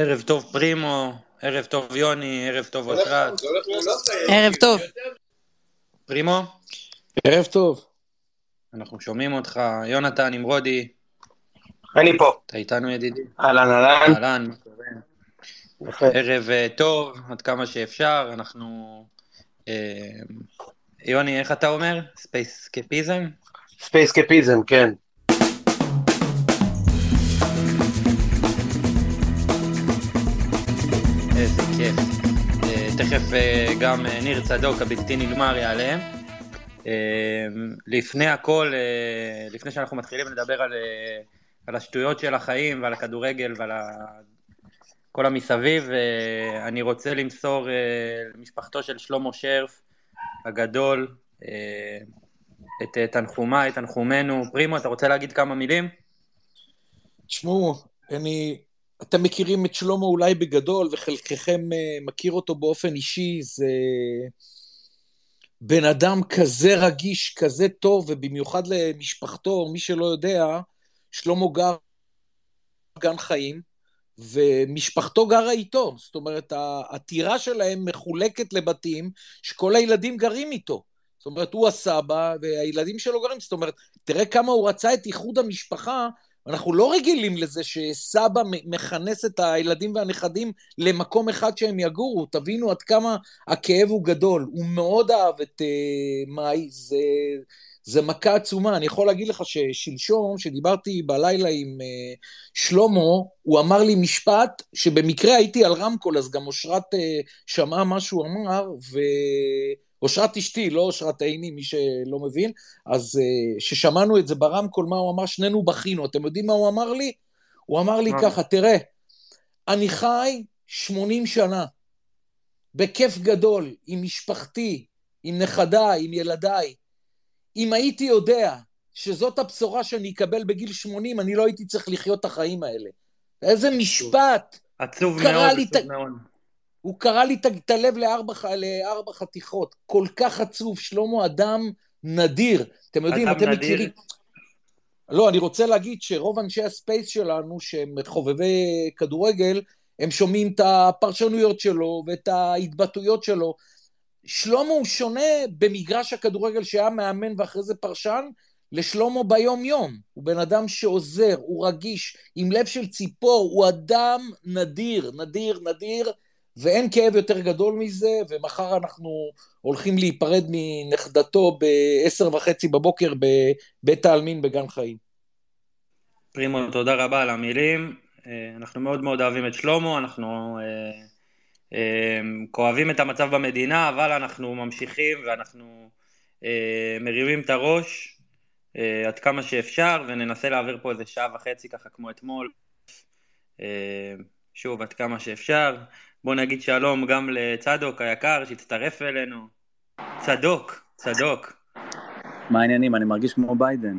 ערב טוב פרימו, ערב טוב יוני, ערב טוב אושרת. ערב טוב. פרימו, ערב טוב. אנחנו שומעים אותך. יונתן נמרודי, אני פה. אתה איתנו ידידי? אהלן, אהלן. אהלן, מה קורה? ערב אה, טוב, עד כמה שאפשר, אנחנו... אה, יוני, איך אתה אומר? ספייסקפיזם? ספייסקפיזם, כן. תכף אה, גם אה, ניר צדוק הבלתי נגמר יעלה. אה, לפני הכל, לפני שאנחנו מתחילים לדבר על, על השטויות של החיים ועל הכדורגל ועל ה... כל המסביב, אני רוצה למסור למשפחתו של שלמה שרף הגדול את תנחומיי, תנחומינו. פרימו, אתה רוצה להגיד כמה מילים? תשמעו, אני... אתם מכירים את שלמה אולי בגדול, וחלקכם uh, מכיר אותו באופן אישי, זה בן אדם כזה רגיש, כזה טוב, ובמיוחד למשפחתו, מי שלא יודע, שלמה גר גן חיים, ומשפחתו גרה איתו, זאת אומרת, הטירה שלהם מחולקת לבתים שכל הילדים גרים איתו. זאת אומרת, הוא הסבא והילדים שלו גרים, זאת אומרת, תראה כמה הוא רצה את איחוד המשפחה, אנחנו לא רגילים לזה שסבא מכנס את הילדים והנכדים למקום אחד שהם יגורו, תבינו עד כמה הכאב הוא גדול. הוא מאוד אהב את uh, מאי, זה, זה מכה עצומה. אני יכול להגיד לך ששלשום, שדיברתי בלילה עם uh, שלמה, הוא אמר לי משפט שבמקרה הייתי על רמקול, אז גם אושרת uh, שמעה מה שהוא אמר, ו... אושרת אשתי, לא אושרת עיני, מי שלא מבין, אז כששמענו uh, את זה ברמקול, מה הוא אמר? שנינו בכינו. אתם יודעים מה הוא אמר לי? הוא אמר לי ככה, תראה, אני חי 80 שנה, בכיף גדול, עם משפחתי, עם נכדיי, עם ילדיי. אם הייתי יודע שזאת הבשורה שאני אקבל בגיל 80, אני לא הייתי צריך לחיות את החיים האלה. איזה משפט! עצוב מאוד, עצוב. מאוד. הוא קרא לי את הלב לארבע, לארבע חתיכות, כל כך עצוב, שלמה אדם נדיר. אתם יודעים, אתם נדיר. מכירים... לא, אני רוצה להגיד שרוב אנשי הספייס שלנו, שהם חובבי כדורגל, הם שומעים את הפרשנויות שלו ואת ההתבטאויות שלו. שלמה הוא שונה במגרש הכדורגל שהיה מאמן ואחרי זה פרשן, לשלמה ביום-יום. הוא בן אדם שעוזר, הוא רגיש, עם לב של ציפור, הוא אדם נדיר, נדיר, נדיר. ואין כאב יותר גדול מזה, ומחר אנחנו הולכים להיפרד מנכדתו בעשר וחצי בבוקר בבית העלמין בגן חיים. פרימו, תודה רבה על המילים. אנחנו מאוד מאוד אוהבים את שלמה, אנחנו אה, אה, כואבים את המצב במדינה, אבל אנחנו ממשיכים ואנחנו אה, מרימים את הראש אה, עד כמה שאפשר, וננסה להעביר פה איזה שעה וחצי ככה כמו אתמול. אה, שוב, עד כמה שאפשר. בוא נגיד שלום גם לצדוק היקר שהצטרף אלינו. צדוק, צדוק. מה העניינים? אני מרגיש כמו ביידן.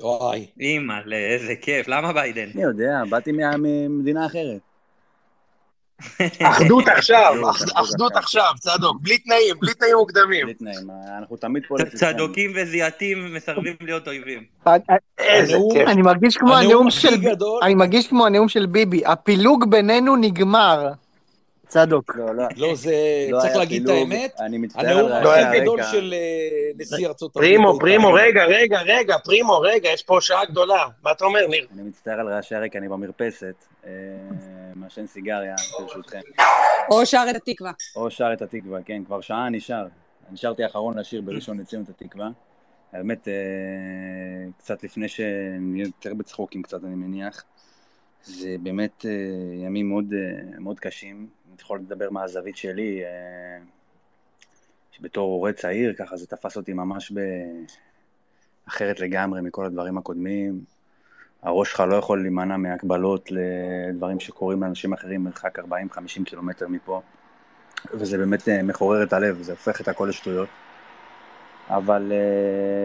וואי. אימא'לה, איזה כיף. למה ביידן? אני יודע, באתי ממדינה אחרת. אחדות עכשיו, אחדות עכשיו, צדוק, בלי תנאים, בלי תנאים מוקדמים. בלי תנאים, אנחנו תמיד פה... צדוקים וזיעתים מסרבים להיות אויבים. איזה כיף. אני מרגיש כמו הנאום של... אני מרגיש כמו הנאום של ביבי, הפילוג בינינו נגמר. צדוק. לא, לא. לא, זה... צריך להגיד את האמת. אני מצטער על הנאום הכי גדול של נשיא ארצות הברית. פרימו, פרימו, רגע, רגע, רגע, פרימו, רגע, יש פה שעה גדולה. מה אתה אומר, ניר? אני מצטער על רעשי הרקע, אני במרפסת. מעשן סיגריה, ברשותכם. או שר את התקווה. או שר את התקווה, כן, כבר שעה אני שר. נשארתי האחרון לשיר בראשון לציון את התקווה. האמת, קצת לפני שנהיה יותר בצחוקים קצת, אני מניח. זה באמת ימים מאוד, מאוד קשים. אני יכול לדבר מהזווית שלי, שבתור הורה צעיר, ככה זה תפס אותי ממש ב... אחרת לגמרי מכל הדברים הקודמים. הראש שלך לא יכול להימנע מהקבלות לדברים שקורים לאנשים אחרים מרחק 40-50 קילומטר מפה, וזה באמת מחורר את הלב, זה הופך את הכל לשטויות. אבל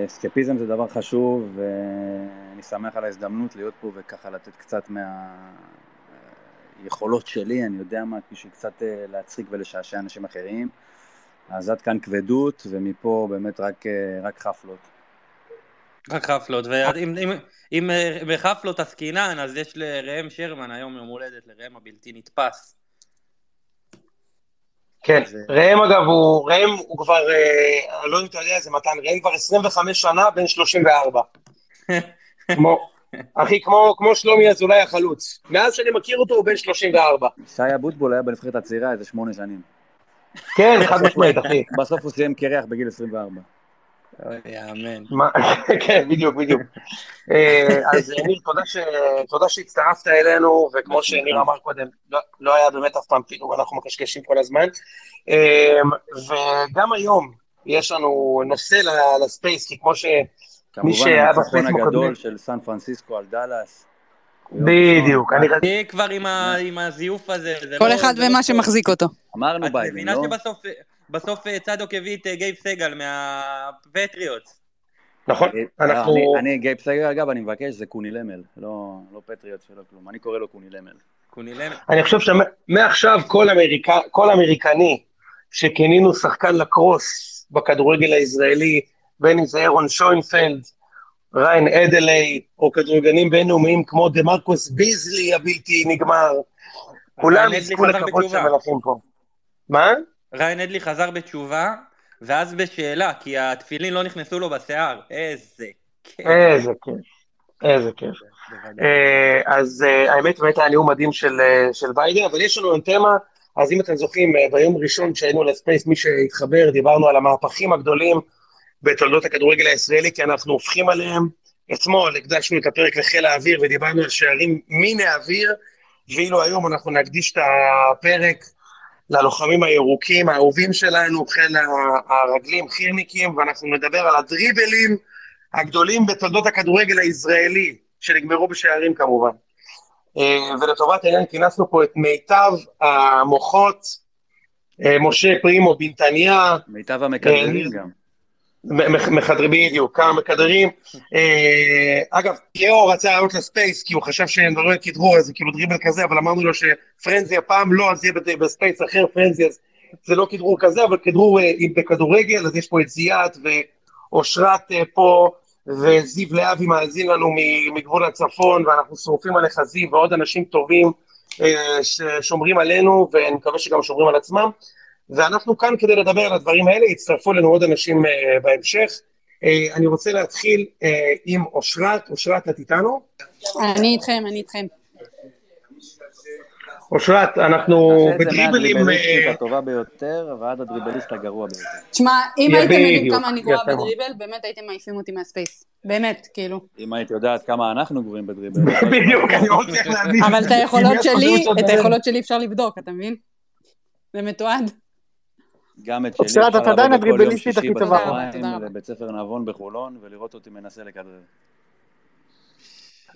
סקפיזם זה דבר חשוב, ואני שמח על ההזדמנות להיות פה וככה לתת קצת מהיכולות שלי, אני יודע מה, בשביל קצת להצחיק ולשעשע אנשים אחרים. אז עד כאן כבדות, ומפה באמת רק, רק חפלות. רק חפלות, ואם אם, אם אה, בחפלות עסקינן, אז יש לראם שרמן היום יום הולדת, לראם הבלתי נתפס. כן, זה- ראם אגב, הוא, ראם הוא כבר, אה, אני לא יודע אם אתה יודע איזה מתן, ראם כבר 25 שנה, בן 34. כמו, אחי, כמו, כמו שלומי אזולאי החלוץ. מאז שאני מכיר אותו הוא בן 34. שי אבוטבול היה בנבחרת הצעירה איזה שמונה שנים. כן, חד משמעית, אחי. בסוף הוא סיים קרח בגיל 24. אוי, יאמן. מה- כן, בדיוק, בדיוק. אה, אז אה, ניר, תודה שהצטרפת אלינו, וכמו שניר אמר קודם, לא- לא היה באמת אף פעם פילוג, אנחנו מקשקשים כל הזמן. אה, וגם היום יש לנו נושא ל- לספייס, כי כמו ש... כמובן הניצחון הגדול. של סן פרנסיסקו על דאלאס. בדיוק, אני רציתי... כבר עם הזיוף הזה. זה כל לא- אחד לא ומה. שמחזיק אותו. אמרנו את ביידן, מבינה לא? שבסוף בסוף אה, צדוק הביא את אה, גייב סגל מהפטריוט. נכון, אה, אנחנו... אני- גייב סגר, אגב, אני מבקש, זה קוני למל, לא לא פטריוט ולא כלום. אני קורא לו קוני למל. קונילם. אני חושב שמעכשיו כל, אמריקני שכינינו שחקן לקרוס בכדורגל הישראלי, בין אם זה אירון שוינפלד, ריין אדלי, או כדורגלנים בינלאומיים כמו דה מרקוס ביזלי הבלתי נגמר, כולם יזכו לכבוד של בתשובה. מלכים פה. מה? ריין אדלי חזר בתשובה, ואז בשאלה, כי התפילין לא נכנסו לו בשיער. איזה כיף. איזה כיף, איזה כיף. אה, אז אה, האמת באמת היה נאום מדהים של, אה, של ביידן, אבל יש לנו תמה, אז אם אתם זוכרים, אה, ביום ראשון שהיינו לספייס, מי שהתחבר, דיברנו על המהפכים הגדולים בתולדות הכדורגל הישראלי, כי אנחנו הופכים עליהם. אתמול הקדשנו את הפרק לחיל האוויר ודיברנו על שערים מן האוויר, ואילו היום אנחנו נקדיש את הפרק ללוחמים הירוקים האהובים שלנו, חיל הרגלים, חי"רניקים, ואנחנו נדבר על הדריבלים הגדולים בתולדות הכדורגל הישראלי, שנגמרו בשערים כמובן. אה, ולטובת העניין כינסנו פה את מיטב המוחות, אה, משה פרימו בנתניה, מיטב המכדררים אה, גם. מכדררים בדיוק, כמה מכדררים. אה, אגב, ליאור רצה לעלות לספייס, כי הוא חשב שהם לא כדרור, אז זה כאילו דריבל כזה, אבל אמרנו לו שפרנזי הפעם לא, אז יהיה בספייס אחר, פרנזי, אז זה לא כדרור כזה, אבל כדרור אה, בכדורגל, אז יש פה את זיו ואושרת אה, פה, וזיו להבי מאזין לנו מגבול הצפון, ואנחנו שורפים עליך זיו ועוד אנשים טובים ששומרים עלינו, ואני מקווה שגם שומרים על עצמם. ואנחנו כאן כדי לדבר על הדברים האלה, יצטרפו אלינו עוד אנשים אה, בהמשך. אה, אני רוצה להתחיל אה, עם אושרת, אושרת את איתנו? אני איתכם, אני איתכם. אושרת, אנחנו נעשה את זה בדריבלים... מהדריבליסטית אה, הטובה ביותר ועד הדריבליסט הגרוע ביותר. תשמע, אם הייתם יודעים כמה אני גרועה. בדריבל, באמת הייתם מעיפים אותי מהספייס. באמת, כאילו. אם היית יודעת כמה אנחנו גרועים בדריבל. בדיוק, אני עוד צריך להבין. אבל את היכולות שלי, את. היכולות שלי אפשר לבדוק, אתה מבין? זה מתועד. גם את שלי אפשר לבוא בכל יום הדריבליסטית שישי הכי טובה. תודה רבה, תודה בצהריים. לבית ספר נבון בחולון ולראות אותי מנסה לכדרר.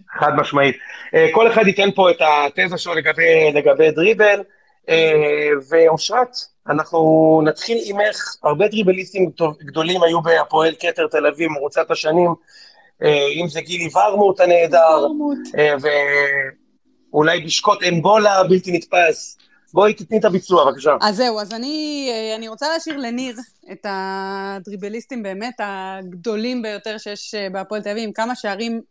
חד משמעית. אה, כל אחד ייתן פה את התזה שלו לגבי, לגבי דריבל, אה, ואושרת, אנחנו נתחיל עמך, הרבה דריבליסטים גדולים היו בהפועל כתר תל אביב, מרוצת השנים, אה, אם זה גילי ורמוט הנהדר, ואולי בשקוט אנגולה בלתי נתפס. בואי תתני את הביצוע, בבקשה. אז זהו, אז אני, אה, אני רוצה להשאיר לניר את הדריבליסטים באמת הגדולים ביותר שיש אה, בהפועל תל אביב, עם כמה שערים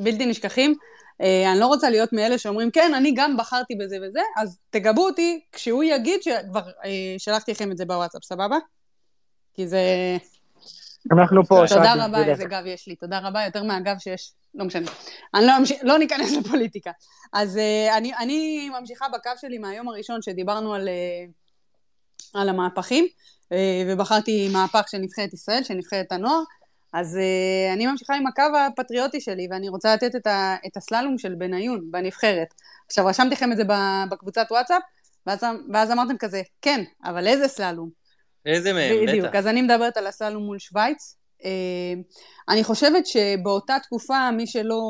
בלתי נשכחים. אה, אני לא רוצה להיות מאלה שאומרים, כן, אני גם בחרתי בזה וזה, אז תגבו אותי כשהוא יגיד שכבר שלחתי לכם את זה בוואטסאפ, סבבה? כי זה... אנחנו פה, תודה שאלתי, רבה, בדיוק. איזה גב יש לי, תודה רבה, יותר מהגב שיש, לא משנה. אני לא, אמשיך, לא ניכנס לפוליטיקה. אז uh, אני, אני ממשיכה בקו שלי מהיום הראשון שדיברנו על, uh, על המהפכים, uh, ובחרתי מהפך של נבחרת ישראל, של נבחרת הנוער, אז uh, אני ממשיכה עם הקו הפטריוטי שלי, ואני רוצה לתת את, ה, את הסללום של בניון בנבחרת. עכשיו, רשמתי לכם את זה בקבוצת וואטסאפ, ואז, ואז אמרתם כזה, כן, אבל איזה סללום? איזה מהם, בדיוק, בטח. אז אני מדברת על הסללום מול שווייץ. אה, אני חושבת שבאותה תקופה, מי שלא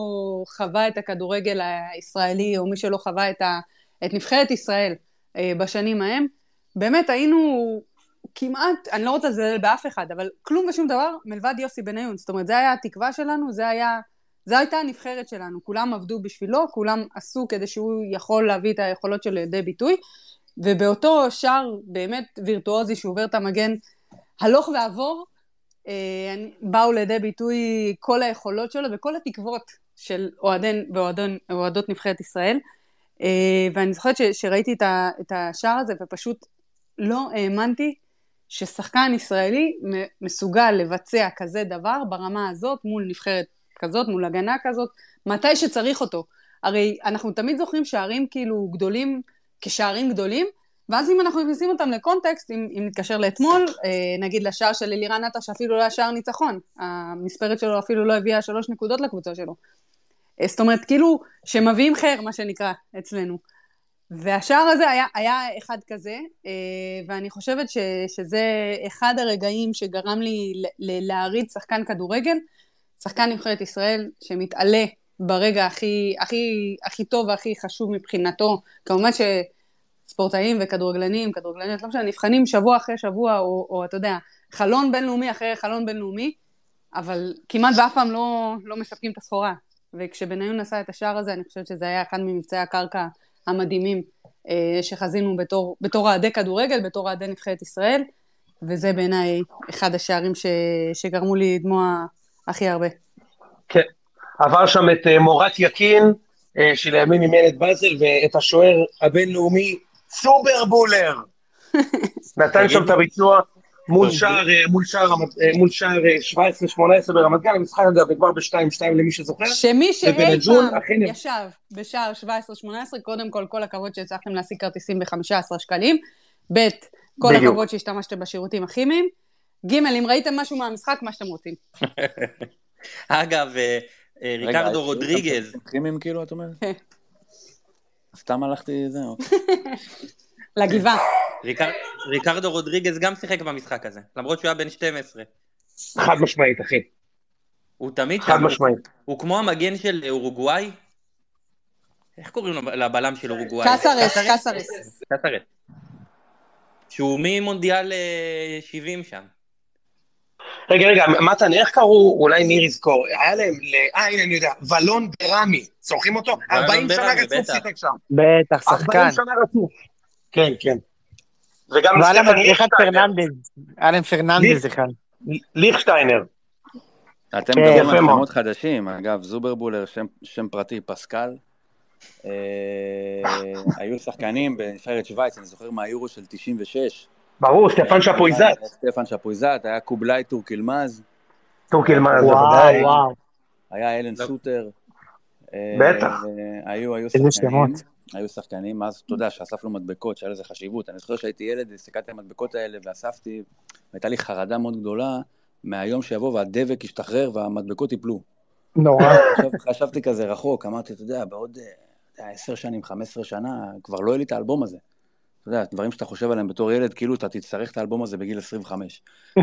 חווה את הכדורגל הישראלי, או מי שלא חווה את, ה, את נבחרת ישראל אה, בשנים ההם, באמת היינו כמעט, אני לא רוצה לזלזל באף אחד, אבל כלום ושום דבר מלבד יוסי בניון. זאת אומרת, זה היה התקווה שלנו, זה היה... זו הייתה הנבחרת שלנו, כולם עבדו בשבילו, כולם עשו כדי שהוא יכול להביא את היכולות שלו לידי ביטוי, ובאותו שער באמת וירטואוזי שהוא עובר את המגן הלוך ועבור, באו לידי ביטוי כל היכולות שלו וכל התקוות של אוהדי ואוהדות נבחרת ישראל. אה, ואני זוכרת שראיתי את השער הזה ופשוט לא האמנתי ששחקן ישראלי מסוגל לבצע כזה דבר ברמה הזאת מול נבחרת כזאת, מול הגנה כזאת, מתי שצריך אותו. הרי אנחנו תמיד זוכרים שערים כאילו גדולים כשערים גדולים, ואז אם אנחנו מכניסים אותם לקונטקסט, אם, אם נתקשר לאתמול, אה, נגיד לשער של אלירן עטר שאפילו לא היה שער ניצחון, המספרת שלו אפילו לא הביאה שלוש נקודות לקבוצה שלו. אה, זאת אומרת, כאילו, שמביאים חר, מה שנקרא, אצלנו. והשער הזה היה, היה אחד כזה, אה, ואני חושבת ש, שזה אחד הרגעים שגרם לי להעריד שחקן כדורגל, שחקן נבחרת ישראל שמתעלה ברגע הכי, הכי, הכי טוב והכי חשוב מבחינתו. כמובן שספורטאים וכדורגלנים, כדורגלניות, לא משנה, נבחנים שבוע אחרי שבוע, או, או אתה יודע, חלון בינלאומי אחרי חלון בינלאומי, אבל כמעט ואף פעם לא, לא מספקים את הסחורה. וכשבניון עשה את השער הזה, אני חושבת שזה היה אחד ממבצעי הקרקע המדהימים אה, שחזינו בתור, בתור אוהדי כדורגל, בתור אוהדי נבחרת ישראל, וזה בעיניי אחד השערים ש, שגרמו לי לדמוע הכי הרבה. כן, עבר שם את אה, מורת יקין, אה, שלימים אימן את באזל, ואת השוער הבינלאומי סוברבולר. נתן שם את הביצוע מול שער, אה, מול שער, מול שער 17-18 ברמת גן, המשחק אגב כבר ב-2-2 למי שזוכר. שמי שאי פעם ישב בשער 17-18, קודם כל, כל הכבוד שהצלחתם להשיג כרטיסים ב-15 שקלים, ב', כל הכבוד שהשתמשתם בשירותים הכימיים, ג', אם ראיתם משהו מהמשחק, מה שאתם רוצים. אגב, אה, ריקרדו רודריגז. כימים כאילו, את אומרת? סתם הלכתי, זהו. לגבעה. ריקרדו רודריגז גם שיחק במשחק הזה, למרות שהוא היה בן 12. חד משמעית, אחי. הוא תמיד חד משמעית. הוא כמו המגן של אורוגוואי. איך קוראים לבלם של אורוגוואי? קסרס, קסרס. קסרס. שהוא ממונדיאל 70 אה, שם. רגע, רגע, מתן, איך קראו, אולי ניר יזכור, היה להם, אה, הנה אני יודע, ולון ברמי, זוכרים אותו? 40 שנה רצוף שיחק שם. בטח, שחקן. 40 שנה רצוף. כן, כן. וגם ליכטשיינר. היה להם פרננדז אחד. ליכשטיינר. אתם כן, מדברים על שמות חדשים, אגב, זוברבולר, שם פרטי, פסקל. אה, היו שחקנים בנבחרת שווייץ, אני זוכר מהיורו של 96. ברור, סטפן שפויזת. סטפן שפויזת, היה קובילאי טורקילמז. טורקילמז, בוודאי. היה אלן שוטר. בטח. אה, היו, היו שחקנים. היו שחקנים, אז אתה יודע שאספנו מדבקות, שהיה לזה חשיבות. אני זוכר שהייתי ילד, הסתכלתי על המדבקות האלה ואספתי, והייתה לי חרדה מאוד גדולה מהיום שיבוא והדבק ישתחרר והמדבקות ייפלו. נורא. חשבתי כזה רחוק, אמרתי, אתה יודע, בעוד אה, עשר שנים, חמש עשרה שנה, כבר לא יהיה לי את האלבום הזה. אתה יודע, דברים שאתה חושב עליהם בתור ילד, כאילו אתה תצטרך את האלבום הזה בגיל 25.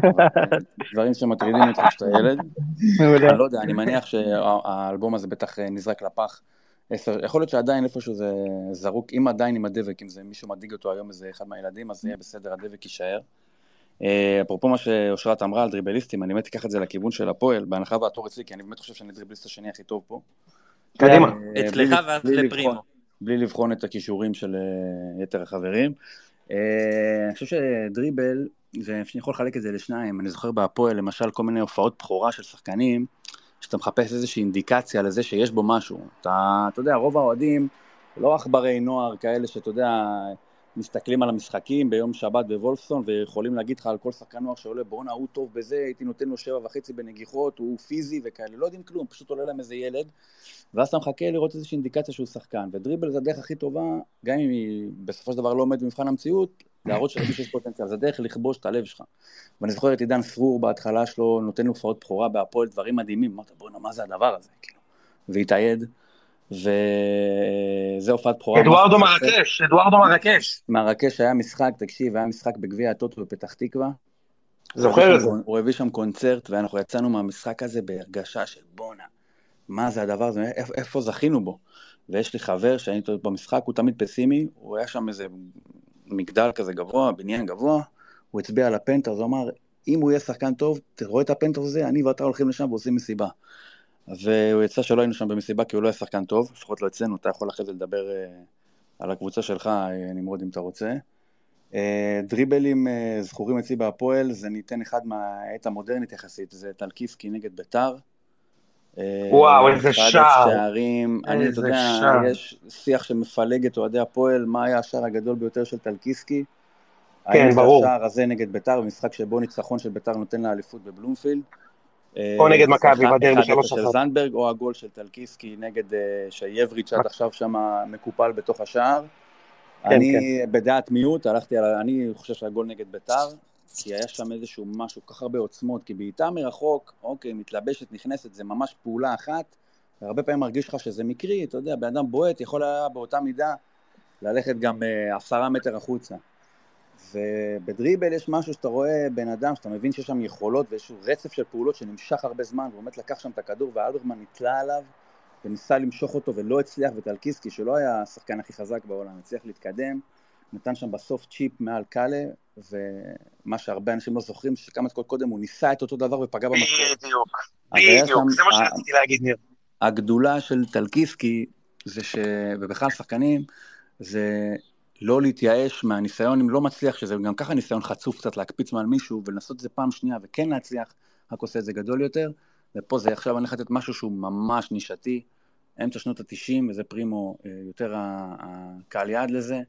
דברים שמטרידים אותך כשאתה ילד. אני לא יודע, אני מניח שהאלבום הזה בטח אה, נזרק לפח. יכול להיות שעדיין איפשהו זה זרוק, אם עדיין עם הדבק, אם זה מישהו מדאיג אותו היום, איזה אחד מהילדים, אז זה יהיה בסדר, הדבק יישאר. אה, אפרופו מה שאושרת אמרה על דריבליסטים, אני באמת אקח את זה לכיוון של הפועל, בהנחה והתור אצלי, כי אני באמת חושב שאני דריבליסט השני הכי טוב פה. קדימה. אה, אצלך ואז לפרימו. בלי לבחון את הכישורים של אה, יתר החברים. אה, אני חושב שדריבל, ואני יכול לחלק את זה לשניים, אני זוכר בהפועל למשל כל מיני הופעות בכורה של שחקנים, שאתה מחפש איזושהי אינדיקציה לזה שיש בו משהו. אתה, אתה יודע, רוב האוהדים, לא עכברי נוער כאלה שאתה יודע, מסתכלים על המשחקים ביום שבת בוולפסון ויכולים להגיד לך על כל שחקן נוער שעולה, בואנה הוא טוב בזה, הייתי נותן לו שבע וחצי בנגיחות, הוא פיזי וכאלה, לא יודעים כלום, פשוט עולה להם איזה ילד, ואז אתה מחכה לראות איזושהי אינדיקציה שהוא שחקן, ודריבל זה הדרך הכי טובה, גם אם היא בסופו של דבר לא עומדת במבחן המציאות, להראות שלמישהו יש פוטנציאל, זה דרך לכבוש את הלב שלך. ואני זוכר את עידן סרור בהתחלה שלו, נותן הופעות בכורה בהפועל, דברים מדהימים, אמרת בואנה מה זה הדבר הזה, כאילו, והתאייד. וזה הופעת בכורה. אדוארדו מרקש, אדוארדו מרקש. מרקש היה משחק, תקשיב, היה משחק בגביע הטוטו בפתח תקווה. זוכר את זה. הוא הביא שם קונצרט, ואנחנו יצאנו מהמשחק הזה בהרגשה של בואנה, מה זה הדבר הזה, איפה זכינו בו? ויש לי חבר שאני איתו במשחק, הוא תמיד פסימי, הוא היה שם איזה מגדל כזה גבוה, בניין גבוה, הוא הצביע על הפנטר, אז הוא אמר, אם הוא יהיה שחקן טוב, אתה רואה את הפנטר הזה, אני ואתה הולכים לשם ועושים מסיבה. והוא יצא שלא היינו שם במסיבה כי הוא לא היה שחקן טוב, לפחות לא אצלנו, אתה יכול אחרי זה לדבר uh, על הקבוצה שלך, uh, נמרוד, אם אתה רוצה. אה, דריבלים אה, זכורים אצלי בהפועל, זה ניתן אחד מהעת המודרנית יחסית, זה טלקיסקי נגד ביתר. אה, וואו, איזה שער. שערים, אני, אתה יודע, שער. יש שיח שמפלג את אוהדי הפועל, מה היה השער הגדול ביותר של טלקיסקי? כן, האם זה ברור. השער הזה נגד ביתר, במשחק שבו ניצחון של ביתר נותן לה אליפות בבלומפילד? או נגד אה, מכבי אחד- בדרבי 1-0 3-1. של זנדברג, או הגול של טלקיסקי נגד אה, שייבריץ' עד עכשיו שם מקופל בתוך השער. כן, אני בדעת מיעוט, הלכתי על, אני חושב שהגול נגד ביתר, כי היה שם איזשהו משהו, כל כך הרבה עוצמות, כי בעיטה מרחוק, אוקיי, מתלבשת, נכנסת, זה ממש פעולה אחת, והרבה פעמים מרגיש לך שזה מקרי, אתה יודע, בן אדם בועט, יכול היה באותה מידה ללכת גם אה, עשרה מטר החוצה. ובדריבל יש משהו שאתה רואה בן אדם, שאתה מבין שיש שם יכולות ואיזשהו רצף של פעולות שנמשך הרבה זמן, והוא באמת לקח שם את הכדור, ואלברמן נתלה עליו, וניסה למשוך אותו ולא הצליח, וטלקיסקי, שלא היה השחקן הכי חזק בעולם, הצליח להתקדם, נתן שם בסוף צ'יפ מעל קאלה, ומה שהרבה אנשים לא זוכרים, שכמה דקות קודם הוא ניסה את אותו דבר ופגע במקום. בדיוק, בדיוק, זה מה שרציתי להגיד, ניר. הגדולה של טלקיסקי זה ש... ובכלל שחקנים, זה לא להתייאש מהניסיון, אם לא מצליח, שזה גם ככה ניסיון חצוף קצת להקפיץ מעל מישהו ולנסות את זה פעם שנייה וכן להצליח, רק עושה את זה גדול יותר, ופה זה עכשיו אני הולך לתת משהו שהוא ממש נישתי, אמצע שנות התשעים, וזה פרימו אה, יותר הקהל יעד לזה,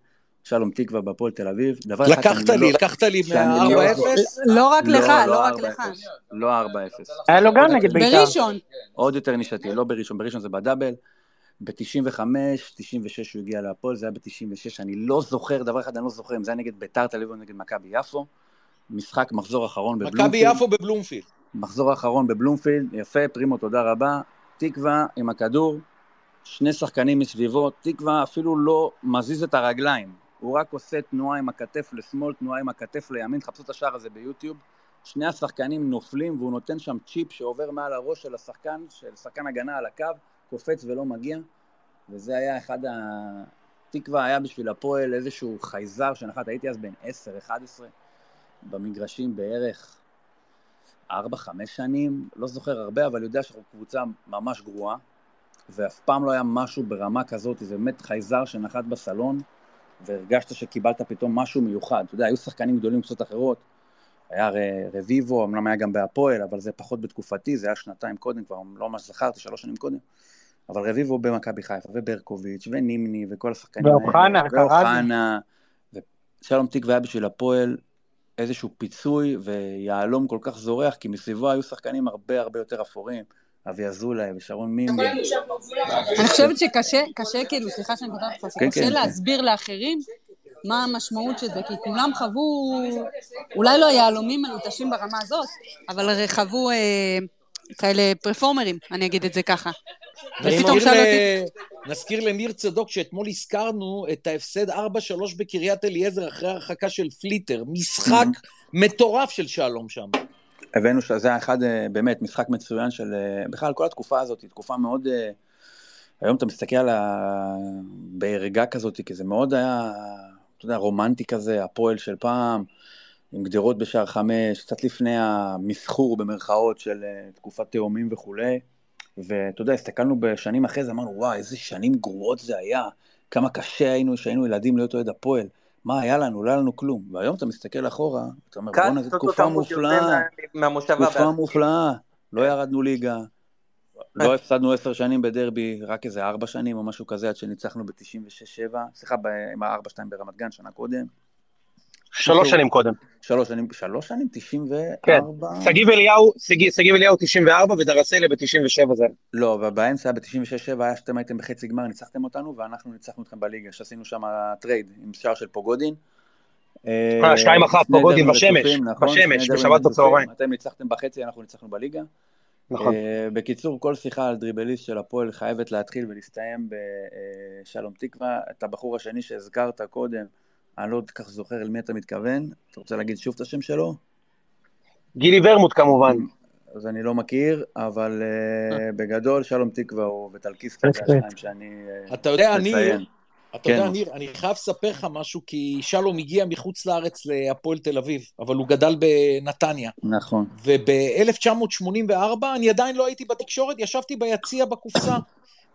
שלום תקווה בהפועל תל אביב, דבר אחד לקחת לי, לא- לקחת לי שאני לא- מה-4-0? לא רק לך, לא רק 4-0, לך. לא 4-0. היה לו גם נגד בית"ר. בראשון. עוד יותר נישתי, לא בראשון, בראשון זה בדאבל. ב-95, 96 הוא הגיע להפועל, זה היה ב-96, אני לא זוכר, דבר אחד אני לא זוכר, אם זה היה נגד ביתר תל אביב או נגד מכבי יפו. משחק מחזור אחרון בבלומפילד. מכבי יפו בבלומפילד. מחזור אחרון בבלומפילד, יפה, פרימו, תודה רבה. תקווה עם הכדור, שני שחקנים מסביבו, תקווה אפילו לא מזיז את הרגליים, הוא רק עושה תנועה עם הכתף לשמאל, תנועה עם הכתף לימין, חפשו את השער הזה ביוטיוב. שני השחקנים נופלים והוא נותן שם צ'יפ שעובר מעל הראש של השחקן, של שחקן הגנה על הקו, קופץ ולא מגיע, וזה היה אחד ה... תקווה היה בשביל הפועל איזשהו חייזר שנחת, הייתי אז בן 10-11, במגרשים בערך 4-5 שנים, לא זוכר הרבה, אבל יודע שאנחנו קבוצה ממש גרועה, ואף פעם לא היה משהו ברמה כזאת, זה באמת חייזר שנחת בסלון, והרגשת שקיבלת פתאום משהו מיוחד. אתה יודע, היו שחקנים גדולים בקבוצות אחרות, היה רביבו, אמנם היה גם בהפועל, אבל זה פחות בתקופתי, זה היה שנתיים קודם, כבר לא ממש זכרתי, שלוש שנים קודם. אבל רביבו במכבי חיפה, וברקוביץ', ונימני, וכל השחקנים ואוחנה, קרזי. ואוחנה, ושלום תקווה היה בשביל הפועל איזשהו פיצוי ויהלום כל כך זורח, כי מסביבו היו שחקנים הרבה הרבה יותר אפורים, אבי אזולאי ושרון מימי. אני חושבת שקשה, קשה כאילו, סליחה שאני קוטעת אותך, כן, שקשה כן. להסביר לאחרים מה המשמעות של זה, כי כולם חוו, אולי לא יהלומים מלוטשים ברמה הזאת, אבל חוו אה, כאלה פרפורמרים, אני אגיד את זה ככה. נזכיר לניר צדוק שאתמול הזכרנו את ההפסד 4-3 בקריית אליעזר אחרי הרחקה של פליטר. משחק מטורף של שלום שם. הבאנו שזה היה אחד, אה, באמת, משחק מצוין של... אה, בכלל, כל התקופה הזאת היא תקופה מאוד... אה, היום אתה מסתכל על ה... בערגה כזאת, כי זה מאוד היה, אתה יודע, רומנטי כזה, הפועל של פעם, עם גדרות בשער חמש, קצת לפני המסחור במרכאות של תקופת תאומים וכולי. ואתה יודע, הסתכלנו בשנים אחרי זה, אמרנו, וואי, איזה שנים גרועות זה היה, כמה קשה היינו שהיינו ילדים להיות אוהד הפועל. מה היה לנו? לא היה לנו כלום. והיום אתה מסתכל אחורה, אתה אומר, בואנה, זו תקופה מופלאה. תקופה. מופלאה, לא ירדנו ליגה, לא הפסדנו עשר שנים בדרבי, רק איזה ארבע שנים או משהו כזה, עד שניצחנו ב-96-7, סליחה, עם ה-4-2 ברמת גן, שנה קודם. שלוש שנים קודם. שלוש שנים, שלוש שנים? 94? כן. שגיב אליהו, שגיב אליהו 94 ודרסלה ב-97 זה. לא, ובאמצע ב-96-7 היה שאתם הייתם בחצי גמר, ניצחתם אותנו, ואנחנו ניצחנו אתכם בליגה, שעשינו שם טרייד עם שער של פוגודין. אה, שתיים אחת, פוגודין בשמש, נכון, בשמש, בשבת. בצהריים. אתם ניצחתם בחצי, אנחנו ניצחנו בליגה. נכון. אה, בקיצור, כל שיחה על דריבליסט של הפועל חייבת להתחיל ולהסתיים בשלום תקווה. את הבחור השני שהזכרת קודם, אני לא כל כך זוכר למי אתה מתכוון. אתה רוצה להגיד שוב את השם שלו? גילי ורמוט כמובן. אז אני לא מכיר, אבל אה, בגדול שלום תקווה הוא וטלקיסקי, זה בהחלט. השניים שאני אה, אתה יודע, מציין. אתה כן. יודע, ניר, אני חייב לספר לך משהו, כי שלום הגיע מחוץ לארץ להפועל תל אביב, אבל הוא גדל בנתניה. נכון. וב-1984 אני עדיין לא הייתי בתקשורת, ישבתי ביציע בקופסה.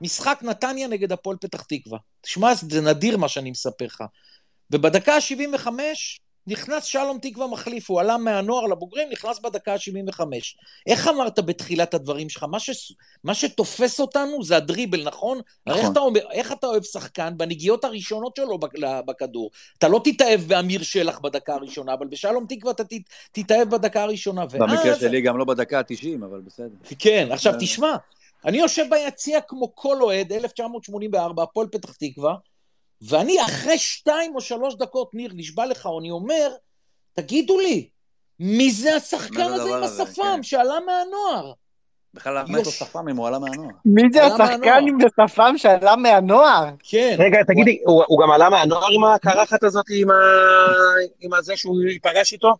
משחק נתניה נגד הפועל פתח תקווה. תשמע, זה נדיר מה שאני מספר לך. ובדקה ה-75 נכנס שלום תקווה מחליף, הוא עלה מהנוער לבוגרים, נכנס בדקה ה-75. איך אמרת בתחילת הדברים שלך? מה, ש... מה שתופס אותנו זה הדריבל, נכון? נכון. איך אתה, אומר, איך אתה אוהב שחקן בנגיעות הראשונות שלו בכדור? אתה לא תתאהב באמיר שלח בדקה הראשונה, אבל בשלום תקווה אתה ת... תתאהב בדקה הראשונה. במקרה ואז... שלי גם לא בדקה ה-90, אבל בסדר. כן, עכשיו תשמע, אני יושב ביציע כמו כל אוהד, 1984, הפועל פתח תקווה, ואני אחרי שתיים או שלוש דקות, ניר, נשבע לך, אני אומר, תגידו לי, מי זה השחקן הזה עם השפם כן. שעלה מהנוער? בכלל למה יש לו שפם אם הוא עלה מהנוער? מי זה השחקן עם השפם שעלה מהנוער? כן. רגע, תגידי, הוא גם עלה מהנוער עם הקרחת הזאת, עם הזה שהוא ייפגש איתו?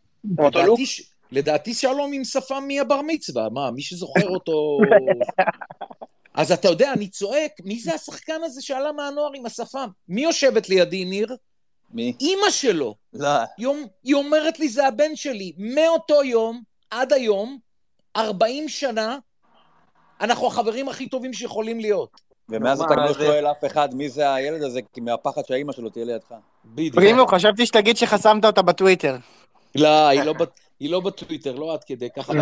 לדעתי שלום עם שפם מהבר מצווה, מה, מי שזוכר אותו... אז אתה יודע, אני צועק, מי זה השחקן הזה שעלה מהנוער עם השפם? מי יושבת לידי, ניר? מי? אימא שלו. לא. היא, היא אומרת לי, זה הבן שלי. מאותו יום עד היום, 40 שנה, אנחנו החברים הכי טובים שיכולים להיות. ומאז אתה לא שואל אף אחד מי זה הילד הזה, כי מהפחד שהאימא שלו תהיה לידך. בדיוק. פרימו, חשבתי שתגיד שחסמת אותה בטוויטר. לא, היא לא בטוויטר, לא עד כדי ככה.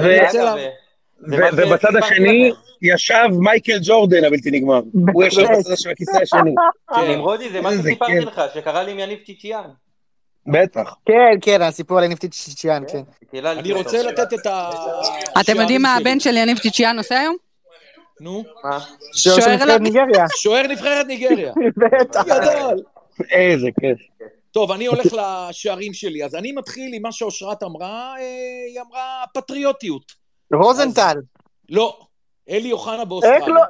ובצד השני ישב מייקל ג'ורדן הבלתי נגמר. הוא ישב בצד של הכיסא השני. כן. נמרודי, זה מה שסיפרתי לך, שקרה לי עם יניב צ'יצ'יאן. בטח. כן, כן, הסיפור על יניב צ'יצ'יאן, כן. אני רוצה לתת את ה... אתם יודעים מה הבן של יניב צ'יצ'יאן עושה היום? נו? שוער נבחרת ניגריה. שוער נבחרת ניגריה. בטח. גדול. איזה כיף. טוב, אני הולך לשערים שלי. אז אני מתחיל עם מה שאושרת אמרה, אה, היא אמרה פטריוטיות. רוזנטל. לא, אלי אוחנה באוסטרליה. לא?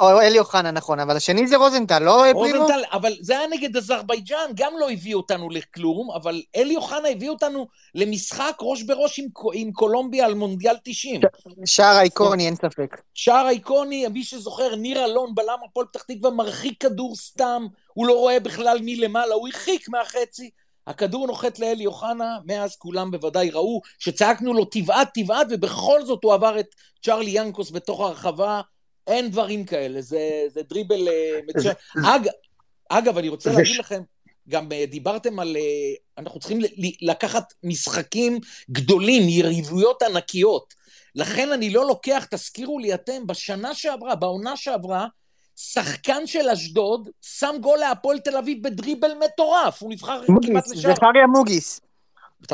או אלי אוחנה, נכון, אבל השני זה רוזנטל, לא פרימו? רוזנטל, אבל זה היה נגד אזרבייג'אן, גם לא הביא אותנו לכלום, אבל אלי אוחנה הביא אותנו למשחק ראש בראש עם, עם קולומביה על מונדיאל 90. שער איקוני, אין ספק. שער איקוני, מי שזוכר, ניר אלון, בלם הפועל פתח תקווה, מרחיק כדור סתם, הוא לא רואה בכלל מלמעלה, הוא הרחיק מהחצי. הכדור נוחת לאלי אוחנה, מאז כולם בוודאי ראו שצעקנו לו תבעט תבעט, ובכל זאת הוא עבר את צ'רלי ינקוס בתוך הרחבה, אין דברים כאלה, זה, זה דריבל אה, מצוין. אג, אגב, אני רוצה להגיד לכם, גם אה, דיברתם על... אה, אנחנו צריכים לקחת משחקים גדולים, יריבויות ענקיות. לכן אני לא לוקח, תזכירו לי אתם, בשנה שעברה, בעונה שעברה, שחקן של אשדוד שם גול להפועל תל אביב בדריבל מטורף, הוא נבחר כמעט לשער. זכריה מוגיס.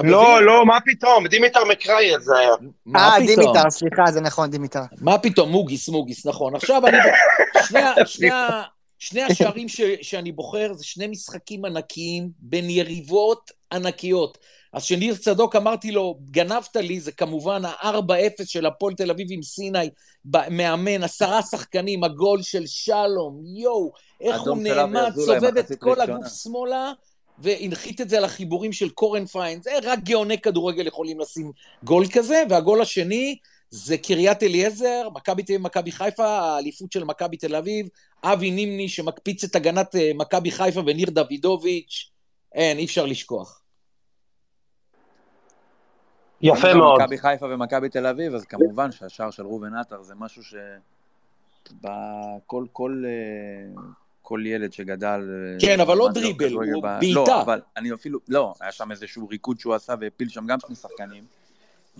לא, לא, מה פתאום, דימיטר מקרייב זה היה. אה, דימיטר, סליחה, זה נכון, דימיטר. מה פתאום, מוגיס, מוגיס, נכון. עכשיו אני... שני השערים שאני בוחר זה שני משחקים ענקיים בין יריבות ענקיות. אז כשניר צדוק אמרתי לו, גנבת לי, זה כמובן ה-4-0 של הפועל תל אביב עם סיני, מאמן, עשרה שחקנים, הגול של שלום, יואו, איך הוא נעמד, סובב את כל הגוף שמאלה, והנחית את זה על החיבורים של קורן פיין. זה רק גאוני כדורגל יכולים לשים גול כזה, והגול השני זה קריית אליעזר, מכבי תל אביב, מכבי חיפה, האליפות של מכבי תל אביב, אבי נימני שמקפיץ את הגנת אה, מכבי חיפה וניר דוידוביץ', אין, אי אפשר לשכוח. יפה מאוד. מכבי חיפה ומכבי תל אביב, אז כמובן שהשער של ראובן עטר זה משהו ש... בכל כל, אה, כל ילד שגדל... אה, כן, אבל לא דריבל, הוא בעיטה. לא, אבל אני אפילו, לא, היה שם איזשהו ריקוד שהוא עשה והפיל שם גם שני שחקנים.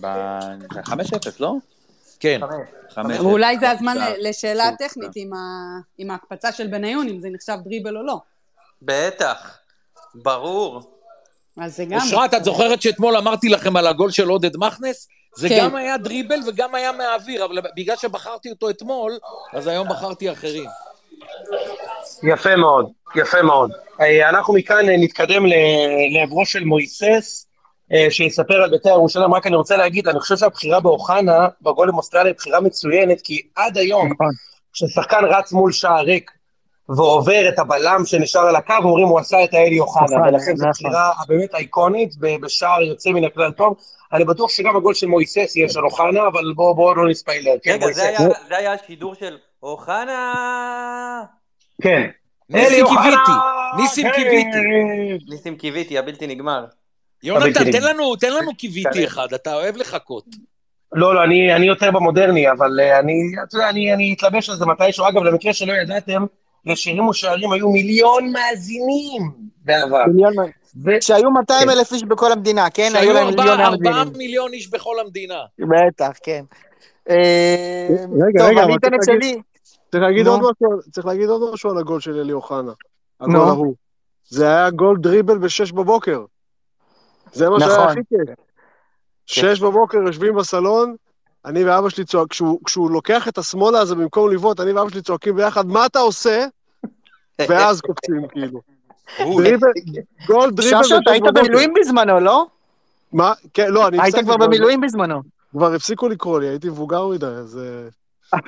ב-5-0, לא? כן. ואולי זה הזמן לשאלה טכנית עם ההקפצה של בניון, אם זה נחשב דריבל או לא. בטח, ברור. אז זה גם... אושרת, את זוכרת שאתמול אמרתי לכם על הגול של עודד מכנס? זה כן. גם היה דריבל וגם היה מהאוויר, אבל בגלל שבחרתי אותו אתמול, אז היום בחרתי אחרים. יפה מאוד, יפה מאוד. אה, אנחנו מכאן אה, נתקדם לעברו של מויסס, אה, שיספר על בית"ר ירושלים. רק אני רוצה להגיד, אני חושב שהבחירה באוחנה, בגול עם אוסטרליה, היא בחירה מצוינת, כי עד היום, נכון. כששחקן רץ מול שער ריק, ועובר את הבלם שנשאר על הקו, אומרים הוא עשה את האלי אוחנה, ולכן זו בחירה באמת אייקונית, בשער יוצא מן הכלל טוב. אני בטוח שגם הגול של מויסס יהיה של אוחנה, אבל בואו בוא לא נספיילר. כן, רגע, זה היה השידור של אוחנה! כן. ניסים קיוויתי, ניסים קיוויתי. ניסים קיוויתי, הבלתי נגמר. יונתן, תן לנו, תן לנו קיוויתי אחד, אתה אוהב לחכות. לא, לא, אני, אני יותר במודרני, אבל uh, אני, אתה יודע, אני, אני אתלבש על זה מתישהו. אגב, למקרה שלא ידעתם, לשירים ושערים היו מיליון מאזינים בעבר. ו- שהיו 200 כן. אלף איש בכל המדינה, כן? היו שהיו להם מיליון ארבעה מאזינים. מיליון איש בכל המדינה. בטח, כן. אה, רגע, טוב, רגע, אני אבל אתן את צריך להגיד- שלי. צריך להגיד. עוד משהו, צריך להגיד עוד משהו על הגול של אלי אוחנה. הגול נו. ההוא. זה היה גול דריבל בשש בבוקר. זה מה שהיה נכון. הכי כיף. שש בבוקר יושבים בסלון, אני ואבא שלי צועק, כשהוא, כשהוא לוקח את השמאלה הזה במקום לבעוט, אני ואבא שלי צועקים ביחד, מה אתה עושה? ואז קופצים, כאילו. דריבל, גול דריבל ששו, אתה היית במילואים בזמנו, לא? מה? כן, לא, אני היית כבר במילואים בזמנו. כבר הפסיקו לקרוא לי, הייתי מבוגר מדי, אז... אה,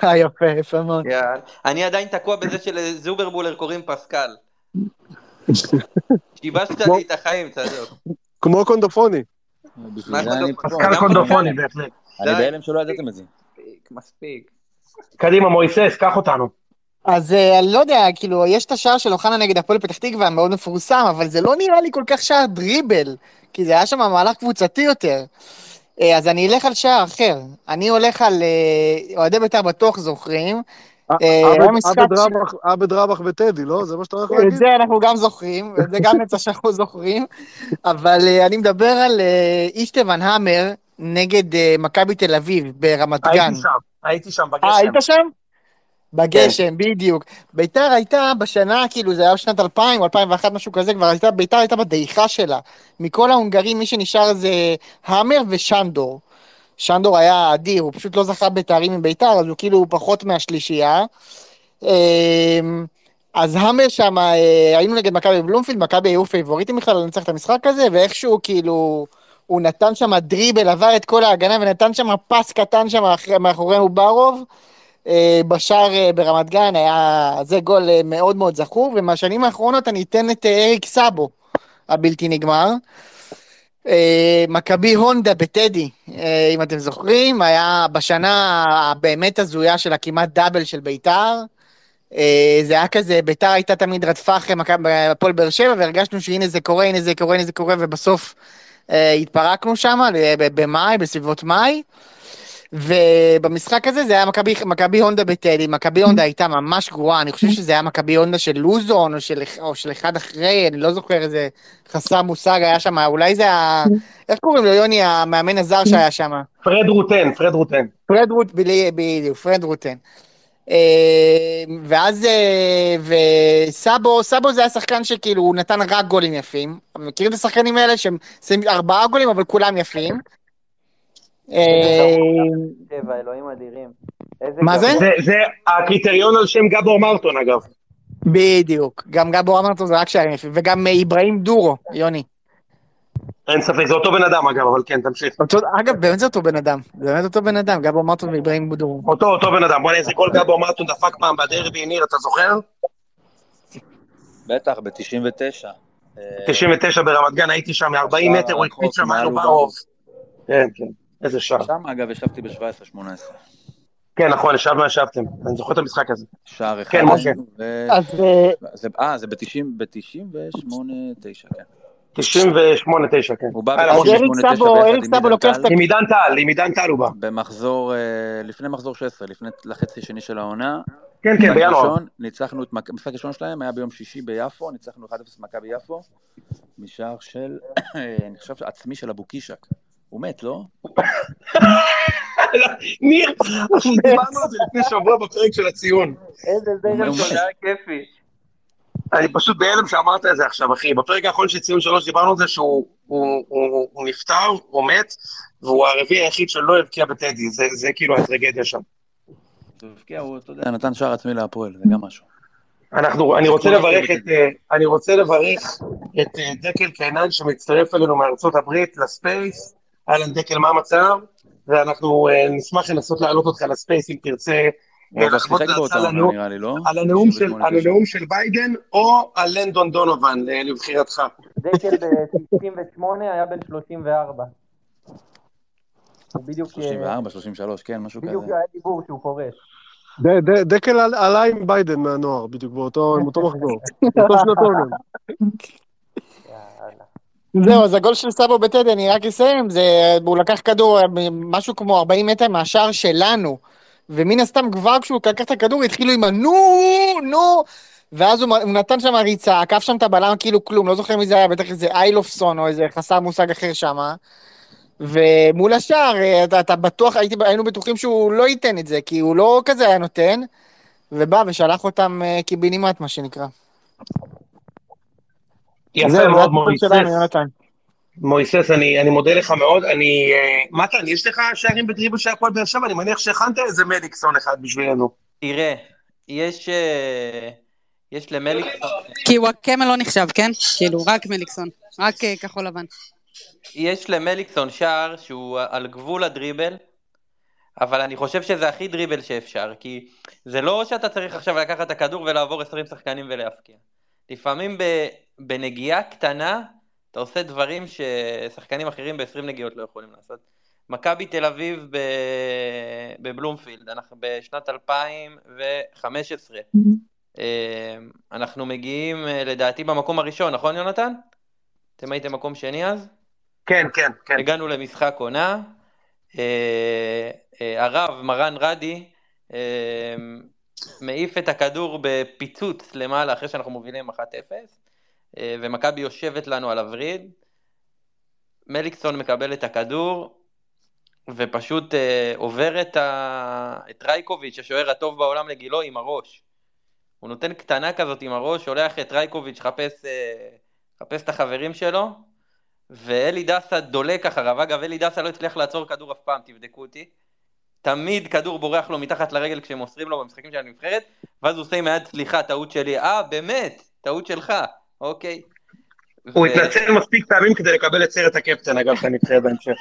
אה, יפה, יפה מאוד. אני עדיין תקוע בזה שלזוברבולר קוראים פסקל. שיבשת לי את החיים, צדוק. כמו קונדופוני. פסקל קונדופוני. בהחלט. אני. בהלם שלא ידעתם את זה. מספיק, מספיק. קדימה, מויסס, קח אותנו. אז אה, אני לא יודע, כאילו, יש את השער של אוחנה נגד הפועל פתח תקווה, מאוד מפורסם, אבל זה לא נראה לי כל כך שער דריבל, כי זה היה שם מהלך קבוצתי יותר. אה, אז אני אלך על שער אחר. אני הולך על... אה, אוהדי בית"ר בטוח זוכרים. עבד- רבח- וטדי, לא? זה מה שאתה הולך להגיד? את זה אנחנו גם זוכרים, ואת זה גם יצא שאנחנו זוכרים, אבל אני מדבר על אישטבן המר נגד אה, מכבי תל אביב ברמת גן. הייתי שם, הייתי שם בגשם. אה, היית שם? בגשם, בדיוק. ביתר הייתה בשנה, כאילו זה היה בשנת 2000 או 2001, משהו כזה, כבר הייתה, ביתר הייתה בדעיכה שלה. מכל ההונגרים, מי שנשאר זה המר ושנדור. שנדור היה אדיר, הוא פשוט לא זכה בתארים עם ביתר, אז הוא כאילו פחות מהשלישייה. אמ, אז המר שם, אה, היינו נגד מכבי בבלומפילד, מכבי היו פייבוריטים בכלל לנצח את המשחק הזה, ואיכשהו כאילו, הוא נתן שם דריבל, עבר את כל ההגנה ונתן שם פס קטן שם מאחורי- אוברוב. אה, בשער אה, ברמת גן היה, זה גול אה, מאוד מאוד זכור, ומהשנים האחרונות אני אתן את אריק סאבו, הבלתי נגמר. מכבי הונדה בטדי, אם אתם זוכרים, היה בשנה הבאמת הזויה של הכמעט דאבל של ביתר. זה היה כזה, ביתר הייתה תמיד רדפה אחרי הפועל באר שבע, והרגשנו שהנה זה קורה, הנה זה קורה, הנה זה קורה, ובסוף התפרקנו שם במאי, בסביבות מאי. ובמשחק הזה זה היה מכבי, מכבי הונדה בטדי, מכבי הונדה הייתה ממש גרועה, אני חושב שזה היה מכבי הונדה של לוזון או של, או של אחד אחרי, אני לא זוכר איזה חסר מושג היה שם, אולי זה ה... איך קוראים לו יוני, המאמן הזר שהיה שם? פרד רוטן, פרד רוטן. פרד רוט, בלי- בדיוק, פרד רוטן. אה, ואז, אה, וסאבו, סאבו זה היה שחקן שכאילו הוא נתן רק גולים יפים. מכירים את השחקנים האלה שהם שמים ארבעה גולים אבל כולם יפים. אה, אלוהים אדירים. מה זה? זה, הקריטריון על שם גבור מרטון, אגב. בדיוק, גם גבור אמרתו זה רק שערים יפים, וגם אברהים דורו, יוני. אין ספק, זה אותו בן אדם, אגב, אבל כן, תמשיך. אותו, אגב, באמת זה אותו בן אדם, זה באמת אותו בן אדם, גבור אמרתו ואברהים דורו. אותו, אותו בן אדם. בוא'נה, איזה גול גבור מרטון דפק פעם בדרבי, ניר, אתה זוכר? בטח, ב-99. 99 ברמת גן, הייתי שם, מ-40 שער מטר, הוא הקפיץ שם, היה לו ברוב. כן, כן, איזה שער. שם, אגב, ישבתי ב-17-18. כן, נכון, ישבנו, ישבתם. אני זוכר את המשחק הזה. שער אחד. כן, משה. אה, זה- אה, זה ב-98-9, כן. 98-9, כן. הוא בא אז. אריק ב-98-9 סאבו, ביחד אריק עם סאבו עידן לוקח טל. את עם עידן טל, עם עידן טל הוא בא. במחזור, אה, לפני מחזור 16, לפני, לחצי שני של העונה. כן, כן, בינואר. ראשון, ניצחנו את, המשחק הראשון שלהם היה ביום שישי ביפו, ניצחנו 1-0 מכבי יפו, משער של, אני חושב, עצמי של אבו קישק. הוא מת, לא? ניר, דיברנו על זה לפני שבוע בפרק של הציון. איזה מת. תודה כיפי. אני פשוט בהלם שאמרת את זה עכשיו, אחי. בפרק האחרון של ציון שלוש דיברנו על זה שהוא הוא- הוא- הוא נפטר, הוא מת, והוא הרביעי היחיד שלא הבקיע בטדי. זה- זה כאילו הטרגדיה שם. הוא הבקיע, הוא, אתה יודע, נתן שער עצמי להפועל, זה גם משהו. אנחנו, אני רוצה לברך. את, אה, אני רוצה לברך את אה, דקל קינן שמצטרף אלינו מארצות הברית לספייס. אהלן דקל, מה המצב? ואנחנו אה, נשמח לנסות להעלות אותך לספייס אם תרצה. אה, על הנאום- לא? של- 98-9. על הנאום של ביידן, או על לנדון דונובן, אה, לבחירתך. דקל ב-98 היה בן 34. הוא בדיוק, אה, 34, 33, כן, משהו בדיוק כזה. היה דיבור שהוא פורש. דקל על- עלה עם ביידן מהנוער, בדיוק באותו עם אותו מחזור. אותו שנתון. זהו, אז הגול של סאבו בטדי, אני רק אסיים, זה, הוא לקח כדור אה, משהו כמו 40 מטר מהשער שלנו, ומן הסתם כבר כשהוא לקח את הכדור התחילו עם הנו, נו, ואז הוא, הוא נתן שם ריצה, עקף שם את הבלם כאילו כלום, לא זוכר מי זה היה, בטח איזה איילופסון או איזה חסר מושג אחר שם. ומול השאר, אה, אתה, אתה בטוח, הייתי, היינו בטוחים שהוא לא ייתן את זה, כי הוא לא כזה היה נותן, ובא ושלח אותם uh, קיבינימט, מה שנקרא. יפה מאוד, הסיפור מויסס. אני, אני מודה לך מאוד. אני... אה, מתן, יש לך שערים בדריבל של הפועל באר שבע? אני מניח שהכנת איזה מדיקסון אחד בשבילנו. תראה, יש... אה, יש למליקסון, כי וואקמה לא נחשב, כן? כאילו, רק מליקסון. רק אה, כחול לבן. יש למליקסון שער שהוא על גבול הדריבל, אבל אני חושב שזה הכי דריבל שאפשר, כי זה לא שאתה צריך עכשיו לקחת את הכדור ולעבור 20 שחקנים ולהפקיע. לפעמים ב, בנגיעה קטנה, אתה עושה דברים ששחקנים אחרים ב-20 נגיעות לא יכולים לעשות. מכבי תל אביב ב... בבלומפילד, אנחנו בשנת 2015. אה, אנחנו מגיעים אה, לדעתי במקום הראשון, נכון יונתן? אתם הייתם מקום שני אז? כן, כן, כן. הגענו למשחק עונה, אה, הרב מרן רדי מעיף את הכדור בפיצוץ למעלה אחרי שאנחנו מובילים 1-0, אה, ומכבי יושבת לנו על הווריד, מליקסון מקבל את הכדור, ופשוט אה, עובר את, ה... את רייקוביץ', השוער הטוב בעולם לגילו, עם הראש. הוא נותן קטנה כזאת עם הראש, שולח את רייקוביץ' לחפש אה, לחפש את החברים שלו, ואלי דסה דולק אחריו. אגב, אלי דסה לא הצליח לעצור כדור אף פעם, תבדקו אותי. תמיד כדור בורח לו מתחת לרגל כשהם מוסרים לו במשחקים של הנבחרת, ואז הוא עושה עם היד סליחה, טעות שלי. אה, באמת, טעות שלך, אוקיי. הוא ו- התנצל מספיק פעמים כדי לקבל את סרט הקפטן, אגב, את הנבחרת בהמשך.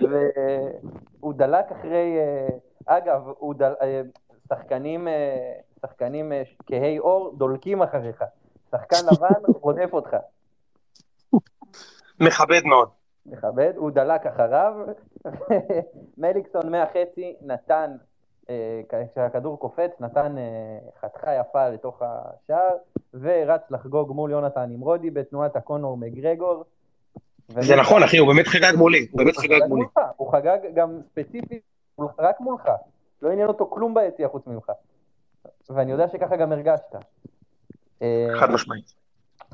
והוא דלק אחרי, אה, אגב, הוא דל... אה, שחקנים, אה, שחקנים כהי עור דולקים אחריך. שחקן לבן רודף אותך. מכבד מאוד. מכבד, הוא דלק אחריו, מליקסון מהחצי נתן, כשהכדור קופץ, נתן אה, חתיכה יפה לתוך השער, ורץ לחגוג מול יונתן נמרודי בתנועת הקונור מגרגור. זה נכון, אחי, הוא באמת חגג מולי. הוא באמת חגג מולי. הוא חגג גם ספציפית רק מולך, לא עניין אותו כלום ביציע חוץ ממך. ואני יודע שככה גם הרגשת. אה, חד משמעית.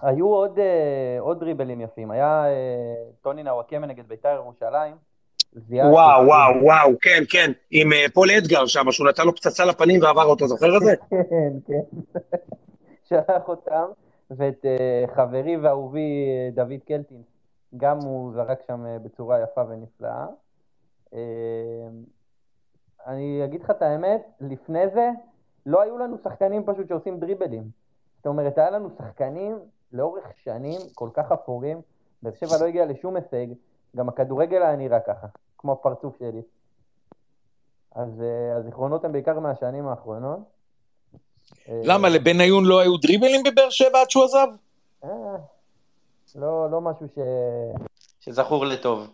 היו עוד, אה, עוד דריבלים יפים, היה אה, טוני נוואקמה נגד בית"ר ירושלים. זיהה- וואו, וואו, וואו, כן, כן. עם אה, פול אדגר שם, שהוא נתן לו פצצה לפנים ועבר אותו, זוכר את זה? כן, כן. שלח אותם, ואת אה, חברי ואהובי אה, דוד קלטין, גם הוא זרק שם בצורה יפה ונפלאה. אה, אני אגיד לך את האמת, לפני זה לא היו לנו שחקנים פשוט שעושים דריבלים. זאת אומרת, היה לנו שחקנים לאורך שנים כל כך אפורים, באר שבע לא הגיע לשום הישג, גם הכדורגל היה נראה ככה, כמו הפרצוף שלי. אז אה, הזיכרונות הם בעיקר מהשנים האחרונות. אה, למה, לבניון לא היו דריבלים בבאר שבע עד שהוא עזב? אה, לא, לא משהו ש... שזכור לטוב.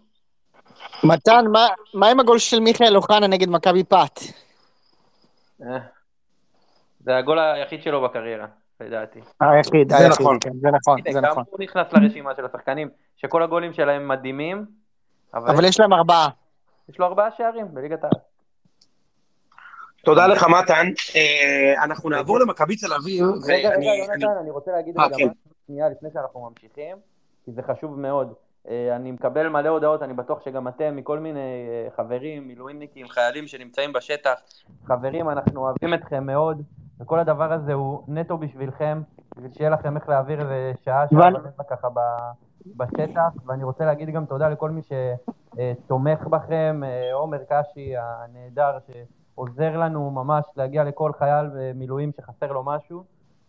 מתן, מה, מה עם הגול של מיכאל אוחנה נגד מכבי פת? אה, זה הגול היחיד שלו בקריירה, לדעתי. היחיד, זה היחיד, נכון. כן, זה נכון, הנה, זה נכון. הוא נכנס לרשימה של השחקנים, שכל הגולים שלהם מדהימים, אבל, אבל יש להם ארבעה. יש לו ארבעה שערים בליגת העל. תודה לך, מתן. אה, אנחנו נעבור למכבי תל אביב. רגע, רגע, יונתן, אני רוצה להגיד אה, רגע כן. משהו שנייה לפני שאנחנו ממשיכים, כי זה חשוב מאוד. אה, אני מקבל מלא הודעות, אני בטוח שגם אתם, מכל מיני אה, חברים, מילואימניקים, חיילים שנמצאים בשטח. חברים, אנחנו אוהבים אתכם מאוד, וכל הדבר הזה הוא נטו בשבילכם, בשביל שיהיה לכם איך להעביר איזה שעה, ורבע ככה ב- בשטח, ואני רוצה להגיד גם תודה לכל מי שתומך בכם, אה, עומר קשי הנהדר, שעוזר לנו ממש להגיע לכל חייל במילואים שחסר לו משהו.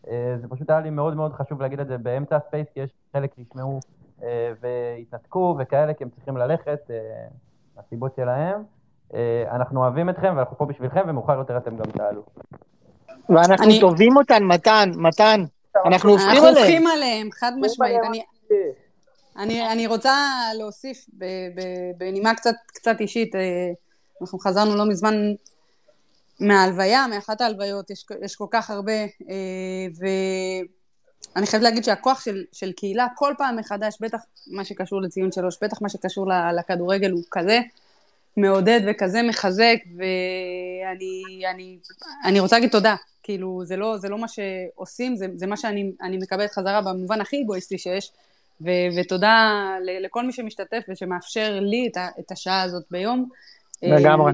אה, זה פשוט היה לי מאוד מאוד חשוב להגיד את זה באמצע הספייס, כי יש חלק שישמעו אה, והתנתקו וכאלה, כי הם צריכים ללכת, מהסיבות שלהם. אנחנו אוהבים אתכם ואנחנו פה בשבילכם, ומאוחר יותר אתם גם תעלו. ואנחנו אני- טובים אותן, מתן, מתן. אנחנו הופכים אנחנו עליהם. הופכים עליהם, חד משמעית. אני- אני, אני רוצה להוסיף ב, ב, בנימה קצת, קצת אישית, אה, אנחנו חזרנו לא מזמן מההלוויה, מאחת ההלוויות, יש, יש כל כך הרבה, אה, ואני חייבת להגיד שהכוח של, של קהילה כל פעם מחדש, בטח מה שקשור לציון שלוש, בטח מה שקשור לכדורגל הוא כזה, מעודד וכזה מחזק, ואני אני, אני רוצה להגיד תודה. כאילו, זה לא, זה לא מה שעושים, זה, זה מה שאני מקבלת חזרה במובן הכי אגואיסטי שיש, ו, ותודה ל, לכל מי שמשתתף ושמאפשר לי את, ה, את השעה הזאת ביום. לגמרי.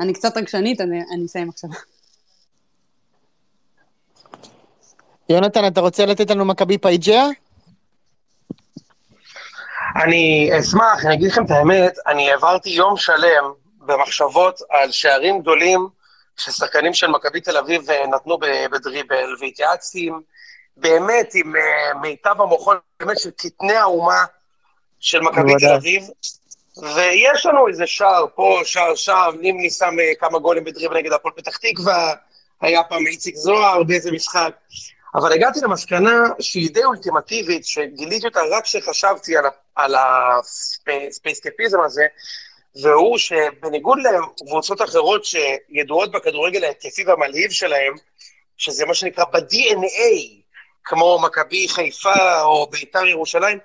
אני קצת רגשנית, אני, אני אסיים עכשיו. יונתן, אתה רוצה לתת לנו מכבי פייג'יה? אני אשמח, אני אגיד לכם את האמת, אני העברתי יום שלם במחשבות על שערים גדולים ששחקנים של מכבי תל אביב אה, נתנו בדריבל, והתייעצתי עם, באמת עם uh, מיטב המוחות, באמת של קטני האומה של מכבי תל אביב, ויש לנו איזה שער פה, שער שם, נימני שם uh, כמה גולים בדריבל נגד הפועל פתח תקווה, היה פעם איציק זוהר באיזה משחק, אבל הגעתי למסקנה שהיא די אולטימטיבית, שגיליתי אותה רק כשחשבתי על, על הספייסקפיזם הזה, והוא שבניגוד לקבוצות אחרות שידועות בכדורגל ההתקפי והמלהיב שלהם, שזה מה שנקרא ב-DNA, כמו מכבי חיפה או בית"ר ירושלים,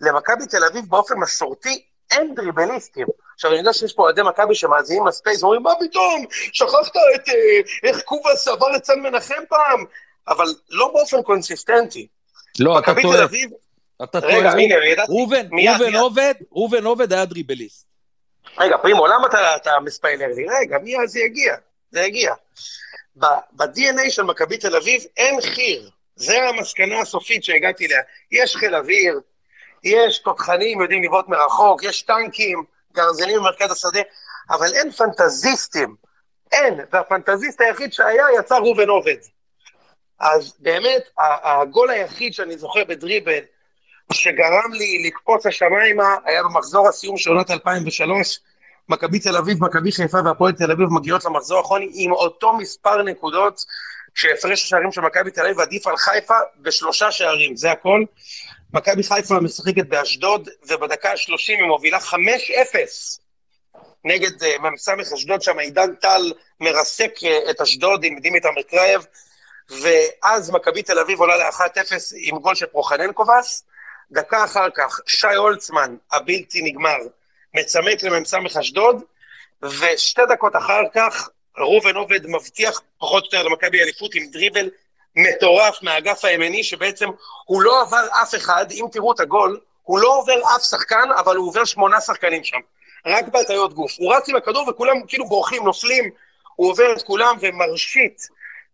למכבי תל אביב באופן מסורתי אין דריבליסטים. עכשיו, אני יודע שיש פה אוהדי מכבי שמאזינים לספייס, אומרים, מה פתאום, שכחת את, אה, איך קובאס עבר את סן מנחם פעם, אבל לא באופן קונסיסטנטי. לא, אתה טועה. אתה טועה. ראובן, ראובן עובד, ראובן עובד היה דריבליסט. רגע, פרימו, למה אתה, אתה מספיילר לי? רגע, מי אז זה יגיע? זה יגיע. ב-DNA של מכבי תל אביב אין חי"ר. זה המסקנה הסופית שהגעתי אליה. יש חיל אוויר, יש תותחנים יודעים לבעוט מרחוק, יש טנקים, גרזנים במרכז השדה, אבל אין פנטזיסטים. אין, והפנטזיסט היחיד שהיה יצא ראובן עובד. אז באמת, הגול היחיד שאני זוכר בדריבל, שגרם לי לקפוץ השמיימה, היה במחזור הסיום של עונת 2003, מכבי תל אביב, מכבי חיפה והפועל תל אביב מגיעות למחזור האחרוני עם אותו מספר נקודות שהפרש השערים של מכבי תל אביב עדיף על חיפה בשלושה שערים, זה הכל. מכבי חיפה משחקת באשדוד, ובדקה ה-30 היא מובילה 5-0 נגד אה, מ"ס אשדוד, שם עידן טל מרסק אה, את אשדוד עם דימיטר מקרייב, ואז מכבי תל אביב עולה ל-1-0 עם גול של פרוחורנקובס. דקה אחר כך, שי הולצמן, הבלתי נגמר, מצמק למ"ס אשדוד, ושתי דקות אחר כך, ראובן עובד מבטיח פחות או יותר למכבי אליפות עם דריבל מטורף מהאגף הימני, שבעצם הוא לא עבר אף אחד, אם תראו את הגול, הוא לא עובר אף שחקן, אבל הוא עובר שמונה שחקנים שם. רק בהטיות גוף. הוא רץ עם הכדור וכולם כאילו בורחים, נופלים, הוא עובר את כולם ומרשיט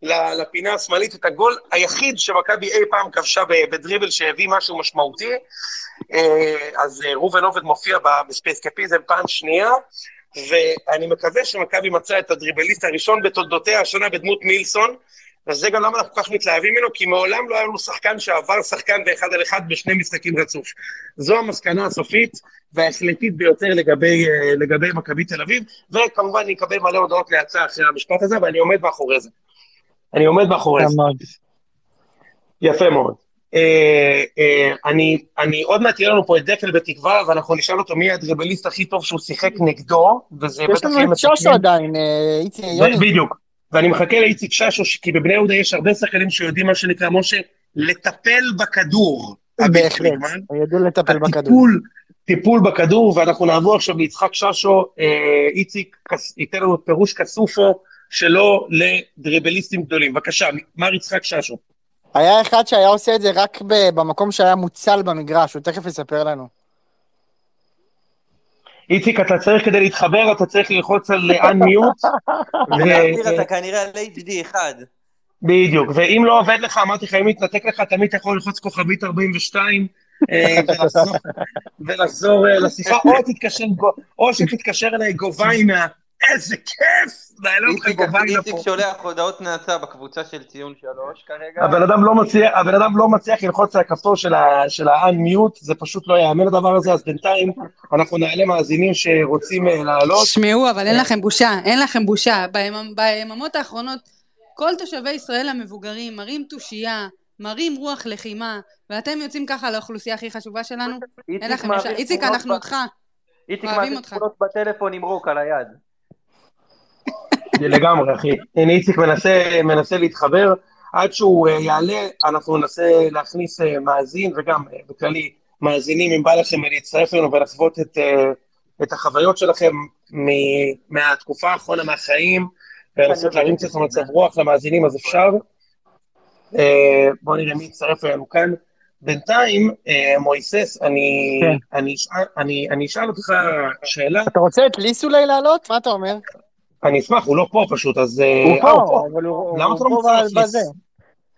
לפינה השמאלית את הגול היחיד שמכבי אי פעם כבשה בדריבל שהביא משהו משמעותי. אה, אז אה, ראובן עובד מופיע בספייסקפיזם פעם שנייה, ואני מקווה שמכבי מצא את הדריבליסט הראשון בתולדותיה השנה בדמות מילסון, וזה גם למה אנחנו כל כך מתלהבים ממנו, כי מעולם לא היה לנו שחקן שעבר שחקן באחד על אחד בשני משחקים רצוף. זו המסקנה הסופית וההחלטית ביותר לגבי, אה, לגבי מכבי תל אביב, וכמובן אני אקבל מלא הודעות להצעה אחרי המשפט הזה, ואני עומד מאחורי זה. אני עומד מאחורי זה. יפה מאוד. אה, אה, אני, אני עוד מעט יהיה לנו פה את דקל בתקווה, ואנחנו נשאל אותו מי הדריבליסט הכי טוב שהוא שיחק נגדו, וזה בטח. יש לנו את שושו עדיין, איציק יוני. בדיוק. ואני מחכה לאיציק ששו, כי בבני יהודה יש הרבה שחקנים שיודעים מה שנקרא, משה, לטפל בכדור. בהחלט, ידעו לטפל בכדור. טיפול בכדור, ואנחנו נעבור עכשיו ליצחק ששו, אה, איציק ייתן לנו פירוש כסופו שלו לדריבליסטים גדולים. בבקשה, מר יצחק ששו. היה אחד שהיה עושה את זה רק במקום שהיה מוצל במגרש, הוא תכף יספר לנו. איציק, אתה צריך כדי להתחבר, אתה צריך ללחוץ על unmute. ולהעביר אתה כנראה על HD אחד. בדיוק, ואם לא עובד לך, אמרתי לך, אם מתנתק לך, תמיד אתה יכול ללחוץ כוכבית 42 אה, ולחזור אה, לשיחה, או שתתקשר אליי גובאי מה... איזה כיף! איציק שולח הודעות נאצה בקבוצה של ציון שלוש כרגע. הבן אדם לא מצליח ללחוץ על הכפתור של ה-unmute, זה פשוט לא יאמן הדבר הזה, אז בינתיים אנחנו נעלה מאזינים שרוצים אה, לעלות. שמעו, אבל אין לכם בושה, אין לכם בושה. ביממות האחרונות, כל תושבי ישראל המבוגרים מראים תושייה, מראים רוח לחימה, ואתם יוצאים ככה לאוכלוסייה הכי חשובה שלנו? אין לכם. איציק, אנחנו אותך. איציק מעביר תמונות בטלפון עם רוק על היד. לגמרי, אחי. הנה איציק מנסה, מנסה להתחבר. עד שהוא uh, יעלה, אנחנו ננסה להכניס uh, מאזין, וגם uh, בכללי מאזינים, אם בא לכם להצטרף אלינו ולחוות את, uh, את החוויות שלכם מ- מהתקופה האחרונה מהחיים, ולנסות להרים קצת מצב רוח למאזינים, אז אפשר. אה, בואו נראה מי יצטרף אלינו כאן. בינתיים, אה, מויסס, אני, כן. אני, אשאל- אני, אני אשאל אותך שאלה, אתה רוצה את ליס אולי לעלות? מה אתה אומר? אני אשמח, הוא לא פה פשוט, אז... אה, הוא אה, פה, אבל הוא למה אתה לא הוא פה מצטרף בזה. ליס?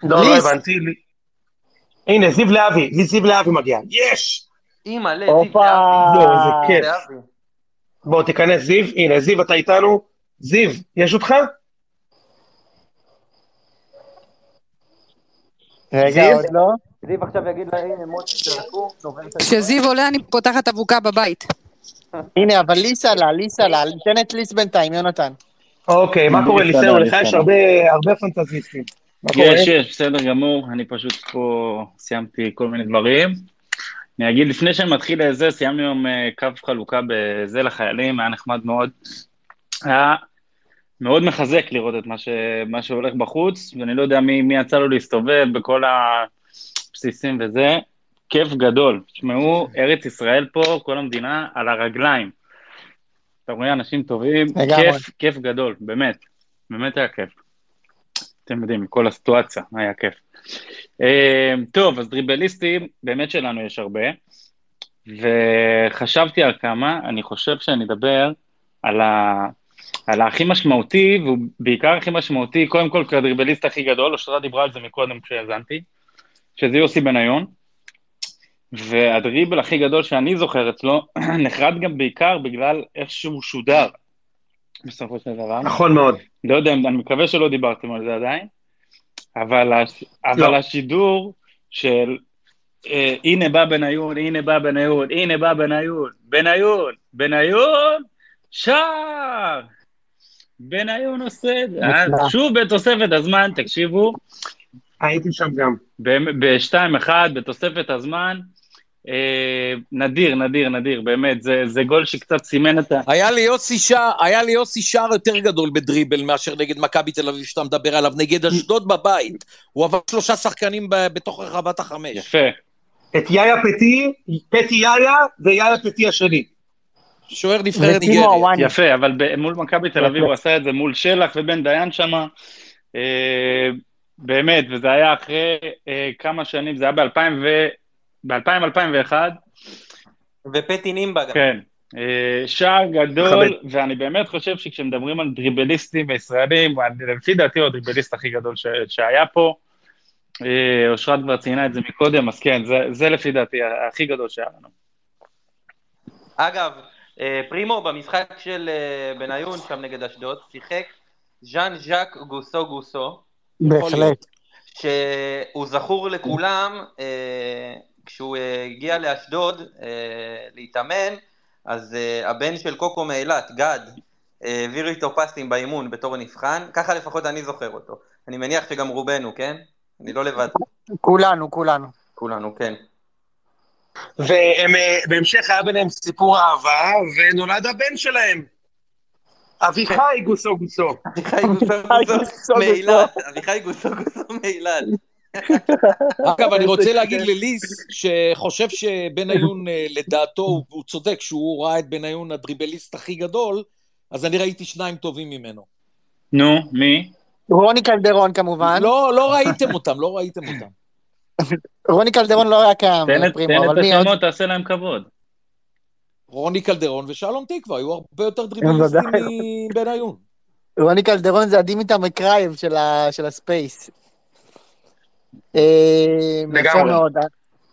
לא, לא. הבנתי. הנה, זיו להבי, לי זיו להבי מגיע. יש! אימא'לה, הופה. לא, איזה כיף. בוא, תיכנס, זיו. הנה, זיו, אתה איתנו? זיו, יש אותך? רגע? עוד לא? זיו עכשיו יגיד לה, הנה, מוטי, תרקו. כשזיו עולה אני פותחת אבוקה בבית. הנה, אבל ליס עלה, ליס עלה. תן את ליס בינתיים, יונתן. אוקיי, מה קורה, ליסאו? לך. יש הרבה פנטזיסטים. יש, יש, בסדר גמור, אני פשוט פה סיימתי כל מיני דברים. אני אגיד, לפני שאני מתחיל לזה, סיימנו היום אה, קו חלוקה בזה לחיילים, היה נחמד מאוד. היה מאוד מחזק לראות את מה, ש... מה שהולך בחוץ, ואני לא יודע מי, מי יצא לו להסתובב בכל הבסיסים וזה. כיף גדול. תשמעו, ארץ ישראל פה, כל המדינה, על הרגליים. אתה רואה אנשים טובים. כיף, כיף גדול, באמת. באמת היה כיף. אתם יודעים, כל הסיטואציה, היה כיף. אה, טוב, אז דריבליסטים, באמת שלנו יש הרבה, וחשבתי על כמה, אני חושב שאני אדבר על, ה... על הכי משמעותי, והוא בעיקר הכי משמעותי, קודם כל כדריבליסט הכי גדול, אושרה דיברה על זה מקודם כשהאזנתי, שזה יוסי בניון, והדריבל הכי גדול שאני זוכר אצלו, נחרד גם בעיקר בגלל איך שהוא שודר, בסופו של דבר. נכון מאוד. לא יודע, אני מקווה שלא דיברתם על זה עדיין, אבל, הש... אבל לא. השידור של אה, הנה בא בניון, הנה בא בניון, הנה בא בניון, בניון, בניון, שער! בניון עושה את זה. אה. שוב בתוספת הזמן, תקשיבו, הייתי שם גם. ב-2-1, בתוספת הזמן, נדיר, נדיר, נדיר, באמת, זה, זה גול שקצת סימן את ה... היה לי יוסי שער, היה לי יוסי שער יותר גדול בדריבל מאשר נגד מכבי תל אביב שאתה מדבר עליו, נגד אשדוד בבית. הוא עבר שלושה שחקנים ב- בתוך רחבת החמש. יפה. את יאיה פטי, פטי יאיה ויאיה פטי השני. שוער נבחרת ניגריה. יפה, אבל ב- מול מכבי תל אביב הוא עשה את זה מול שלח ובן דיין שמה. אה, באמת, וזה היה אחרי אה, כמה שנים, זה היה ב-2000-2001, ופטי נימבה גם. כן. אה, שער גדול, מכבד. ואני באמת חושב שכשמדברים על דריבליסטים ישראלים, לפי דעתי הוא הדריבליסט הכי גדול ש- שהיה פה. אה, אושרת כבר ציינה את זה מקודם, אז כן, זה, זה לפי דעתי הכי גדול שהיה לנו. אגב, אה, פרימו במשחק של בניון שם נגד אשדוד, שיחק ז'אן ז'אק גוסו גוסו, בהחלט. שהוא זכור לכולם, כשהוא אה, הגיע לאשדוד אה, להתאמן, אז אה, הבן של קוקו מאילת, גד, העביר איתו פסים באימון בתור נבחן, ככה לפחות אני זוכר אותו. אני מניח שגם רובנו, כן? אני לא לבד, כולנו, כולנו. כולנו, כן. והם, אה, בהמשך היה ביניהם סיפור אהבה, ונולד הבן שלהם. אביחי גוסו גוסו. אביחי גוסו גוסו גוסו גוסו. מאילת, אביחי גוסו גוסו מאילת. אגב, אני רוצה להגיד לליס, שחושב שבניון, אה, לדעתו, הוא- צודק, שהוא ראה את בניון הדריבליסט הכי גדול, אז אני ראיתי שניים טובים ממנו. נו, מי? רוני קלדרון כמובן. לא, לא ראיתם אותם, לא ראיתם אותם. רוני קלדרון לא היה קיים, תן את פרימו, תן אבל את מי עוד? השמות, תעשה להם כבוד. רוני קלדרון ושלום תקווה, היו הרבה יותר דריבליסטים מבניון. רוני קלדרון זה הדימיטר מקרייב של הספייס. אה, יפה. מאוד.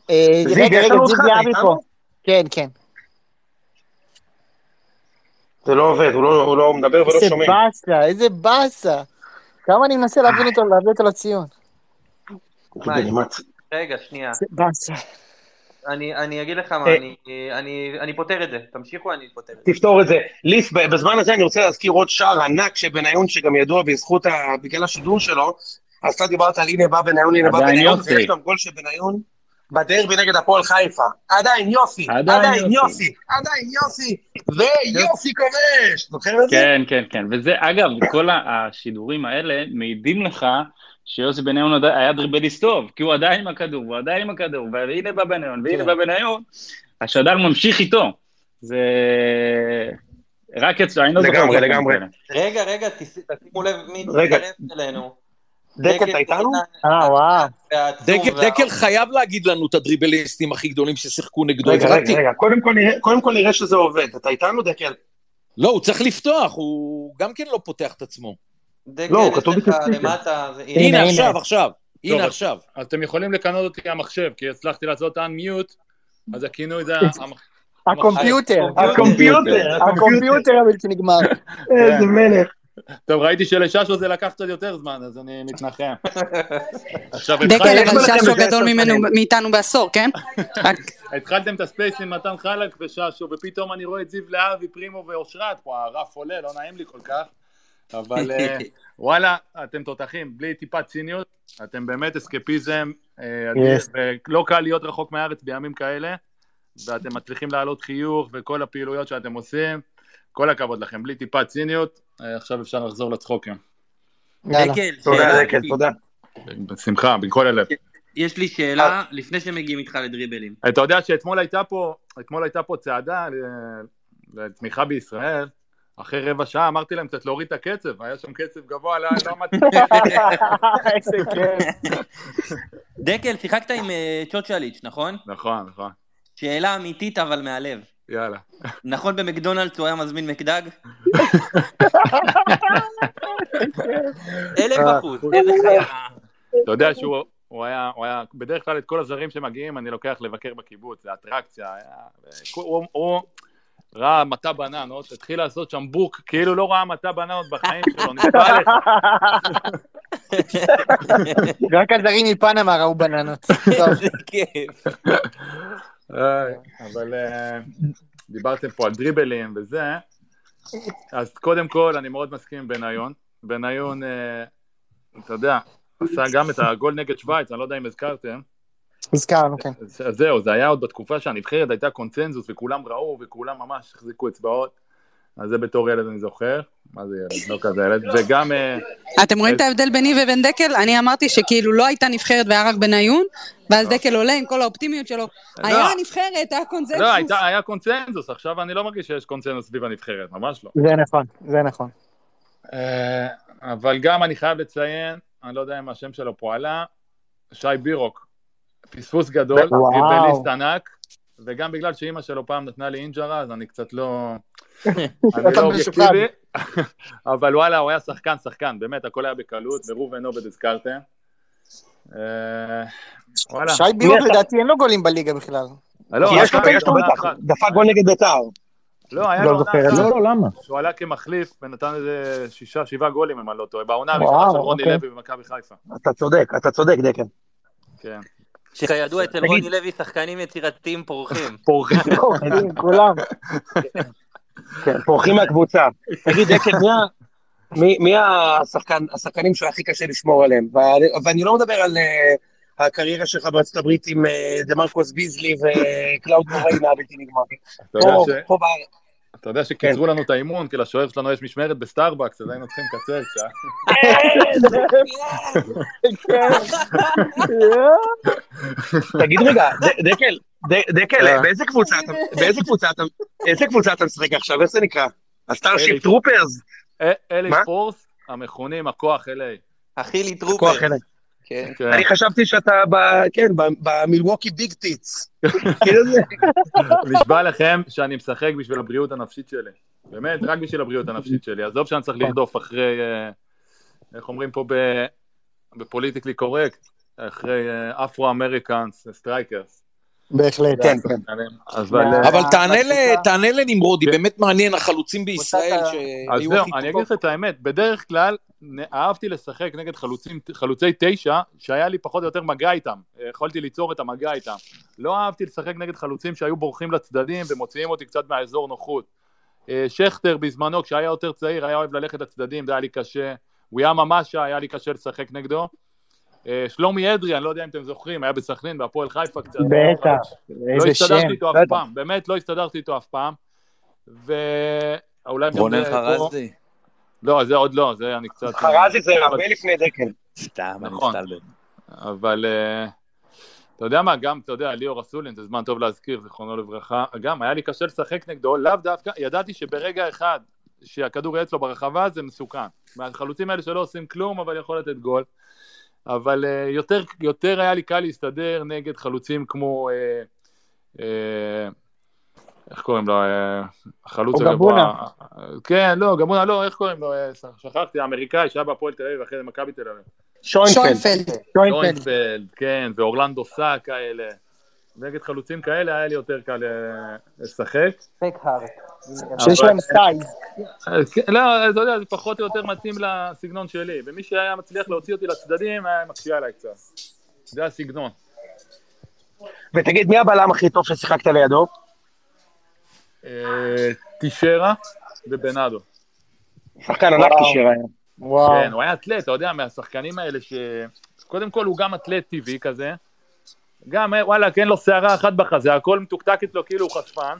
אה, רגע, רגע, זיו יעבי? פה. כן, כן. זה לא עובד, הוא לא, הוא לא מדבר ולא איזה שומעים. באסה, איזה באסה. כמה אני מנסה להביא אותו, להביא אותו לציון. רגע, שנייה. איזה באסה. אני, אני אגיד לך מה, אה. אני, אני, אני פותר את זה. תמשיכו, אני פותר את זה. תפתור את זה. ליס, ב- בזמן הזה אני רוצה להזכיר עוד שער ענק שבניון, שגם ידוע בזכות, ה... בגלל השידור שלו, אז אתה דיברת על הנה בא בניון, הנה בא בניון. ויש גם גול של בניון בדרבי נגד הפועל חיפה. עדיין יוסי, עדיין. יוסי, עדיין יוסי, ויוסי כובש. זוכר את זה? כן, כן, כן. וזה, אגב, כל השידורים האלה מעידים לך שיוסי בניון היה דריבליסט טוב, כי הוא עדיין עם הכדור, הוא עדיין עם הכדור, והנה בא בניון, והנה כן. בא בניון, השדר ממשיך איתו. זה... רק אצלו, אני לא זוכר... לגמרי, לגמרי. רגע, רגע, תש- תשימו לב מי רגע. הצטרף אלינו. דקל, אתה איתנו? אה, וואו. דקל, חייב להגיד לנו את הדריבליסטים הכי גדולים ששיחקו נגדו. רגע. רגע, רגע, קודם כל נראה- שזה עובד. אתה איתנו, דקל? לא, הוא צריך לפתוח, הוא גם כן לא פותח את עצמו. דקל, לא, יש כתוב זה- הנה. עכשיו, עכשיו. הנה עכשיו. אז אתם יכולים לכנות אותי המחשב, כי הצלחתי לעשות unmute, אז הכינוי זה... הקומפיוטר. הקומפיוטר, הקומפיוטר הבלתי נגמר. איזה מלך. טוב, ראיתי שלששו זה לקח קצת יותר זמן, אז אני מתנחם. דקל, אבל ששו גדול. מאיתנו בעשור, כן? התחלתם את הספייס עם מתן חלק וששו, ופתאום אני רואה את זיו להבי, פרימו ואושרת, פה הרף עולה, לא נעים לי כל כך, אבל אה, וואלה, אתם תותחים, בלי טיפת ציניות, אתם באמת אסקפיזם. ולא קל להיות רחוק מהארץ בימים כאלה, ואתם מצליחים להעלות חיוך וכל הפעילויות שאתם עושים, כל הכבוד לכם, בלי טיפת ציניות, אה, עכשיו אפשר לחזור לצחוקים. יאללה. דקל, תודה, דקל, תודה. בשמחה, מכל הלב. יש לי שאלה, לפני שמגיעים איתך לדריבלים. אתה יודע שאתמול הייתה פה, אתמול הייתה פה צעדה לתמיכה בישראל, אחרי רבע שעה אמרתי להם קצת להוריד את הקצב, היה שם קצב גבוה, לא לא מתאים. איזה כיף. דקל, שיחקת עם אה, צ'וצ'ליץ', נכון? נכון, נכון, שאלה אמיתית אבל מהלב. יאללה. נכון במקדונלדס הוא היה מזמין מקדג? אלף אחוז, איזה חיה. אתה יודע שהוא הוא היה, הוא היה, בדרך כלל את כל הזרים שמגיעים אני לוקח לבקר בקיבוץ, זה אטרקציה, היה, הוא, הוא ראה מטע בננות, התחיל לעשות שם בוק, כאילו לא ראה מטע בננות בחיים שלו, נשבע לך. רק הזרים מפנמה ראו בננות. כיף. איי, אבל אה, דיברתם פה על דריבלים וזה, אז קודם כל אני מאוד מסכים עם בניון. בניון, אה, אתה יודע, עשה גם את הגול נגד שווייץ, אני לא יודע אם הזכרתם. הזכרנו, כן. אז אז זהו, זה היה עוד בתקופה שהנבחרת הייתה קונצנזוס וכולם ראו וכולם ממש החזיקו אצבעות. אז זה בתור ילד אני זוכר, מה זה ילד, לא כזה ילד, וגם... אתם רואים את ההבדל ביני ובין דקל? אני אמרתי שכאילו לא הייתה נבחרת והיה רק בניון, ואז דקל עולה עם כל האופטימיות שלו. היה נבחרת, היה קונצנזוס. לא, היה קונצנזוס, עכשיו אני לא מרגיש שיש קונצנזוס סביב הנבחרת, ממש לא. זה נכון, זה נכון. אה, אבל גם אני חייב לציין, אני לא יודע אם השם שלו פה עלה, שי בירוק, פספוס גדול, וואו. דריבליסט ענק, וגם בגלל שאימא שלו פעם נתנה לי אינג'רה, אז אני קצת לא... אני לא. אובייקטיבי, אבל וואלה, הוא היה שחקן, שחקן, באמת, הכל היה בקלות, וראובן עובד הזכרתם. אה, וואלה. שי בירוק לדעתי אין לו גולים בליגה בכלל. לא, כי יש לו, עונה בטח, אחת. דפק גול נגד בית"ר. לא, היה לא לו עונה. אחת, לא, לא, למה? שהוא עלה כמחליף ונתן איזה שישה, שבעה גולים, אם אני לא טועה, בעונה הראשונה של רוני אוקיי. לוי במכבי חיפה. אתה צודק, אתה צודק, דקל. כן. שכידוע אצל רוני לוי שחקנים יצירתיים פורחים. פורחים. כולם. כן, פורחים מהקבוצה. תגיד, דקל, מי השחקנים שהכי קשה לשמור עליהם? ואני- לא מדבר על אה, הקריירה שלך בארצות הברית עם אה, דה מרקוס ביזלי וקלאוד מוריינה הבלתי נגמר. פה בארץ. אתה יודע שקיצרו לנו את האימון, כי לשוער שלנו יש משמרת בסטארבקס, אז היינו צריכים לקצר קצת. תגיד רגע, דקל, דקל. באיזה קבוצה אתה, באיזה קבוצה אתה, משחק עכשיו? איך זה נקרא? ה starship. troopers? אלי? פורס, המכונים הכוח אליי. החילי trooper. כן. כן. אני חשבתי שאתה ב... כן, ב- במילווקי big tits. נשבע לכם שאני משחק בשביל הבריאות הנפשית שלי. באמת, רק בשביל הבריאות הנפשית שלי. עזוב שאני צריך לרדוף אחרי, אה, איך אומרים פה ב- ב politically correct, אחרי Afro-Americans, strikers. בהחלט. כן, כן. אבל... אבל תענה ל- בקבוצה- תענה לנמרודי, כן. באמת מעניין, החלוצים בישראל אז שהיו זהו, הכי אני אגיד. לך את האמת, בדרך כלל אהבתי לשחק נגד חלוצים, חלוצי תשע, שהיה לי פחות או יותר מגע איתם, יכולתי ליצור את המגע איתם. לא אהבתי לשחק נגד חלוצים שהיו בורחים לצדדים ומוציאים אותי קצת מהאזור נוחות. אה, שכטר בזמנו, כשהיה יותר צעיר, היה אוהב ללכת לצדדים, זה היה לי קשה. וויאמה משה, היה לי קשה לשחק נגדו. אה, שלומי אדרי, אני לא יודע אם אתם זוכרים, היה בסכנין, בהפועל חיפה קצת. בטח, לא איזה שם. הסתדרתי איתו אף. פעם, באמת לא הסתדרתי איתו אף פעם. ואולי... רונן זה- חרזי. לא, זה עוד לא, זה אני קצת... חרזי זה הרבה לפני דקל. סתם, אני נכון. מסתלבט. אבל... אה, אתה יודע מה, גם, אתה יודע, ליאור אסולין, זה זמן טוב להזכיר, זיכרונו לברכה, גם היה לי קשה לשחק נגדו, לאו דווקא, ידעתי שברגע אחד שהכדור יהיה אצלו ברחבה זה מסוכן. מהחלוצים האלה שלא עושים כלום, אבל יכול לתת גול. אבל אה, יותר, יותר היה לי קל להסתדר נגד חלוצים כמו, אה, אה, איך קוראים לו, אה, החלוץ או גבונה. כן, לא, גבונה, לא, איך קוראים לו, שכחתי, האמריקאי שהיה בהפועל תל אביב, אחרי זה מכבי תל אביב. שוינפלד. שוינפלד. שוינפלד. שוינפלד, כן, ואורלנדו סה כאלה. נגד חלוצים כאלה היה לי יותר קל אה, לשחק. פקהארט. שיש להם סטייל. כן, לא, אתה יודע, זה פחות או יותר מתאים לסגנון שלי, ומי שהיה מצליח להוציא אותי לצדדים היה מקשיב עליי קצת. זה הסגנון. ותגיד, מי הבלם הכי טוב ששיחקת לידו? אה, טישרה ובנאדו. שחקן ענק היה. וואו. כן, הוא היה אתלט, אתה יודע, מהשחקנים האלה ש... קודם כל הוא גם אתלט טבעי כזה, גם אה, וואלה, כן לו שערה אחת בחזה, הכל מתוקתק אצלו כאילו הוא חשפן,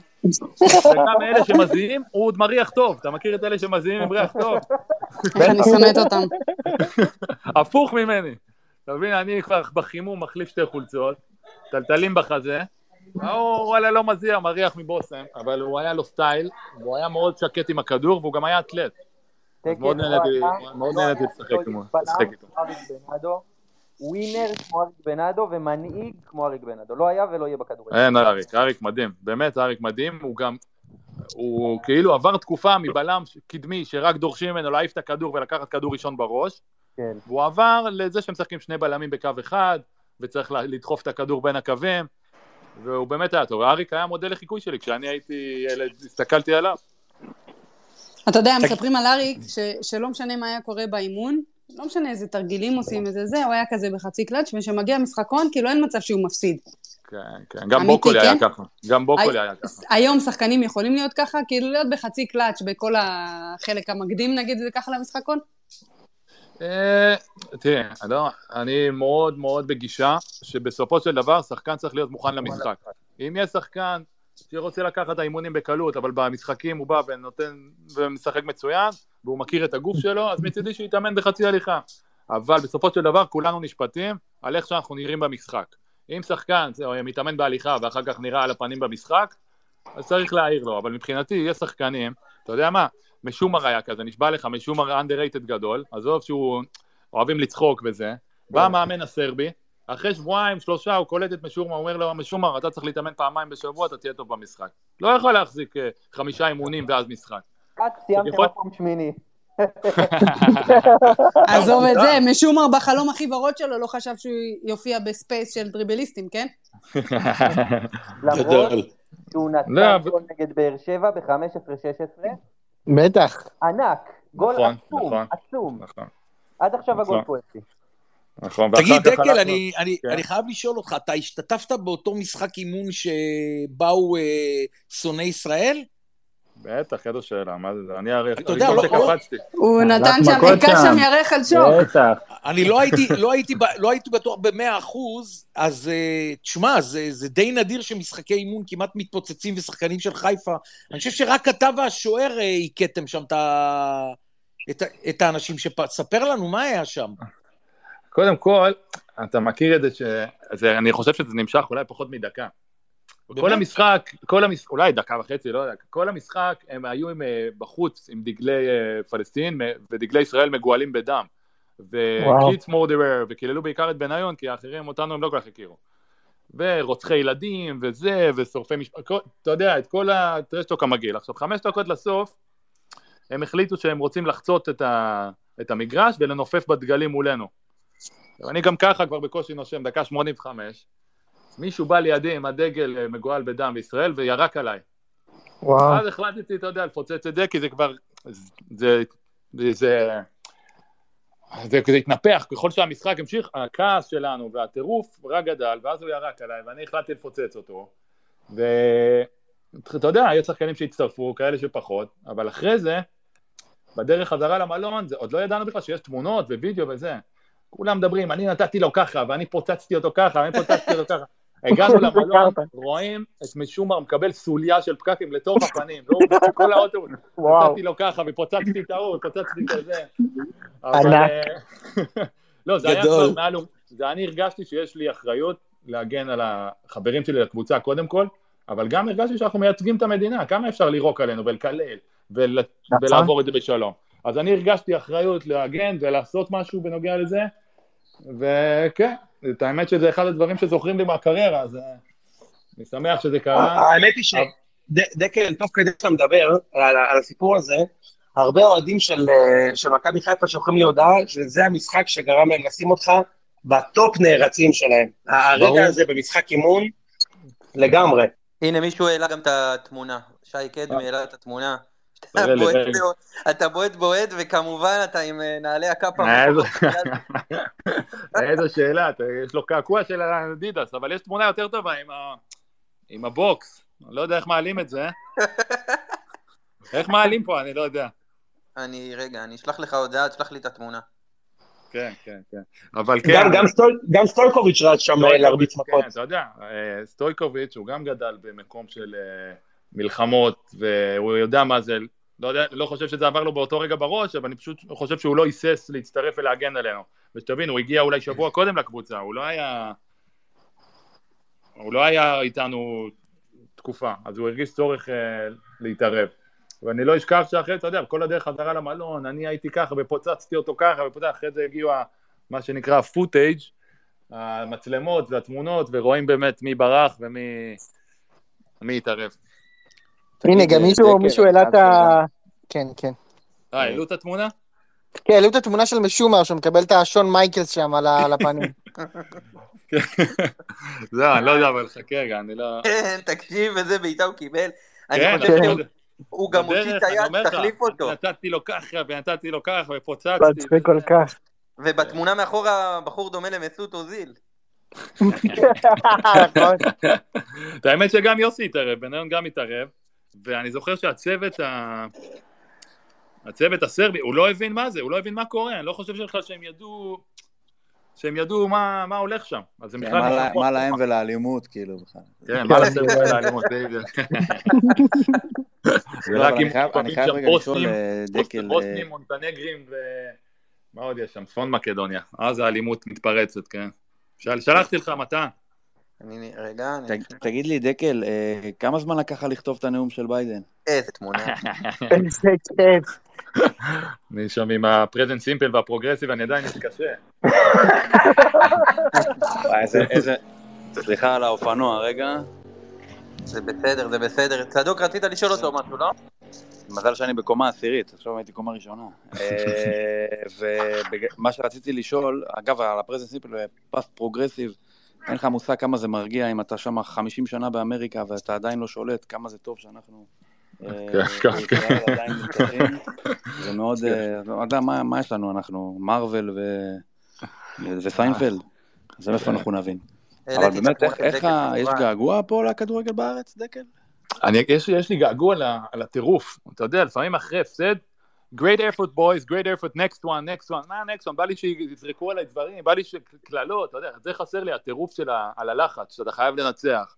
וגם אלה שמזיעים, הוא עוד מריח טוב, אתה מכיר את אלה שמזיעים עם ריח טוב? איך אני שונאת אותם. הפוך ממני. אתה מבין, אני כבר בחימום מחליף שתי חולצות, טלטלים בחזה, ההוא וואלה לא מזיע, מריח מבושם, אבל הוא היה לו סטייל, והוא היה מאוד שקט עם הכדור, והוא גם היה אתלט. מאוד נהניתי- לשחק לשחק איתו. ווינר כמו אריק בנאדו ומנהיג כמו אריק בנאדו. לא היה ולא יהיה בכדורגל. אין אריק, אריק מדהים, באמת אריק מדהים, הוא גם, הוא כאילו עבר תקופה מבלם קדמי שרק דורשים ממנו להעיף את הכדור ולקחת כדור ראשון בראש, כן. והוא עבר לזה שמשחקים שני בלמים בקו אחד, וצריך לדחוף את הכדור בין הקווים, והוא באמת היה טוב. אריק היה מודל לחיקוי שלי, כשאני הייתי ילד, הסתכלתי עליו. אתה יודע, מספרים על אריק, ש- שלא משנה מה היה קורה באימון, לא משנה איזה תרגילים עושים, איזה זה, הוא היה כזה בחצי קלאץ', וכשמגיע משחקון, כאילו אין מצב שהוא מפסיד. כן, כן, גם בוקולי היה כן? ככה, גם בוקולי הי- היה ככה. היום שחקנים יכולים להיות ככה? כאילו להיות בחצי קלאץ' בכל החלק המקדים, נגיד, זה ככה למשחקון? אה, תראה, לא- אני מאוד מאוד בגישה שבסופו של דבר שחקן צריך להיות מוכן למשחק. אם יש שחקן שרוצה לקחת את האימונים בקלות, אבל במשחקים הוא בא ונותן ומשחק מצוין, והוא מכיר את הגוף שלו, אז מצידי שיתאמן בחצי הליכה. אבל בסופו של דבר כולנו נשפטים על איך שאנחנו נראים במשחק. אם שחקן מתאמן בהליכה ואחר כך נראה על הפנים במשחק, אז צריך להעיר לו, אבל מבחינתי יש שחקנים, אתה יודע מה, משומר היה כזה, נשבע לך, משומר underrated גדול, עזוב שהוא, אוהבים לצחוק וזה, בא המאמן הסרבי, אחרי שבועיים, שלושה, הוא קולט את משומר, הוא אומר לו, משומר, אתה צריך להתאמן פעמיים בשבוע, אתה תהיה טוב במשחק. לא יכול להחזיק אה, חמישה אימונים ואז משחק. את סיימתם יכול- מקום שמיני. עזוב את לא. זה, משומר בחלום הכי ורוד שלו לא חשב שהוא יופיע בספייס של דריבליסטים, כן? למרות. שהוא לא, נתן אבל- גול נגד באר שבע ב-15-16, בטח. ענק, גול נכון, עצום, נכון. עצום. נכון, עד עכשיו הגול. פה אצלי. נכון. תגיד, ואחר כך דקל, הלכנו- אני, אני, כן. אני חייב לשאול אותך, אתה השתתפת באותו משחק אימון שבאו אה, שונאי ישראל? בטח, איזו שאלה, מה זה, אני הרי, אתה יודע, הראשון לא- שקפצתי. הוא נתן שם, היכה שם. ירך על שוק. בטח. אני לא הייתי, לא הייתי, לא הייתי בטוח במאה אחוז, אז אה, תשמע, זה, זה די נדיר שמשחקי אימון כמעט מתפוצצים ושחקנים של חיפה. אני חושב שרק אתה והשוער אה, הכיתם שם את. את, את האנשים שפ... ספר לנו מה היה שם. קודם כל, אתה מכיר את זה ש... זה, אני חושב שזה נמשך אולי פחות מדקה. כל באמת? המשחק, המשחק, כל המשחק, אולי דקה וחצי, לא יודע, כל המשחק הם היו עם, אה, בחוץ עם דגלי אה, פלסטין ודגלי ישראל מגואלים בדם. וקיטס מורדרר, וקיללו בעיקר את בניון, כי האחרים אותנו הם לא כל כך הכירו. ורוצחי ילדים, וזה, ושורפי משפחות, אתה יודע, את כל הטרשטוק המגעיל. עכשיו, חמש דקות לסוף, הם החליטו שהם רוצים לחצות את, ה, את המגרש ולנופף בדגלים מולנו. אני גם ככה כבר בקושי נושם, דקה 85, מישהו בא לידי עם הדגל אה, מגואל בדם בישראל וירק עליי. וואו. אז החלטתי, אתה יודע, לפוצץ את זה, כי זה כבר, זה, זה, זה, זה, זה, התנפח, ככל שהמשחק המשיך, הכעס שלנו והטירוף רק גדל, ואז הוא ירק עליי, ואני החלטתי לפוצץ אותו. ואתה יודע, יש שחקנים שהצטרפו, כאלה שפחות, אבל אחרי זה, בדרך חזרה למלון, זה, עוד לא ידענו בכלל שיש תמונות ווידאו וזה. כולם מדברים, אני נתתי לו ככה, ואני פוצצתי אותו ככה, ואני פוצצתי אותו ככה. הגענו למלון, רואים את משומר מקבל סוליה של פקקים לתוך הפנים, לא כל האוטובוס, וואו. נתתי לו ככה ופוצצתי את ההוא, ופוצצתי את זה. ענק. אה, לא, זה היה. כבר מעל, זה אני הרגשתי שיש לי אחריות להגן על החברים שלי לקבוצה קודם כל, אבל גם הרגשתי שאנחנו מייצגים את המדינה, כמה אפשר לירוק עלינו ולקלל ול... נכון. ולעבור את זה בשלום. אז אני הרגשתי אחריות להגן ולעשות משהו בנוגע לזה, וכן, את האמת שזה אחד הדברים שזוכרים לי מהקריירה, אז אה, אני שמח שזה קרה. האמת היא שדקל, תוך כדי שאתה מדבר על על הסיפור הזה, הרבה אוהדים של אה, של מכבי חיפה שולחים לי הודעה שזה המשחק שגרם להם לשים אותך בטופ נערצים שלהם. הרגע. הזה במשחק אימון, לגמרי. הנה, מישהו העלה גם את התמונה. שי קדמי העלה את התמונה. אתה בועט. בועט- וכמובן אתה עם אה, נעלי הקאפה. איזה-. איזו שאלה, יש לו קעקוע של אדידס, אבל יש תמונה יותר טובה עם הבוקס. אני לא יודע איך מעלים את זה. איך מעלים פה, אני לא יודע. אני, רגע, אני אשלח לך הודעה, תשלח לי את התמונה. כן, כן, כן. אבל כן. גם- גם סטול- גם סטולקוביץ' רץ שם אה, להרביץ מכות. כן, אתה יודע, אה, סטויקוביץ' הוא גם גדל במקום של מלחמות, והוא יודע מה זה, לא, יודע, לא חושב שזה עבר לו באותו רגע בראש, אבל אני פשוט חושב שהוא לא היסס להצטרף ולהגן עלינו. ושתבין, הוא הגיע אולי שבוע קודם לקבוצה, הוא לא היה... הוא לא היה איתנו תקופה, אז הוא הרגיש צורך אה, להתערב. ואני לא אשכח שאחרי, אתה יודע, כל הדרך חזרה למלון, אני הייתי ככה ופוצצתי אותו ככה, ואחרי זה הגיעו מה שנקרא פוטאג', המצלמות והתמונות, ורואים באמת מי ברח ומי מי התערב. הנה, גם אה, מישהו העלה את ה... כן, כן. אה, העלו את התמונה? כן, העלו את התמונה של משומר, שהוא מקבל את השון מייקלס שם על הפנים. זהו, אני לא יודע, אבל חכה רגע, אני לא... כן, תקשיב איזה בעיטה הוא קיבל. אני כן, חושב שהוא גם הוציא את היד, תחליף אותו. נתתי לו ככה ונתתי לו ככה ופוצצתי. מצחיק כל כך. ובתמונה מאחורה בחור דומה למסות אוזיל. נכון. את האמת שגם יוסי התערב, בניון גם התערב, ואני זוכר שהצוות ה... הצוות הסרבי, הוא לא הבין מה זה, הוא לא הבין מה קורה, אני לא חושב בכלל שהם ידעו, שהם ידעו מה, מה הולך שם. אז הם כן, בכלל... מה מה להם ולאלימות, כאילו, בכלל. כן, מה לסרבי ולאלימות, בדיוק. זה לא, אם אני חייב- רגע לשאול, אה, דקל, בוסנים, אה, מונטנגרים ו... מה עוד יש שם? צפון מקדוניה. אז האלימות מתפרצת, כן. של- שלחתי לך מתן. אני, רגע, אני... ת- תגיד לי, דקל, אה, כמה זמן לקח לך לכתוב את הנאום של ביידן? איזה תמונה. איזה כיף. אני שם עם הפרזנט סימפל והפרוגרסיב, אני עדיין מתקשה. אה, איזה- איזה... סליחה על האופנוע, רגע. זה בסדר, זה בסדר. צדוק, רצית לשאול אותו משהו, לא? מזל שאני בקומה עשירית, עכשיו הייתי קומה ראשונה. ומה שרציתי לשאול, אגב, על ה present simple ו past progressive, אין לך מושג כמה זה מרגיע אם אתה שם 50 שנה באמריקה ואתה עדיין לא שולט, כמה זה טוב שאנחנו... אה, כן, כן, עדיין מתקדמים. זה מאוד, אה, לא יודע, מה יש לנו, אנחנו מרוויל וסיינפלד, אז איפה אנחנו נבין. אבל העליתי את באמת, איך- ה- יש. געגוע פה לכדורגל בארץ, דקל? אני, יש, יש לי געגוע על הטירוף. אתה יודע, לפעמים אחרי הפסד, great effort boys, great effort, next one, next one, מה next one? בא לי שיזרקו עליי דברים, בא לי שקללות, אתה יודע, זה חסר לי, הטירוף של ה, על הלחץ, שאתה חייב לנצח.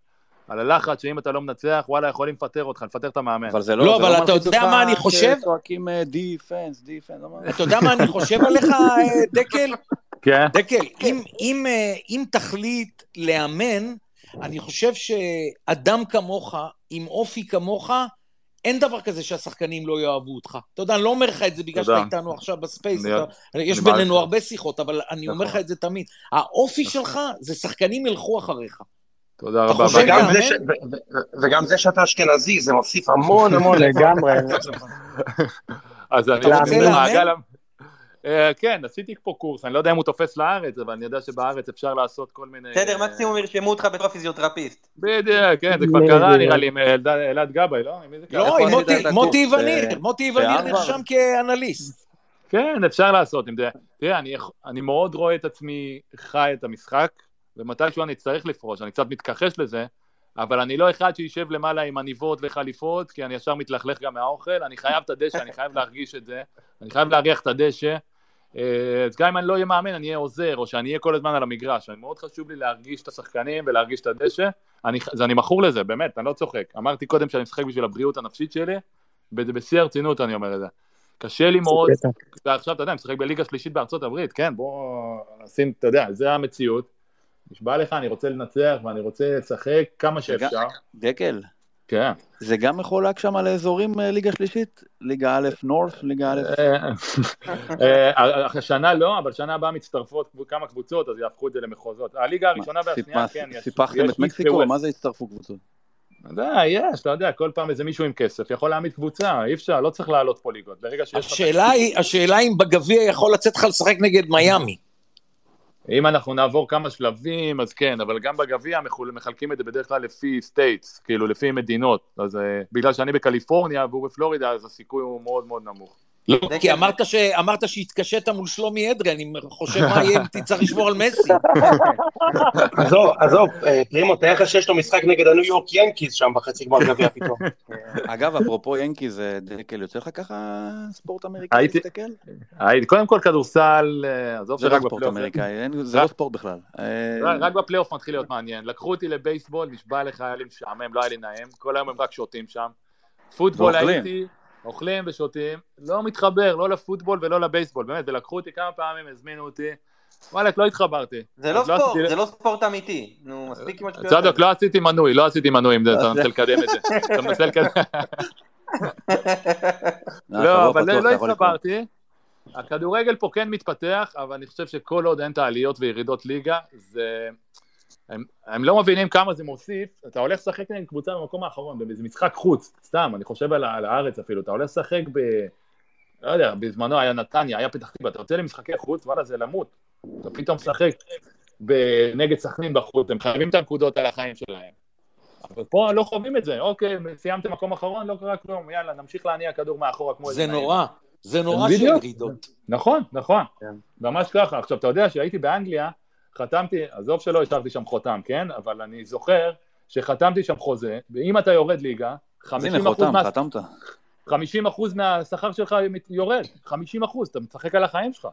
על הלחץ שאם אתה לא מנצח, וואלה, יכולים לפטר אותך, לפטר את המאמן. אבל זה לא, לא, זה אבל אתה מלחיץ יודע מה אני חושב? שצועקים דיפנס, דיפנס, אתה יודע מה אני חושב עליך, אה, דקל? כן? דקל, אם, אם, אה, אם תחליט לאמן, אני חושב שאדם כמוך, עם אופי כמוך, אין דבר כזה שהשחקנים לא יאהבו אותך. אתה יודע, אני לא אומר לך את זה בגלל. שאתה איתנו עכשיו ב space, אני- אתה, יש אני בינינו. הרבה שיחות, אבל אני אומר לך נכון. את זה תמיד. האופי שלך זה שחקנים ילכו אחריך. תודה רבה. וגם? זה ש- ו- ו- וגם זה שאתה אשכנזי, זה מוסיף המון המון. לגמרי. אז אני רוצה לאמן? אה, כן, עשיתי פה קורס, אני לא יודע אם הוא תופס לארץ, אבל אני יודע שבארץ אפשר לעשות כל מיני... בסדר, מקסימום ירשמו אותך בתור הפיזיותרפיסט. בדיוק, כן, זה כבר קרה נראה לי עם אלדד- אלעד גבאי, לא? לא, עם מוטי- הקורס? מוטי ב- וניר, מוטי וניר בהרווארד? נרשם כאנליסט. כן, אפשר לעשות עם זה. תראה, אני מאוד רואה את עצמי חי את המשחק, ומתישהו אני אצטרך לפרוש, אני קצת מתכחש לזה, אבל אני לא אחד שישב למעלה עם עניבות וחליפות, כי אני ישר מתלכלך גם מהאוכל, אני חייב את הדשא, אני חייב להרגיש את זה, אני חייב להריח את הדשא. אה, אז גם אם אני לא אהיה מאמן, אני אהיה עוזר, או שאני אהיה כל הזמן על המגרש. מאוד חשוב לי להרגיש את השחקנים ולהרגיש את הדשא. אני, אז אני מכור לזה, באמת, אני לא צוחק. אמרתי קודם שאני משחק בשביל הבריאות הנפשית שלי, בשיא הרצינות אני אומר את זה. קשה לי מאוד, ועכשיו אתה יודע, אני משחק בליגה שלישית בארצות הברית, כן, בוא נשים, אתה יודע, זה המציאות. נשבע לך, אני רוצה לנצח ואני רוצה לשחק כמה שאפשר. דקל, כן. זה גם מחולק שם לאזורים אה, ליגה שלישית? ליגה א' נורף, ליגה א'... אה, אה, השנה לא, אבל שנה הבאה מצטרפות כמה קבוצות, אז יהפכו את זה למחוזות. הליגה הראשונה והשנייה, כן, יש. סיפחתם את מקסיקו? מה זה הצטרפו קבוצות? די, יש, אתה יודע, כל פעם איזה מישהו עם כסף יכול להעמיד קבוצה, אי אפשר, לא צריך לעלות פה ליגות. השאלה היא, השאלה אם בגביע יכול לצאת לך לשחק נגד מיאמי. אם אנחנו נעבור כמה שלבים, אז כן, אבל גם בגביע מחלקים את זה בדרך כלל לפי states, כאילו לפי מדינות. אז אה, בגלל שאני בקליפורניה והוא בפלורידה, אז הסיכוי הוא מאוד מאוד נמוך. לא, זה כי כן. אמרת ש- אמרת שהתקשית מול שלומי אדרי, אני חושב מה יהיה אם תצטרך לשמור על מסי. עזוב, עזוב, אה, פרימו, תאר לך שיש לו משחק נגד הניו יורק ינקיז שם בחצי גמר גביע פתאום. אגב, אפרופו ינקיז, אה, דקל, יוצא לך ככה ספורט אמריקאי להסתכל? קודם כל כדורסל, אה, עזוב זה לא שרק ספורט בפלייאוף, אמריקאי, זה לא ספורט בכלל. אה, רק- רק בפלייאוף מתחיל להיות מעניין. לקחו אותי לבייסבול, נשבע לך, היה לי משעמם, לא היה לי נעים, כל היום הם רק שותים שם. פוטבול. הייתי, אוכלים ושותים, לא מתחבר, לא לפוטבול ולא לבייסבול, באמת, ולקחו אותי כמה פעמים, הזמינו אותי, וואלכ, לא התחברתי. זה לא לא ספורט, עשיתי- זה לא ספורט אמיתי. נו, מספיק עם השטויות צדוק. לא עשיתי מנוי, לא עשיתי מנוי, אם זה- אתה מנסה לקדם את זה. אתה מנסה לקדם... לא, לא, אבל לא לקרוא. התחברתי. הכדורגל פה כן מתפתח, אבל אני חושב שכל עוד אין את העליות וירידות ליגה, זה... הם, הם לא מבינים כמה זה מוסיף, אתה הולך לשחק נגד קבוצה במקום האחרון, באיזה משחק חוץ, סתם, אני חושב על, על הארץ אפילו, אתה הולך לשחק ב... לא יודע, בזמנו היה נתניה, היה פתח תקווה, אתה יוצא למשחקי חוץ, וואלה, זה למות. אתה פתאום משחק ב- נגד סכנין בחוץ, הם חייבים את הנקודות על החיים שלהם. אבל פה לא חווים את זה, אוקיי, סיימתם מקום אחרון, לא קרה כלום, יאללה, נמשיך להניע כדור מאחורה כמו איזה זה. נורא, זה נורא בדיוק. ירידות. נכון, נכון, כן. ממש ככה. עכשיו, אתה יודע שהייתי באנגליה, חתמתי, עזוב שלא השארתי שם חותם, כן? אבל אני זוכר שחתמתי שם חוזה, ואם אתה יורד ליגה, 50% אז הנה, חותם, מה- חתמת. 50% מהשכר שלך יורד, 50%, אתה משחק על החיים שלך.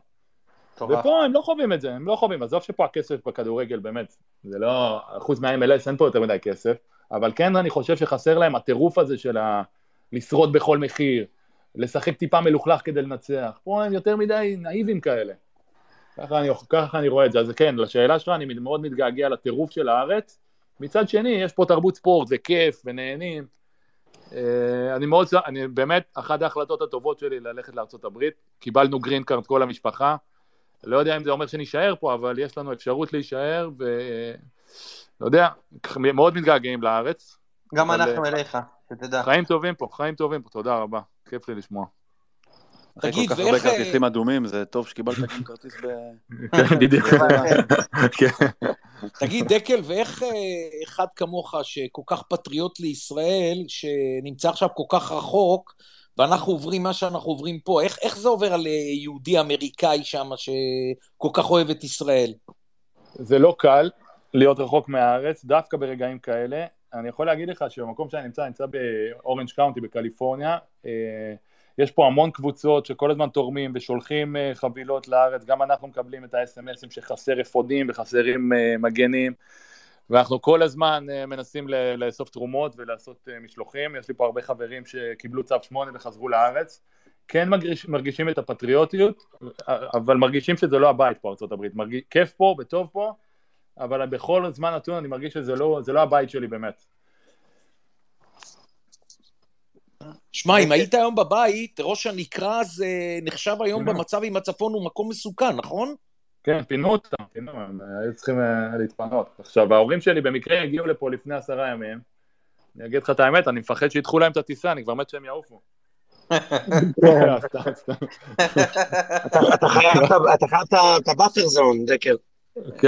ופה הם לא חווים את זה, הם לא חווים, עזוב שפה הכסף בכדורגל, באמת, זה לא, חוץ מה-MLS אין פה יותר מדי כסף, אבל כן אני חושב שחסר להם הטירוף הזה של ה... לשרוד בכל מחיר, לשחק טיפה מלוכלך כדי לנצח, פה הם יותר מדי נאיבים כאלה. ככה אני, ככה אני רואה את זה, אז כן, לשאלה שלך, אני מאוד מתגעגע לטירוף של הארץ, מצד שני, יש פה תרבות ספורט, זה כיף, ונהנים. אה, אני מאוד, אני באמת, אחת ההחלטות הטובות שלי ללכת לארה"ב, קיבלנו green card כל המשפחה, לא יודע אם זה אומר שנישאר פה, אבל יש לנו אפשרות להישאר, ו... לא יודע, מאוד מתגעגעים לארץ. גם אבל, אנחנו אה, אליך, שתדע. חיים טובים פה, חיים טובים פה, תודה רבה, כיף לי לשמוע. אחרי תגיד, כל כך הרבה אה, כרטיסים אדומים, זה טוב שקיבלת גם כרטיס ב... כן, בדיוק. כן. תגיד, דקל, ואיך אה, אחד כמוך, שכל כך פטריוט לישראל, שנמצא עכשיו כל כך רחוק, ואנחנו עוברים מה שאנחנו עוברים פה, איך, איך זה עובר על אה, יהודי אמריקאי שם, שכל כך אוהב את ישראל? זה לא קל להיות רחוק מהארץ, דווקא ברגעים כאלה. אני יכול להגיד לך שבמקום שאני נמצא, אני נמצא באורנג' קאונטי בקליפורניה, אה, יש פה המון קבוצות שכל הזמן תורמים ושולחים אה, חבילות לארץ, גם אנחנו מקבלים את ה-SMSים שחסר אפודים וחסרים אה, מגנים, ואנחנו כל הזמן אה, מנסים לאסוף תרומות ולעשות משלוחים. יש לי פה הרבה חברים שקיבלו צו 8 וחזרו לארץ. כן מרגיש, מרגישים את הפטריוטיות, אבל מרגישים שזה לא הבית פה, ארה"ב. מרגיש, כיף פה וטוב פה, אבל בכל זמן נתון אני מרגיש שזה לא, לא הבית שלי באמת. שמע, אם היית היום בבית, ראש הנקרה זה נחשב היום כן. במצב עם הצפון הוא מקום מסוכן, נכון? כן, פינו אותם, פינו, הם היו צריכים אה, להתפנות. עכשיו, ההורים שלי במקרה הגיעו לפה לפני עשרה ימים, אני אגיד לך את האמת, אני מפחד שידחו להם את הטיסה, אני כבר מת שהם יעופו. סתם. אתה אתה חייב את- ה buffer zone, דקל. כן.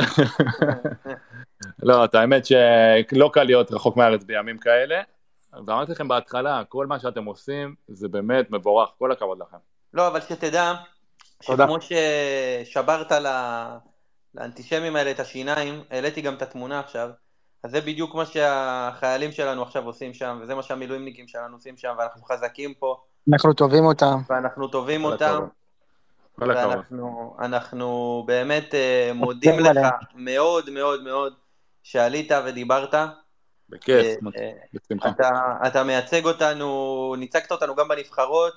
לא, את האמת שלא קל להיות רחוק מהארץ בימים כאלה, ואמרתי לכם בהתחלה, כל מה שאתם עושים זה באמת מבורך, כל הכבוד לכם. לא, אבל שתדע. שכמו ששברת ל- לאנטישמים האלה את השיניים, העליתי גם את התמונה עכשיו, אז זה בדיוק מה שהחיילים שלנו עכשיו עושים שם, וזה מה שהמילואימניקים שלנו עושים שם, ואנחנו חזקים פה, אנחנו טובים אותם. ואנחנו טובים אותם. ואנחנו אנחנו באמת אה, מודים לך. מאוד מאוד מאוד שעלית ודיברת. בכיף, אה, אה, בשמחה. אתה, אתה מייצג אותנו, ניצגת אותנו גם בנבחרות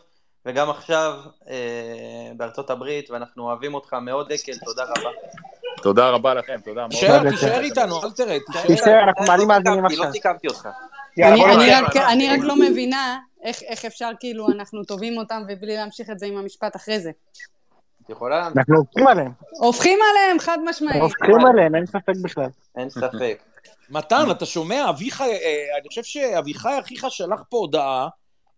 וגם עכשיו אה, בארצות הברית, ואנחנו אוהבים אותך מאוד דקל, תודה רבה. תודה רבה לכם, תודה. מאוד תישאר. תישאר איתנו, אל תרד. תישאר, אנחנו מעלים מאזינים לא עכשיו. סיכמתי אותך. אני. רק, לא מבינה איך, איך אפשר, כאילו, אנחנו תובעים אותם ובלי להמשיך את זה עם המשפט אחרי זה. את יכולה? אנחנו הופכים עליהם. הופכים עליהם, חד משמעית. הופכים עליהם, אין ספק בכלל. אין ספק. מתן, אתה שומע? אביחי, אה, אני חושב שאביחי אחיך שלח פה הודעה.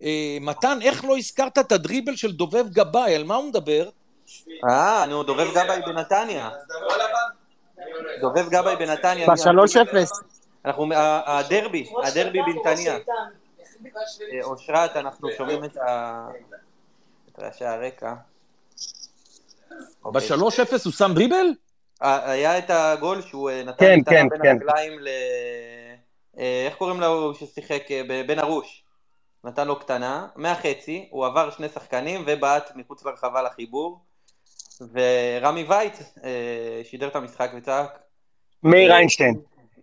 אה, מתן, איך לא הזכרת את הדריבל של דובב גבאי? על מה הוא מדבר? אה, נו, דובב גבאי בנתניה. דובב גבאי בנתניה. בשלוש אפס. אנחנו, ה- הדרבי, הדרבי בנתניה. אה, אושרת, אנחנו שומעים את ה... את רעשי הרקע. אוקיי. בשלוש אפס הוא שם דריבל? אה, היה את הגול שהוא אה, נתן כן, כן, בין כן. הרגליים ל... אה, איך קוראים לו ששיחק אה, בן ארוש? נתן לו קטנה, מהחצי, הוא עבר שני שחקנים ובעט מחוץ לרחבה לחיבור. ורמי וייט אה, שידר את המשחק וצעק. מאיר אה, איינשטיין.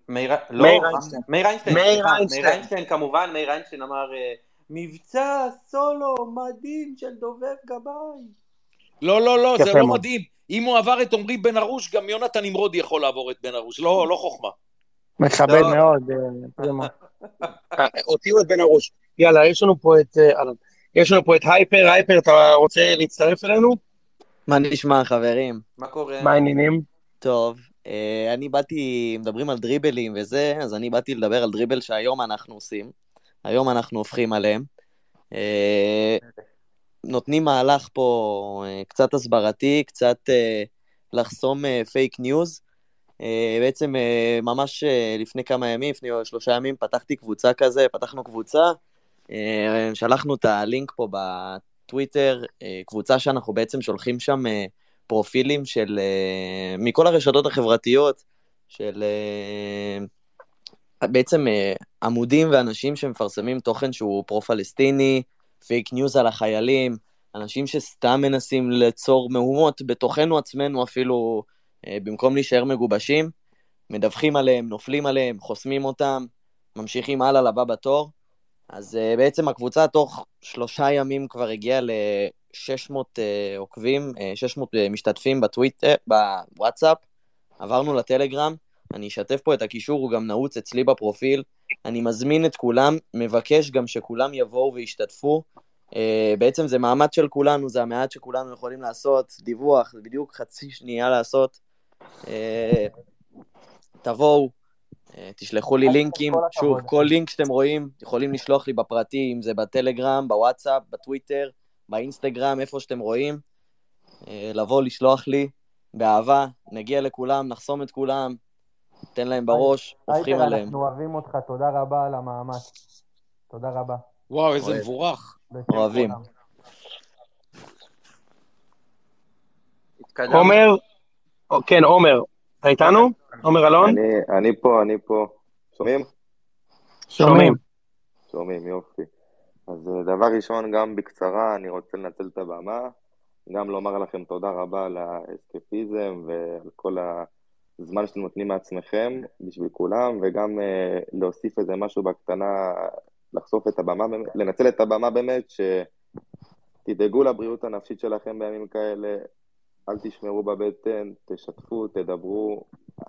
מאיר לא, איינשטיין. מאיר איינשטיין, מאיר איינשטיין. מאיר איינשטיין כמובן, מאיר איינשטיין אמר אה, מבצע סולו מדהים של דובב גבאי. לא, לא, לא, זה לא. מדהים. אם הוא עבר את עמרי בן ארוש, גם יונתן נמרודי יכול לעבור את בן ארוש. לא, לא חוכמה. מכבד לא. מאוד. אה, פרימו. אה, הוציאו את בן ארוש. יאללה, יש לנו פה את... אה. יש לנו פה את הייפר, הייפר, אתה רוצה להצטרף אלינו? מה נשמע, חברים? מה קורה? מה העניינים? טוב, אה, אני באתי, מדברים על דריבלים וזה, אז אני באתי לדבר על דריבל שהיום אנחנו עושים. היום אנחנו הופכים עליהם. אה, נותנים מהלך פה אה, קצת הסברתי, קצת אה, לחסום fake news. בעצם אה, ממש אה, לפני כמה ימים, לפני שלושה ימים, פתחתי קבוצה כזה, פתחנו קבוצה, אה, שלחנו את הלינק פה בטוויטר, אה, קבוצה שאנחנו בעצם שולחים שם אה, פרופילים של, אה, מכל הרשתות החברתיות, של אה, בעצם אה, עמודים ואנשים שמפרסמים תוכן שהוא פרו-פלסטיני, פייק ניוז על החיילים, אנשים שסתם מנסים ליצור מהומות בתוכנו עצמנו אפילו, אה, במקום להישאר מגובשים, מדווחים עליהם, נופלים עליהם, חוסמים אותם, ממשיכים הלאה לבא בתור. אז אה, בעצם הקבוצה תוך שלושה ימים כבר הגיעה ל-600 אה, עוקבים, אה, 600 אה, משתתפים בטוויטר, בוואטסאפ, עברנו לטלגרם, אני אשתף פה את הקישור, הוא גם נעוץ אצלי בפרופיל. אני מזמין את כולם, מבקש גם שכולם יבואו וישתתפו. Uh, בעצם זה מאמץ של כולנו, זה המעט שכולנו יכולים לעשות, דיווח, זה בדיוק חצי שנייה לעשות. Uh, תבואו, אה, תשלחו לי לינקים, שוב, כל לינק שאתם רואים, יכולים לשלוח לי בפרטי, אם זה בטלגרם, בוואטסאפ, בטוויטר, באינסטגרם, איפה שאתם רואים. אה, לבוא, לשלוח לי, באהבה, נגיע לכולם, נחסום את כולם, ניתן להם בראש, הופכים עליהם. אנחנו אוהבים אותך, תודה רבה על המאמץ. תודה רבה. וואו, איזה. מבורך. אוהבים. עומר, או, כן, עומר, אתה איתנו? עומר אלון? אני, אני פה, אני פה. שומעים? שומעים. שומעים, יופי. אז אה, דבר ראשון, גם בקצרה, אני רוצה לנצל את הבמה, גם לומר לכם תודה רבה על האסקפיזם ועל כל הזמן שאתם נותנים מעצמכם בשביל כולם, וגם אה, להוסיף איזה משהו בקטנה, לחשוף את הבמה, לנצל את הבמה באמת, שתדאגו לבריאות הנפשית שלכם בימים כאלה, אל תשמרו בבטן, תשתפו, תדברו.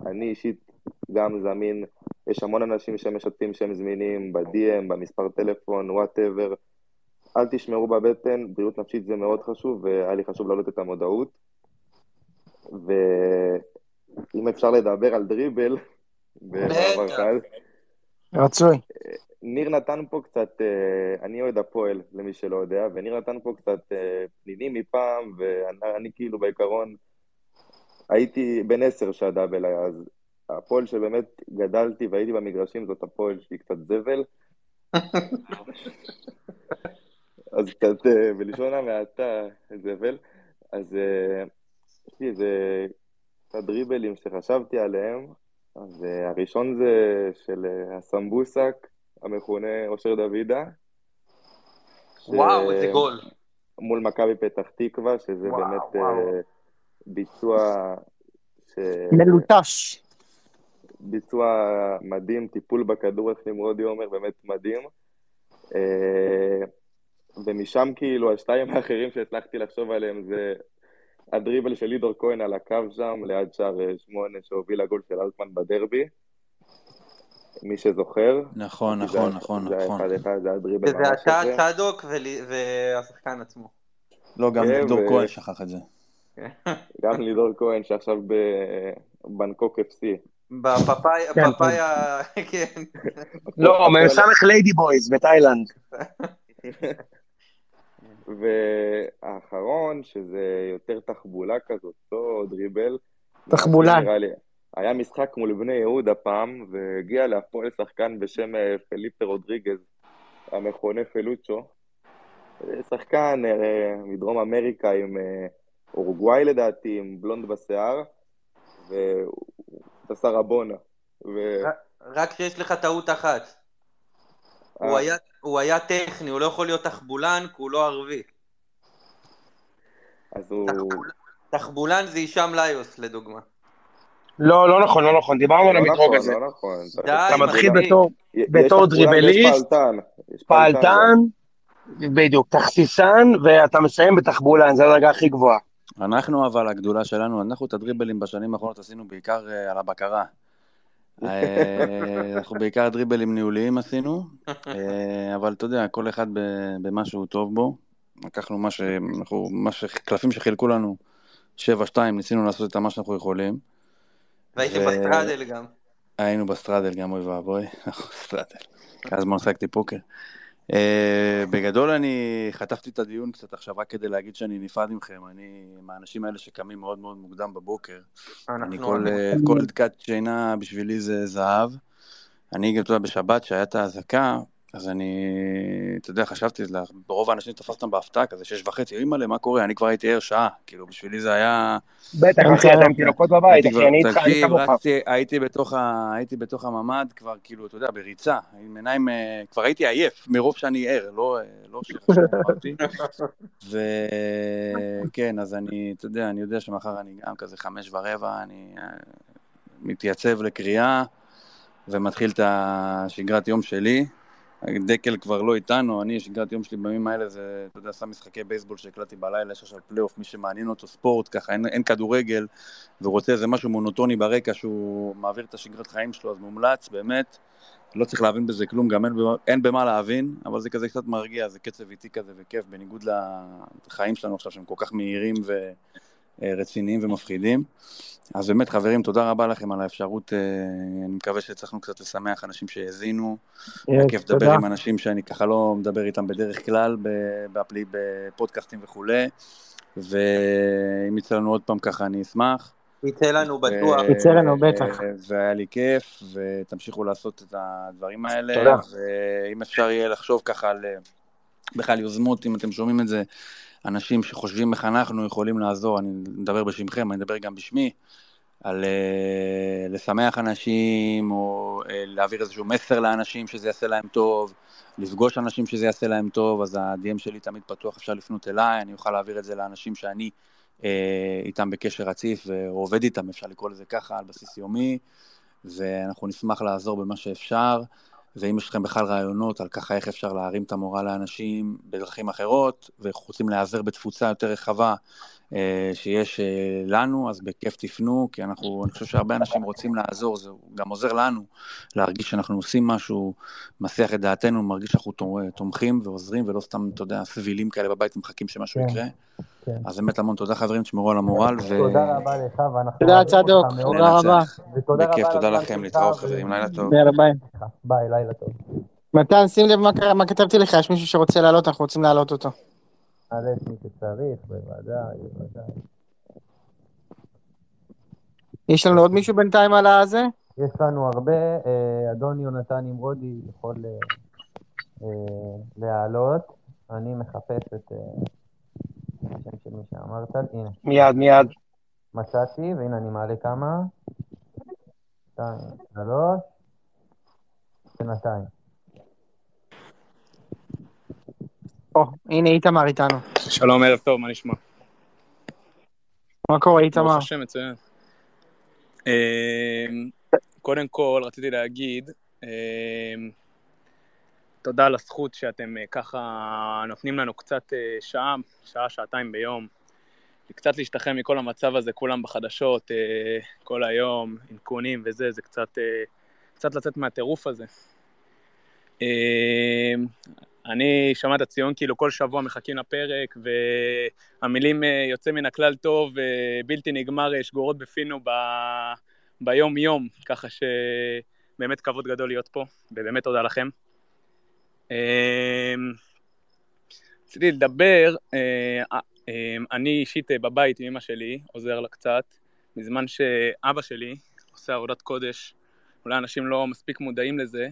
אני אישית גם זמין, יש המון אנשים שמשתפים שהם זמינים, ב-DM, במספר טלפון, whatever. אל תשמרו בבטן, בריאות נפשית זה מאוד חשוב, והיה לי חשוב להעלות את המודעות. ואם אפשר לדבר על דריבל, במעבר. קל, רצוי. ניר נתן פה קצת, אה, אני אוהד הפועל, למי שלא יודע, וניר נתן פה קצת אה, פנינים מפעם, ואני אני כאילו בעיקרון הייתי בן עשר שהדאבל היה, אז הפועל שבאמת גדלתי והייתי במגרשים זאת הפועל שהיא קצת זבל. אז קצת אה, בלשון המעטה זבל. אז אה, יש לי איזה קצת דריבלים שחשבתי עליהם, אז אה, הראשון זה של אה, הסמבוסק, המכונה אושר דוידה. ש- וואו, איזה גול. מול מכבי פתח תקווה, שזה וואו, באמת וואו. אה, ביצוע ש... מלוטש. ביצוע מדהים, טיפול בכדור, איך נמרודי אומר, באמת מדהים. ומשם כאילו השתיים האחרים שהצלחתי לחשוב עליהם זה הדריבל של לידור כהן על הקו שם, ליד שער אה, שמונה שהוביל לגול של אלטמן בדרבי. מי שזוכר. נכון, זה נכון, היה- נכון, זה היה נכון. אחד אחד, זה היה דריבל וזה אתה. צדוק והשחקן עצמו. לא, גם כן, לידור ו- כהן שכח את זה. גם לידור כהן שעכשיו בבנקוק FC. בפאפאיה, כן, פאפאיה, כן. לא, מ"ס ליידי בויז בתאילנד. והאחרון, שזה יותר תחבולה כזאת, לא דריבל. תחבולה. נראה לי. היה משחק מול בני יהודה פעם, והגיע להפועל שחקן בשם אה, פליפה רודריגז, המכונה פלוצ'ו. אה, שחקן אה, מדרום אמריקה עם אורוגוואי לדעתי, עם בלונד בשיער, והוא עשה רבונה. ו... רק שיש לך טעות אחת. הוא היה- הוא היה טכני, הוא לא יכול להיות תחבולן, כי הוא לא ערבי. אז הוא... תחבולן זה הישאם ליוס, לדוגמה. לא, לא נכון, לא נכון, דיברנו על לא המדרוג נכון, הזה. לא נכון. אתה מתחיל. בתור דריבליסט, פעלתן. פעלתן, בדיוק, תכסיסן, ואתה מסיים בתחבולן, זו הדרגה הכי גבוהה. אנחנו אבל, הגדולה שלנו, אנחנו את הדריבלים בשנים האחרונות עשינו בעיקר אה, על הבקרה. אה, אנחנו בעיקר דריבלים ניהוליים עשינו, אה, אבל אתה יודע, כל אחד במה שהוא טוב בו. לקחנו מה ש... אנחנו, מה ש... קלפים שחילקו לנו, 7-2, ניסינו לעשות את מה שאנחנו יכולים. והייתם ו- בסטרדל גם. היינו בסטרדל גם, אוי ואבוי, אנחנו בסטרדל. כמה זמן עסקתי פוקר. אה, בגדול אני חטפתי את הדיון קצת עכשיו רק כדי להגיד שאני נפרד מכם, אני מהאנשים האלה שקמים מאוד מאוד מוקדם בבוקר. אני כל, אה, כל דקת שינה בשבילי זה זהב. אני גם, אתה יודע, בשבת שהיה את האזעקה, אז אני, אתה יודע, חשבתי, ברוב האנשים תפס אותם בהפתעה, כזה שש וחצי, אימא'לה, מה קורה? אני כבר הייתי ער שעה, כאילו, בשבילי זה היה... בטח, אחי, עם תינוקות בבית, אחי, אני איתך, אני כמוך. בתוך הייתי בתוך הממ"ד כבר, כאילו, אתה יודע, בריצה, עם עיניים, אה, כבר הייתי עייף, מרוב שאני ער, לא אה, לא שחשבתי. וכן, אז אני, אתה יודע, אני יודע שמחר אני גם כזה חמש ורבע, אני אה, מתייצב לקריאה ומתחיל את השגרת יום שלי. דקל כבר לא איתנו, אני, שגרת יום שלי בימים האלה זה, אתה יודע, שם משחקי בייסבול שהקלטתי בלילה, יש עכשיו פלייאוף, מי שמעניין אותו ספורט, ככה אין, אין כדורגל, ורוצה איזה משהו מונוטוני ברקע שהוא מעביר את השגרת חיים שלו, אז מומלץ, באמת, לא צריך להבין בזה כלום, גם אין, אין במה להבין, אבל זה כזה קצת מרגיע, זה קצב איטי כזה וכיף, בניגוד לחיים שלנו עכשיו, שהם כל כך מהירים ורציניים ומפחידים. אז באמת, חברים, תודה רבה לכם על האפשרות, אה, אני מקווה שהצלחנו קצת לשמח אנשים שהאזינו. היה כיף לדבר. עם אנשים שאני ככה לא מדבר איתם בדרך כלל, ב- באפלי- בפודקאסטים וכולי, ואם יצא לנו עוד פעם ככה אני אשמח. יצא לנו בטוח. ו- יצא לנו, בטח. והיה לי כיף, ותמשיכו לעשות את הדברים האלה. תודה. ואם אפשר יהיה לחשוב ככה על אה, בכלל יוזמות, אם אתם שומעים את זה, אנשים שחושבים איך אנחנו יכולים לעזור, אני מדבר בשמכם, אני מדבר גם בשמי, על אה, לשמח אנשים, או אה, להעביר איזשהו מסר לאנשים שזה יעשה להם טוב, לפגוש אנשים שזה יעשה להם טוב, אז ה-DM שלי תמיד פתוח, אפשר לפנות אליי, אני אוכל להעביר את זה לאנשים שאני אה, איתם בקשר רציף ועובד איתם, אפשר לקרוא לזה ככה, על בסיס יומי, ואנחנו נשמח לעזור במה שאפשר. ואם יש לכם בכלל רעיונות על ככה איך אפשר להרים את המורל לאנשים בדרכים אחרות, ורוצים להיעזר בתפוצה יותר רחבה שיש אה, לנו, אז בכיף תפנו, כי אנחנו, אני חושב שהרבה אנשים רוצים לעזור, זה גם עוזר לנו להרגיש שאנחנו עושים משהו, מסיח את דעתנו, מרגיש שאנחנו תומ- תומכים ועוזרים, ולא סתם, אתה יודע, סבילים כאלה בבית ומחכים שמשהו כן, יקרה. כן. אז באמת המון תודה חברים, תשמרו על המורל, ו... תודה רבה לך, ואנחנו תודה, צדוק. תודה רבה. בכיף, תודה לכם, להתראות חברים, לילה טוב. ביי. ביי, לילה טוב. מתן, שים לב מה כתבתי לך, יש מישהו שרוצה לעלות, אנחנו רוצים להעלות אותו. א', מי שצריך, בוודאי, בוודאי. יש לנו עוד מישהו בינתיים על הזה? יש לנו הרבה, אה, אדון יונתן נמרודי יכול אה, אה, להעלות. אני מחפש את השם של מי שאמרת. הנה, מיד, מיד. מצאתי, והנה אני מעלה כמה. שתיים, שלוש, בינתיים. או, הנה איתמר איתנו. שלום, ערב טוב, מה נשמע? מה קורה איתמר? ברוך השם, מצוין. אמ, קודם כל, רציתי להגיד, אמ, תודה על הזכות שאתם אה, ככה נותנים לנו קצת אה, שעה, שעה, שעתיים ביום, קצת להשתחרר מכל המצב הזה, כולם בחדשות, אה, כל היום, עדכונים וזה, זה קצת, קצת לצאת מהטירוף הזה. אה, אני שומע את הציון כאילו כל שבוע מחכים לפרק, והמילים אה, יוצא מן הכלל טוב, אה, בלתי נגמר, אה, שגורות בפינו ב... ביום-יום, ככה שבאמת כבוד גדול להיות פה, ובאמת תודה לכם. אה, רציתי לדבר, אה, אה, אני אישית אה, בבית עם אמא שלי, עוזר לה קצת, בזמן שאבא שלי עושה עבודת קודש, אולי אנשים לא מספיק מודעים לזה,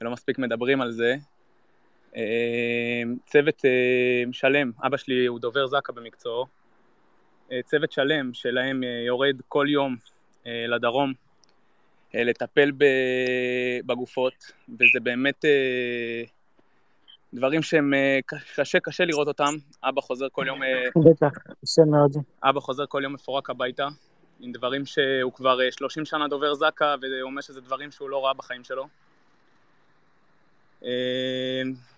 ולא מספיק מדברים על זה. אה, צוות אה, שלם, אבא שלי הוא דובר זק"א במקצועו, אה, צוות שלם שלהם יורד כל יום לדרום לטפל בגופות, וזה באמת דברים שהם קשה קשה לראות אותם. אבא חוזר כל יום, בטח, קשה מאוד. אבא חוזר כל יום מפורק הביתה, עם דברים שהוא כבר אה, 30 שנה דובר זק"א, והוא אומר שזה דברים שהוא לא ראה בחיים שלו.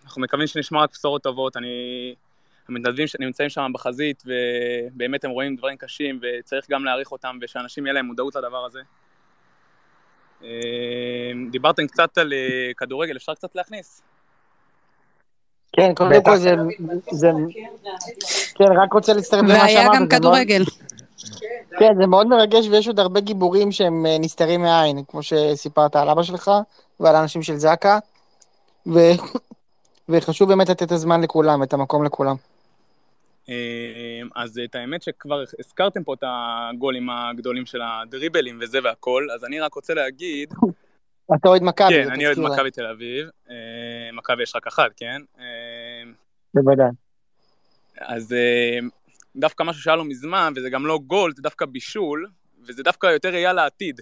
אנחנו מקווים שנשמע רק בשורות טובות. אני... המתנדבים שנמצאים שם בחזית, ובאמת הם רואים דברים קשים, וצריך גם להעריך אותם, ושאנשים יהיה להם מודעות לדבר הזה. אה, דיברתם קצת על אה, כדורגל, אפשר קצת להכניס? כן, קודם כל זה, זה, כן, רק רוצה להצטרף למה שאמרת. והיה גם כדורגל. כן, זה מאוד מרגש ויש עוד הרבה גיבורים שהם אה, נסתרים מהעין, כמו שסיפרת על אבא שלך ועל האנשים של זק"א, ו... וחשוב באמת לתת את הזמן לכולם, את המקום לכולם. אה, אז את האמת שכבר הזכרתם פה את הגולים הגדולים של הדריבלים וזה והכל, אז אני רק רוצה להגיד... אתה אוהד מכבי, כן, אני אוהד. מכבי תל אביב. אה, מכבי יש רק אחת, כן? אה, בוודאי. אז דווקא משהו שהיה לו מזמן, וזה גם לא גול, זה דווקא בישול, וזה דווקא יותר ראייה לעתיד.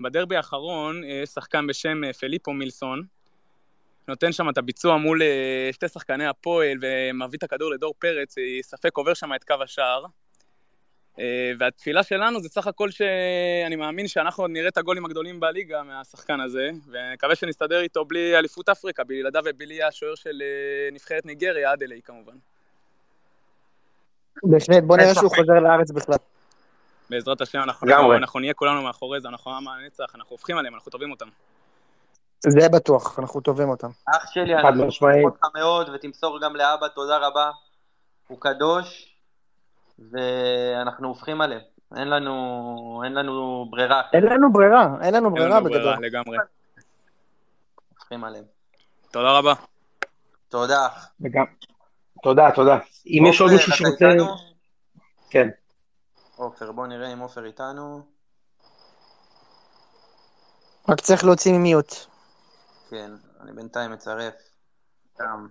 בדרבי האחרון אה, שחקן בשם אה, פליפו מילסון, נותן שם את הביצוע מול אה, שתי שחקני הפועל, ומביא את הכדור לדור פרץ, אה, ספק עובר שם את קו השער. אה, והתפילה שלנו זה סך הכל שאני מאמין שאנחנו עוד נראה את הגולים הגדולים בליגה מהשחקן הזה, ונקווה שנסתדר איתו בלי אליפות אפריקה, בלעדיו ובלי השוער של נבחרת ניגריה, אדלי כמובן. בהחלט, בוא נראה שהוא. חוזר לארץ בכלל. בעזרת השם אנחנו. אנחנו נהיה כולנו מאחורי זה, אנחנו עם הנצח, אנחנו הופכים עליהם, אנחנו טובים אותם. זה בטוח, אנחנו טובים אותם. אח שלי, אנחנו. אוהבים אותך מאוד, ותמסור גם לאבא תודה רבה. הוא קדוש, ואנחנו הופכים עליהם. אין לנו, אין לנו ברירה, אין לנו ברירה, אין לנו אין ברירה לנו בגדול. ברירה לגמרי. הופכים עליהם. תודה רבה. תודה, אח. וגם... תודה, תודה. אם יש עוד מישהו שרוצה... כן. עופר, בוא נראה אם עופר איתנו. רק צריך להוציא ממיוט. כן, אני בינתיים מצרף גם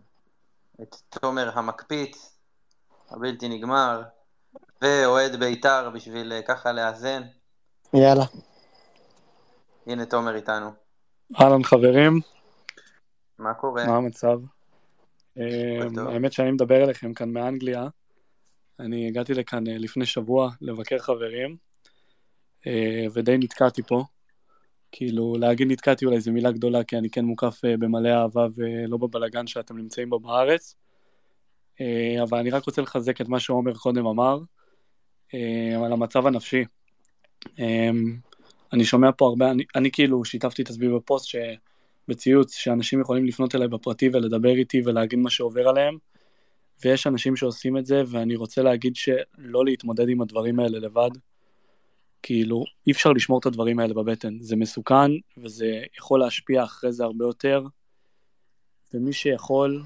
את תומר המקפיץ, הבלתי נגמר, ואוהד בית"ר בשביל אה, ככה לאזן. יאללה. הנה תומר איתנו. אהלן חברים, מה קורה? מה המצב? אמ. האמת שאני מדבר אליכם כאן מאנגליה. אני הגעתי לכאן אה, לפני שבוע לבקר חברים, אה, ודי נתקעתי פה. כאילו, להגיד נתקעתי אולי זו מילה גדולה, כי אני כן מוקף אה, במלא אהבה ולא בבלגן שאתם נמצאים בו בארץ. אה, אבל אני רק רוצה לחזק את מה שעומר קודם אמר, אה, על המצב הנפשי. אני שומע פה הרבה, אני, אני כאילו שיתפתי את עצמי בפוסט ש... בציוץ שאנשים יכולים לפנות אליי בפרטי ולדבר איתי ולהגיד מה שעובר עליהם, ויש אנשים שעושים את זה, ואני רוצה להגיד שלא להתמודד עם הדברים האלה לבד. כאילו, אי אפשר לשמור את הדברים האלה בבטן. זה מסוכן, וזה יכול להשפיע אחרי זה הרבה יותר, ומי שיכול,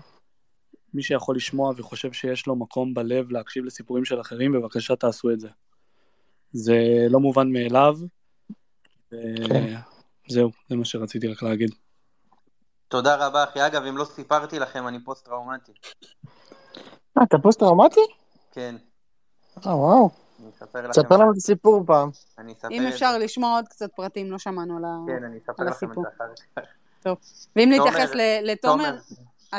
מי שיכול לשמוע וחושב שיש לו מקום בלב להקשיב לסיפורים של אחרים, בבקשה תעשו את זה. זה לא מובן מאליו, וזהו, זה מה שרציתי רק להגיד. תודה רבה אחי. אגב, אם לא סיפרתי לכם, אני פוסט טראומטי. אה, אתה פוסט טראומטי? כן, אה, וואו. תספר לנו את הסיפור פעם. אם אפשר. לשמוע עוד קצת פרטים, לא שמענו על ה- כן, אני אספר לכם את הסיפור. זה אחר כך. טוב. ואם נתייחס לתומר, תומר.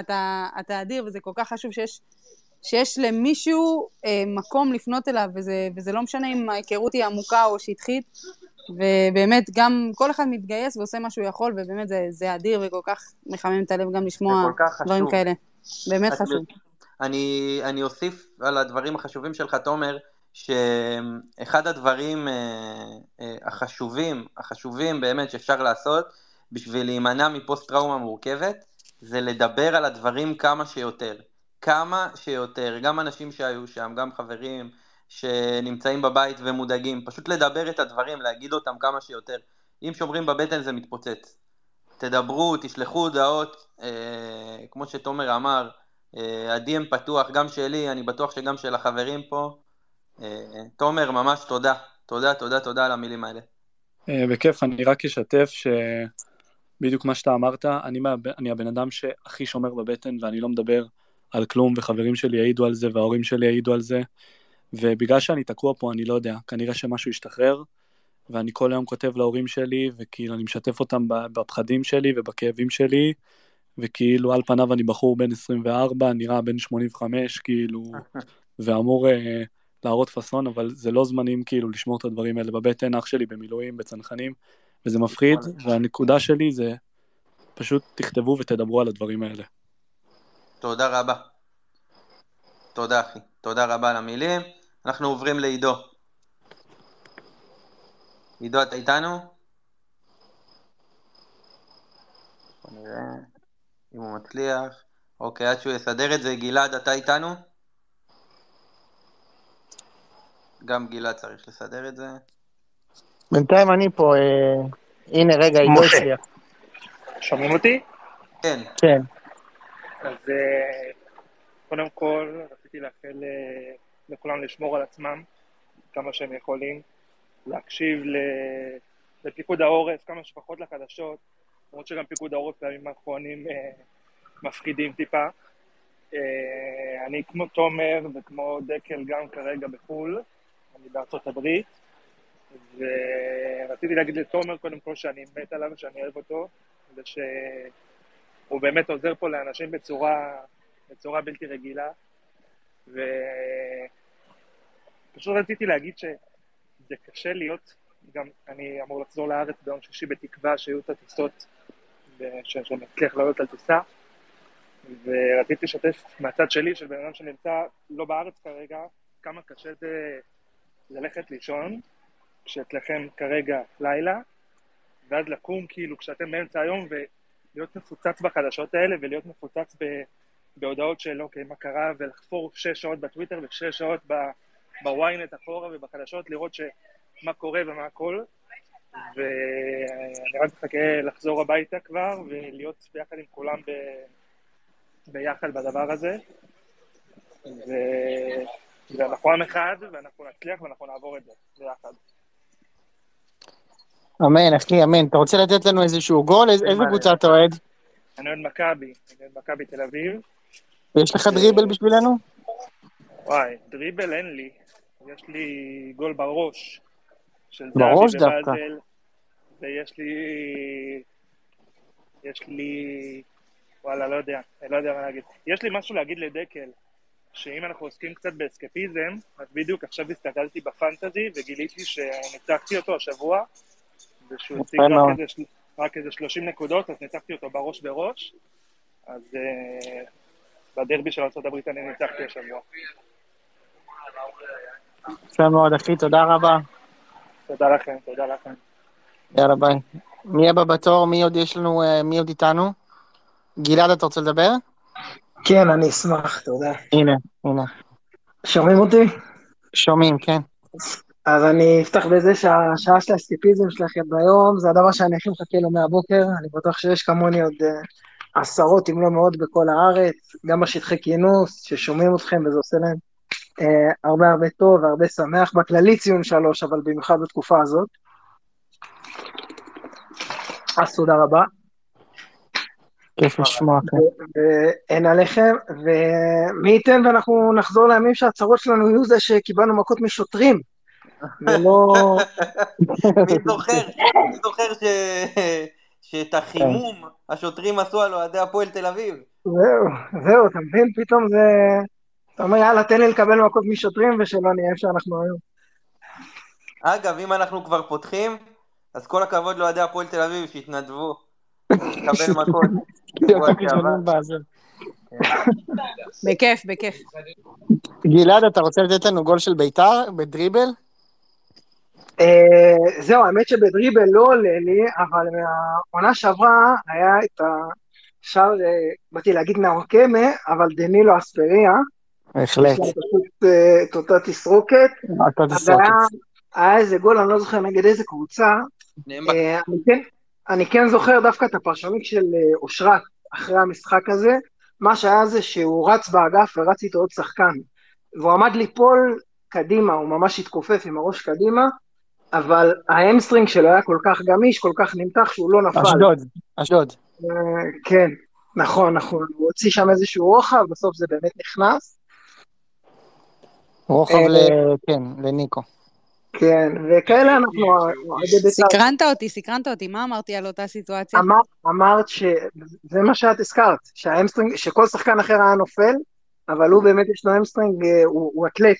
אתה, אתה אדיר, וזה כל כך חשוב שיש, שיש למישהו אה, מקום לפנות אליו, וזה, וזה לא משנה אם ההיכרות היא עמוקה או שטחית, ובאמת גם כל אחד מתגייס ועושה מה שהוא יכול, ובאמת זה, זה אדיר וכל כך מחמם את הלב גם לשמוע דברים חשוב. כאלה. באמת חשוב. אני, אני אוסיף על הדברים החשובים שלך, תומר, שאחד הדברים אה, אה, החשובים, החשובים באמת שאפשר לעשות בשביל להימנע מפוסט טראומה מורכבת, זה לדבר על הדברים כמה שיותר. כמה שיותר, גם אנשים שהיו שם, גם חברים שנמצאים בבית ומודאגים, פשוט לדבר את הדברים, להגיד אותם כמה שיותר. אם שומרים בבטן זה מתפוצץ. תדברו, תשלחו הודעות, אה, כמו שתומר אמר, אה, ה-DM פתוח, גם שלי, אני בטוח שגם של החברים פה. אה, תומר, ממש תודה. תודה, תודה, תודה על המילים האלה. אה, בכיף, אני רק אשתף שבדיוק מה שאתה אמרת, אני, מה, אני הבן אדם שהכי שומר בבטן ואני לא מדבר על כלום, וחברים שלי יעידו על זה וההורים שלי יעידו על זה, ובגלל שאני תקוע פה, אני לא יודע, כנראה שמשהו ישתחרר, ואני כל היום כותב להורים שלי, וכאילו אני משתף אותם בפחדים שלי ובכאבים שלי, וכאילו על פניו אני בחור בן 24, נראה בן 85, כאילו, ואמור להראות פאסון, אבל זה לא זמנים כאילו לשמור את הדברים האלה בבטן, אח שלי במילואים, בצנחנים, וזה מפחיד, והנקודה שלי זה פשוט תכתבו ותדברו על הדברים האלה. תודה רבה. תודה אחי. תודה רבה על המילים. אנחנו עוברים לעידו. עידו, אתה איתנו? בוא נראה אם הוא מצליח. אוקיי, עד שהוא יסדר את זה, גלעד, אתה איתנו? גם גלעד צריך לסדר את זה. בינתיים אני פה, אה, הנה רגע, עידו משה. הצליח. שומעים אותי? כן. כן. אז אה, קודם כל, רציתי לאחל אה, לכולם לשמור על עצמם כמה שהם יכולים, להקשיב ל- לפיקוד העורף כמה שפחות לחדשות, למרות שגם פיקוד העורף בימים האחרונים אה, מפחידים טיפה. אה, אני כמו תומר וכמו דקל גם כרגע בחו"ל, אני בארצות הברית, ורציתי להגיד לתומר קודם כל שאני מת עליו, שאני אוהב אותו, ושהוא באמת עוזר פה לאנשים בצורה, בצורה בלתי רגילה, ופשוט רציתי להגיד שזה קשה להיות, גם אני אמור לחזור לארץ ביום שישי בתקווה שיהיו את הטיסות, שאני אצליח לעלות על טיסה, ורציתי לשתף מהצד שלי, של בן אדם שנמצא לא בארץ כרגע, כמה קשה זה ללכת לישון, כשאצלכם כרגע לילה, ואז לקום כאילו כשאתם באמצע היום ולהיות מפוצץ בחדשות האלה ולהיות מפוצץ ב, בהודעות של אוקיי מה קרה? ולחפור שש שעות בטוויטר ושש שעות ב- בוויינט אחורה ובחדשות לראות שמה קורה ומה הכל. ואני רק מחכה לחזור הביתה כבר ולהיות ביחד עם כולם ב... ביחד בדבר הזה. ו... ואנחנו עם אחד ואנחנו נצליח ואנחנו נעבור את זה ביחד. אמן, אחי, אמן. אתה רוצה לתת לנו איזשהו גול? איזה קבוצה אתה אוהד? אני אוהד מכבי, אני אוהד מכבי תל אביב. ויש לך דריבל בשבילנו? וואי, דריבל אין לי. יש לי גול בראש של בראש דווקא. ויש לי... יש לי... וואלה, לא יודע, אני לא יודע מה להגיד. יש לי משהו להגיד לדקל, שאם אנחנו עוסקים קצת באסקפיזם, אז בדיוק עכשיו הסתכלתי בפנטזי וגיליתי שניצחתי אותו השבוע, ושהוא יפה רק. איזה, רק איזה 30 נקודות, אז ניצחתי אותו בראש בראש. אז אה, בדרבי של ארה"ב אני ניצחתי השבוע. יפה מאוד, אחי, תודה רבה. תודה לכם, תודה לכם. יאללה, ביי. מי הבא בתור? מי עוד יש לנו? אה, מי עוד איתנו? גלעד, אתה רוצה לדבר? כן, אני אשמח, תודה. הנה, הנה. שומעים אותי? שומעים, כן. אז אני אפתח בזה שהשעה של האסקפיזם שלכם ביום זה הדבר שאני הכי מחכה לו מהבוקר, אני בטוח שיש כמוני עוד uh, עשרות אם לא מאות בכל הארץ, גם בשטחי כינוס, ששומעים אתכם וזה עושה להם uh, הרבה הרבה טוב והרבה שמח, בכללי ציון שלוש, אבל במיוחד בתקופה הזאת. אז תודה רבה. כיף לשמוע, כן. ואין עליכם, ומי ייתן ואנחנו נחזור לימים שהצרות שלנו יהיו זה שקיבלנו מכות משוטרים, ולא... מי זוכר, מי זוכר ש... שאת החימום השוטרים עשו על אוהדי הפועל תל אביב? זהו, זהו, אתה מבין? פתאום זה... אתה אומר, יאללה, תן לי לקבל מכות משוטרים ושלא נהיה איפה שאנחנו היום. אגב, אם אנחנו כבר פותחים, אז כל הכבוד לאוהדי הפועל תל אביב שהתנדבו לקבל מכות. בכיף, בכיף. גלעד, אתה רוצה לתת לנו גול של ביתר בדריבל? אה, זהו, האמת שבדריבל לא עולה לי, אבל מהעונה שעברה היה את השער, אה, באתי להגיד נאורקמה, אבל דנילו אספריה. בהחלט. אה, את אותה תסרוקת. אותה אז תסרוקת. היה- היה איזה גול, אני לא זוכר נגד איזה קבוצה. אני כן- אני כן זוכר דווקא את הפרשנות של אה, אושרת אחרי המשחק הזה. מה שהיה זה שהוא רץ באגף ורץ איתו עוד שחקן. והוא עמד ליפול קדימה, הוא ממש התכופף עם הראש קדימה, אבל hamstring שלו היה כל כך גמיש, כל כך נמתח, שהוא לא נפל. אשדוד, אשדוד. אה, כן, נכון, נכון. הוא הוציא שם איזשהו רוחב, בסוף זה באמת נכנס. רוחב אה, ל... כן, לניקו. כן, וכאלה אנחנו אוהדי בית"ר. סקרנת אותי, סקרנת אותי, מה אמרתי על אותה סיטואציה? אמר, אמרת שזה מה שאת הזכרת, ש hamstring, שכל שחקן אחר היה נופל, אבל הוא באמת יש לו אמסטרינג, אה, הוא, הוא אתלט.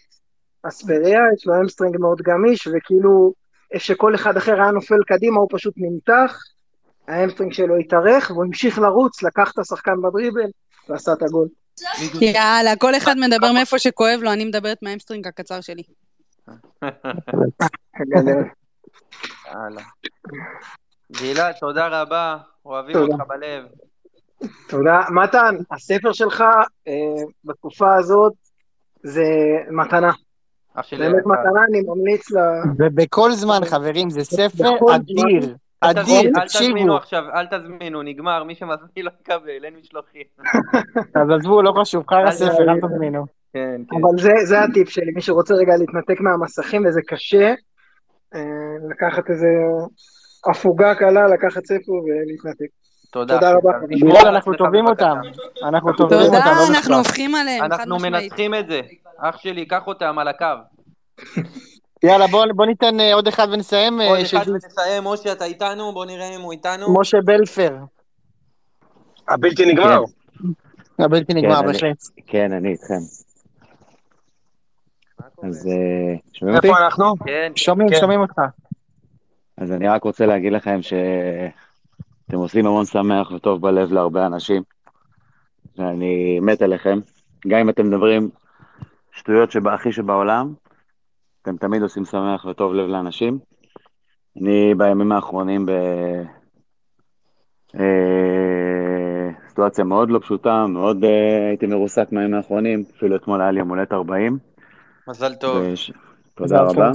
אספריה, יש לו אמסטרינג מאוד גמיש, וכאילו, איפה שכל אחד אחר היה נופל קדימה, הוא פשוט נמתח, hamstring שלו התארך, והוא המשיך לרוץ, לקח את השחקן בדריבל, ועשה את הגול. יאללה, כל אחד מדבר מאיפה שכואב לו, אני מדברת מה hamstring הקצר שלי. יאללה. גלעד, תודה רבה, אוהבים. אותך בלב. תודה. מתן, הספר שלך אה, בתקופה הזאת זה מתנה. באמת. מתנה, אני ממליץ ל... ובכל זמן, חברים, זה ספר אדיר. אדיר, תזמינו- אל תקשיבו. תזמינו עכשיו, אל תזמינו, נגמר, מי שמזמין לא יקבל, אין משלוחים. אז עזבו, לא חשוב, חרא אל ספר. אל תזמינו. כן, כן. אבל זה, זה הטיפ שלי, מי שרוצה רגע להתנתק מהמסכים, וזה קשה, אה, לקחת איזה הפוגה קלה, לקחת ספר ולהתנתק. תודה. תודה רבה. על אנחנו טובים. אותם. אנחנו טובים אותם, תודה, לא אנחנו. הופכים עליהם, אנחנו. מנצחים את זה. אח שלי, קח אותם על הקו. יאללה, בוא בוא ניתן אה, עוד אחד ונסיים. אה, עוד אחד שזה ונסיים, משה, אתה איתנו? בוא נראה אם הוא איתנו. משה בלפר. הבלתי נגמר. הבלתי נגמר, כן, אני- בהחלט. כן, אני איתכם. אז אה, שומעים אותי? איפה אנחנו? כן. שומעים, כן. שומעים אותך. אז אני רק רוצה להגיד לכם שאתם עושים המון שמח וטוב בלב להרבה אנשים, ואני מת עליכם. גם אם אתם מדברים שטויות הכי שבעולם, אתם תמיד עושים שמח וטוב לב לאנשים. אני בימים האחרונים בסיטואציה מאוד לא פשוטה, מאוד אה, הייתי מרוסק מהימים האחרונים, אפילו אתמול היה לי יום הולדת 40. מזל טוב. וש... תודה רבה.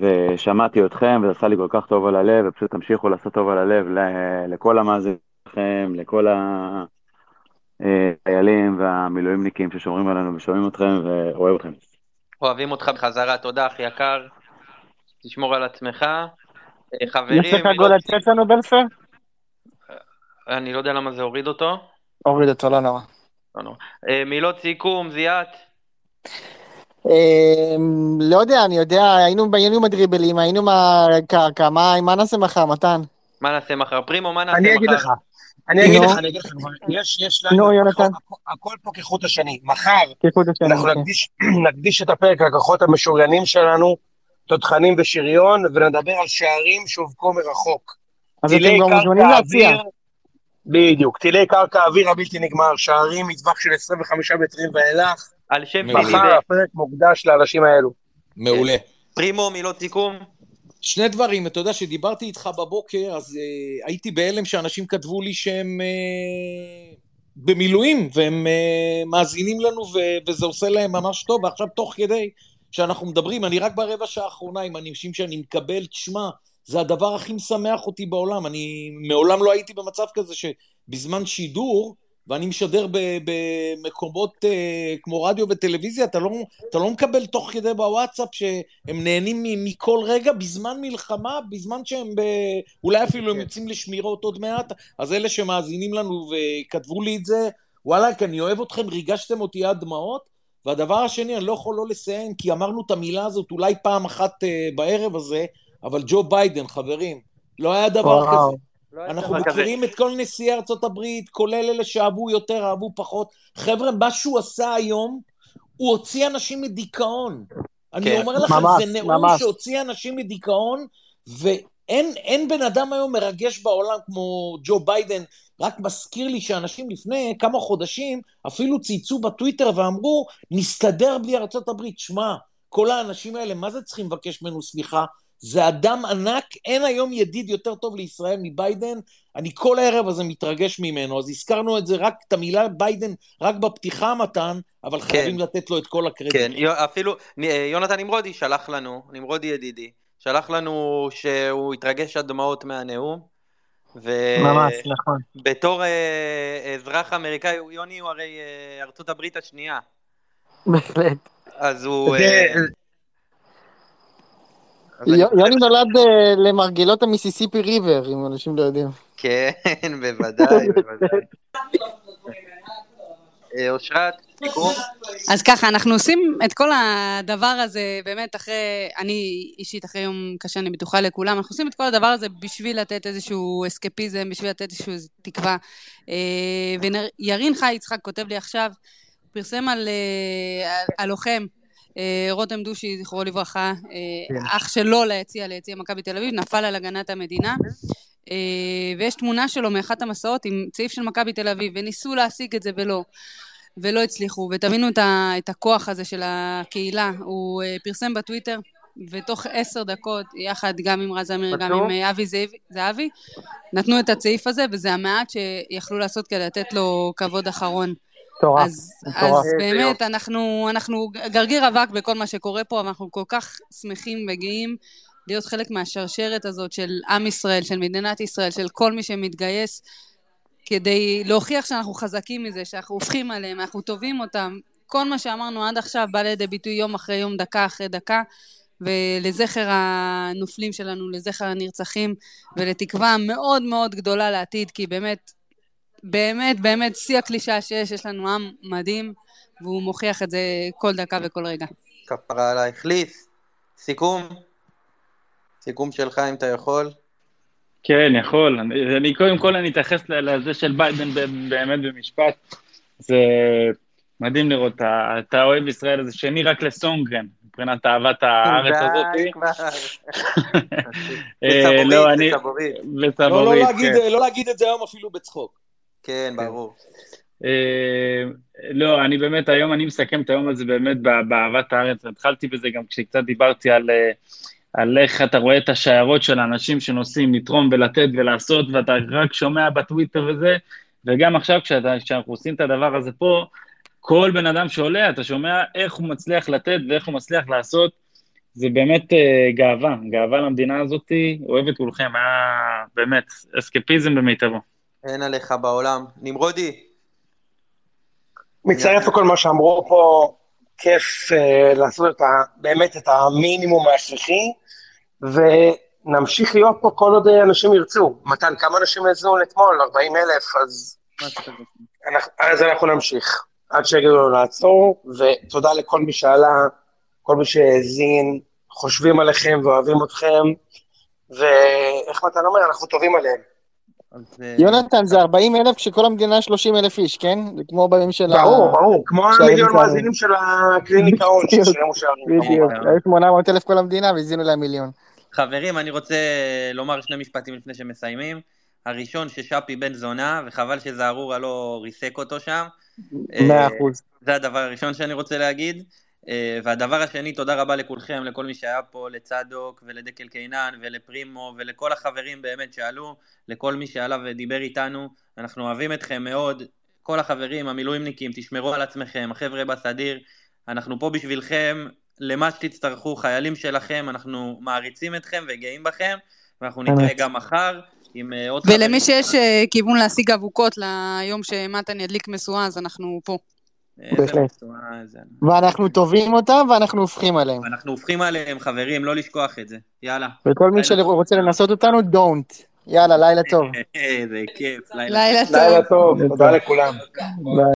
ושמעתי אתכם, וזה עשה לי כל כך טוב על הלב, ופשוט תמשיכו לעשות טוב על הלב ל- לכל המאזינים שלכם, לכל החיילים והמילואימניקים ששומרים עלינו ושומעים אתכם, ואוהב אתכם. אוהבים אותך בחזרה, תודה אחי יקר. תשמור על עצמך. אה, חברים, יש לך גול לצאת לנו, בלפר? אני לא יודע למה זה הוריד אותו. הוריד אותו, לא נורא. לא נורא. אה, מילות סיכום, זיאת. אמ, לא יודע, אני יודע, היינו היינו עם הדריבלים, היינו עם הקרקע, מה מה נעשה מחר, מתן? מה נעשה מחר? פרימו, מה נעשה מחר? אני אגיד לך, אני אגיד. לך, אני אגיד לך כבר, יש, יש נו, לנו, יונתן. הכל- פה כחוט השני. מחר אנחנו אוקיי. נקדיש, נקדיש את הפרק לכוחות המשוריינים שלנו, תותחנים ושריון, ונדבר על שערים שהובקעו מרחוק. אז אתם גם מוזמנים להציע. בדיוק, טילי קרקע אוויר הבלתי נגמר, שערים מטווח של 25 מטרים ואילך. על שם. פיני מחר הפרק מוקדש לאנשים האלו. מעולה. פרימו, מילות סיכום. שני דברים, אתה יודע, שדיברתי איתך בבוקר, אז uh, הייתי בהלם שאנשים כתבו לי שהם uh, במילואים, והם uh, מאזינים לנו, ו- וזה עושה להם ממש טוב, ועכשיו תוך כדי שאנחנו מדברים, אני רק ברבע שעה האחרונה עם אנשים שאני מקבל, תשמע, זה הדבר הכי משמח אותי בעולם, אני מעולם לא הייתי במצב כזה שבזמן שידור, ואני משדר במקומות uh, כמו רדיו וטלוויזיה, אתה לא, אתה לא מקבל תוך כדי בוואטסאפ שהם נהנים מכל רגע בזמן מלחמה, בזמן שהם ב... אולי אפילו הם יוצאים לשמירות עוד מעט, אז אלה שמאזינים לנו וכתבו לי את זה, וואלכ, אני אוהב אתכם, ריגשתם אותי עד דמעות. והדבר השני, אני לא יכול לא לסיים, כי אמרנו את המילה הזאת אולי פעם אחת uh, בערב הזה, אבל ג'ו ביידן, חברים, לא היה דבר וואו. כזה. לא אנחנו. מכירים את כל נשיאי ארצות הברית, כולל אלה שאהבו יותר, אהבו פחות. חבר'ה, מה שהוא עשה היום, הוא הוציא אנשים מדיכאון. אני כן. אומר לכם, ממש, זה נאום ממש. שהוציא אנשים מדיכאון, אין, אין בן אדם היום מרגש בעולם כמו ג'ו ביידן, רק מזכיר לי שאנשים לפני כמה חודשים אפילו צייצו בטוויטר ואמרו, נסתדר בלי ארצות הברית. שמע, כל האנשים האלה, מה זה צריכים לבקש ממנו סליחה? זה אדם ענק, אין היום ידיד יותר טוב לישראל מביידן, אני כל הערב הזה מתרגש ממנו, אז הזכרנו את זה רק, את המילה ביידן, רק בפתיחה מתן, אבל חייבים לתת לו את כל הקרדיט. כן, יו- אפילו אה, יונתן נמרודי שלח לנו, נמרודי ידידי, שלח לנו שהוא התרגש עד דמעות מהנאום. ו... ממש, נכון. בתור אה, אזרח אמריקאי, יוני הוא הרי אה, ארצות הברית השנייה, בהחלט. אז הוא... זה- אה, אז אני יו- חושב יוני נולד אה, למרגלות המיסיסיפי ריבר, אם אנשים לא יודעים. כן, בוודאי, בוודאי. אה, אושרת, סיכום? אז ככה, אנחנו עושים את כל הדבר הזה באמת אחרי, אני אישית אחרי יום קשה, אני בטוחה לכולם, אנחנו עושים את כל הדבר הזה בשביל לתת איזשהו אסקפיזם, בשביל לתת איזושהי תקווה. אה, וירין חי יצחק כותב לי עכשיו, פרסם על הלוחם. אה, רותם דושי, זכרו לברכה, אה, אח שלו ליציע, ליציע מכבי תל אביב, נפל על הגנת המדינה. אה, ויש תמונה שלו מאחת המסעות עם צעיף של מכבי תל אביב, וניסו להשיג את זה ולא. ולא הצליחו, ותבינו את, ה, את הכוח הזה של הקהילה. הוא פרסם בטוויטר, ותוך עשר דקות, יחד גם עם רז אמיר, גם? עם אבי זהבי, זהבי, נתנו את הצעיף הזה, וזה המעט שיכלו לעשות כדי לתת לו כבוד אחרון. מטורף, אז. אז באמת. אנחנו, אנחנו גרגיר אבק בכל מה שקורה פה, אבל אנחנו כל כך שמחים וגאים להיות חלק מהשרשרת הזאת של עם ישראל, של מדינת ישראל, של כל מי שמתגייס, כדי להוכיח שאנחנו חזקים מזה, שאנחנו הופכים עליהם, אנחנו טובים אותם. כל מה שאמרנו עד עכשיו בא לידי ביטוי יום אחרי יום, דקה אחרי דקה, ולזכר הנופלים שלנו, לזכר הנרצחים, ולתקווה מאוד מאוד גדולה לעתיד, כי באמת, באמת, באמת, שיא הקלישאה שיש, יש לנו עם מדהים, והוא מוכיח את זה כל דקה וכל רגע. כפרה עלייך. ליס, סיכום? סיכום שלך אם אתה יכול. כן, יכול. אני, אני קודם כל אני אתייחס ל- לזה של ביידן ב- באמת במשפט. זה מדהים לראות, אתה- אתה אוהב ישראל, זה שני רק לסונגרן, מבחינת אהבת הארץ הזאת. די כבר. אה, בסבורית, לא, אני... בסבורית. לא, לא, כן. לא להגיד את זה היום אפילו בצחוק. כן, ברור. אה, לא, אני באמת, היום אני מסכם את היום הזה באמת באהבת הארץ. התחלתי בזה גם כשקצת דיברתי על, אה, על איך אתה רואה את השיירות של האנשים שנוסעים לתרום ולתת ולעשות, ואתה רק שומע בטוויטר וזה, וגם עכשיו כשאתה- כשאנחנו עושים את הדבר הזה פה, כל בן אדם שעולה, אתה שומע איך הוא מצליח לתת ואיך הוא מצליח לעשות. זה באמת אה, גאווה, גאווה למדינה הזאת, אוהב את כולכם, היה באמת אסקפיזם במיטבו. אין עליך בעולם. נמרודי, מצטרף לכל מה שאמרו פה, כיף אה, לעשות את ה, באמת את המינימום ההכרחי, ונמשיך להיות פה כל עוד אה, אנשים ירצו. מתן, כמה אנשים האזינו אתמול? 40 אלף, אז, אנחנו, אז אנחנו נמשיך, עד שיגידו לנו לעצור, ותודה לכל מי שעלה, כל מי שהאזין, חושבים עליכם ואוהבים אתכם, ואיך מתן אומר, אנחנו טובים עליהם. אז... אה, יונתן, זה 40 אלף כשכל המדינה 30 אלף איש, כן? זה כמו בימים של ה... ברור, ברור, כמו המיליון. מאזינים של הקליניקה הון, ששילמו שערים, בדיוק. היו 800 אלף כל המדינה והזינו להם מיליון. חברים, אני רוצה לומר שני משפטים לפני שמסיימים. הראשון, ששאפי בן זונה, וחבל שזערורה לא ריסק אותו שם. מאה אה, אחוז. זה הדבר הראשון שאני רוצה להגיד. אה, והדבר השני, תודה רבה לכולכם, לכל מי שהיה פה, לצדוק ולדקל קינן ולפרימו ולכל החברים באמת שעלו, לכל מי שעלה ודיבר איתנו. אנחנו אוהבים אתכם מאוד. כל החברים, המילואימניקים, תשמרו על עצמכם, החבר'ה בסדיר. אנחנו פה בשבילכם, למה שתצטרכו, חיילים שלכם, אנחנו מעריצים אתכם וגאים בכם, ואנחנו נתראה. גם מחר עם אה, עוד חברים. ולמי שיש אה, כיוון להשיג אבוקות ליום שמתן ידליק משואה, אז אנחנו פה. ואנחנו תובעים אותם ואנחנו הופכים עליהם. אנחנו הופכים עליהם, חברים, לא לשכוח את זה. יאללה. וכל מי שרוצה לנסות אותנו, don't. יאללה, לילה טוב. איזה כיף. לילה לילה לילה טוב, תודה לכולם.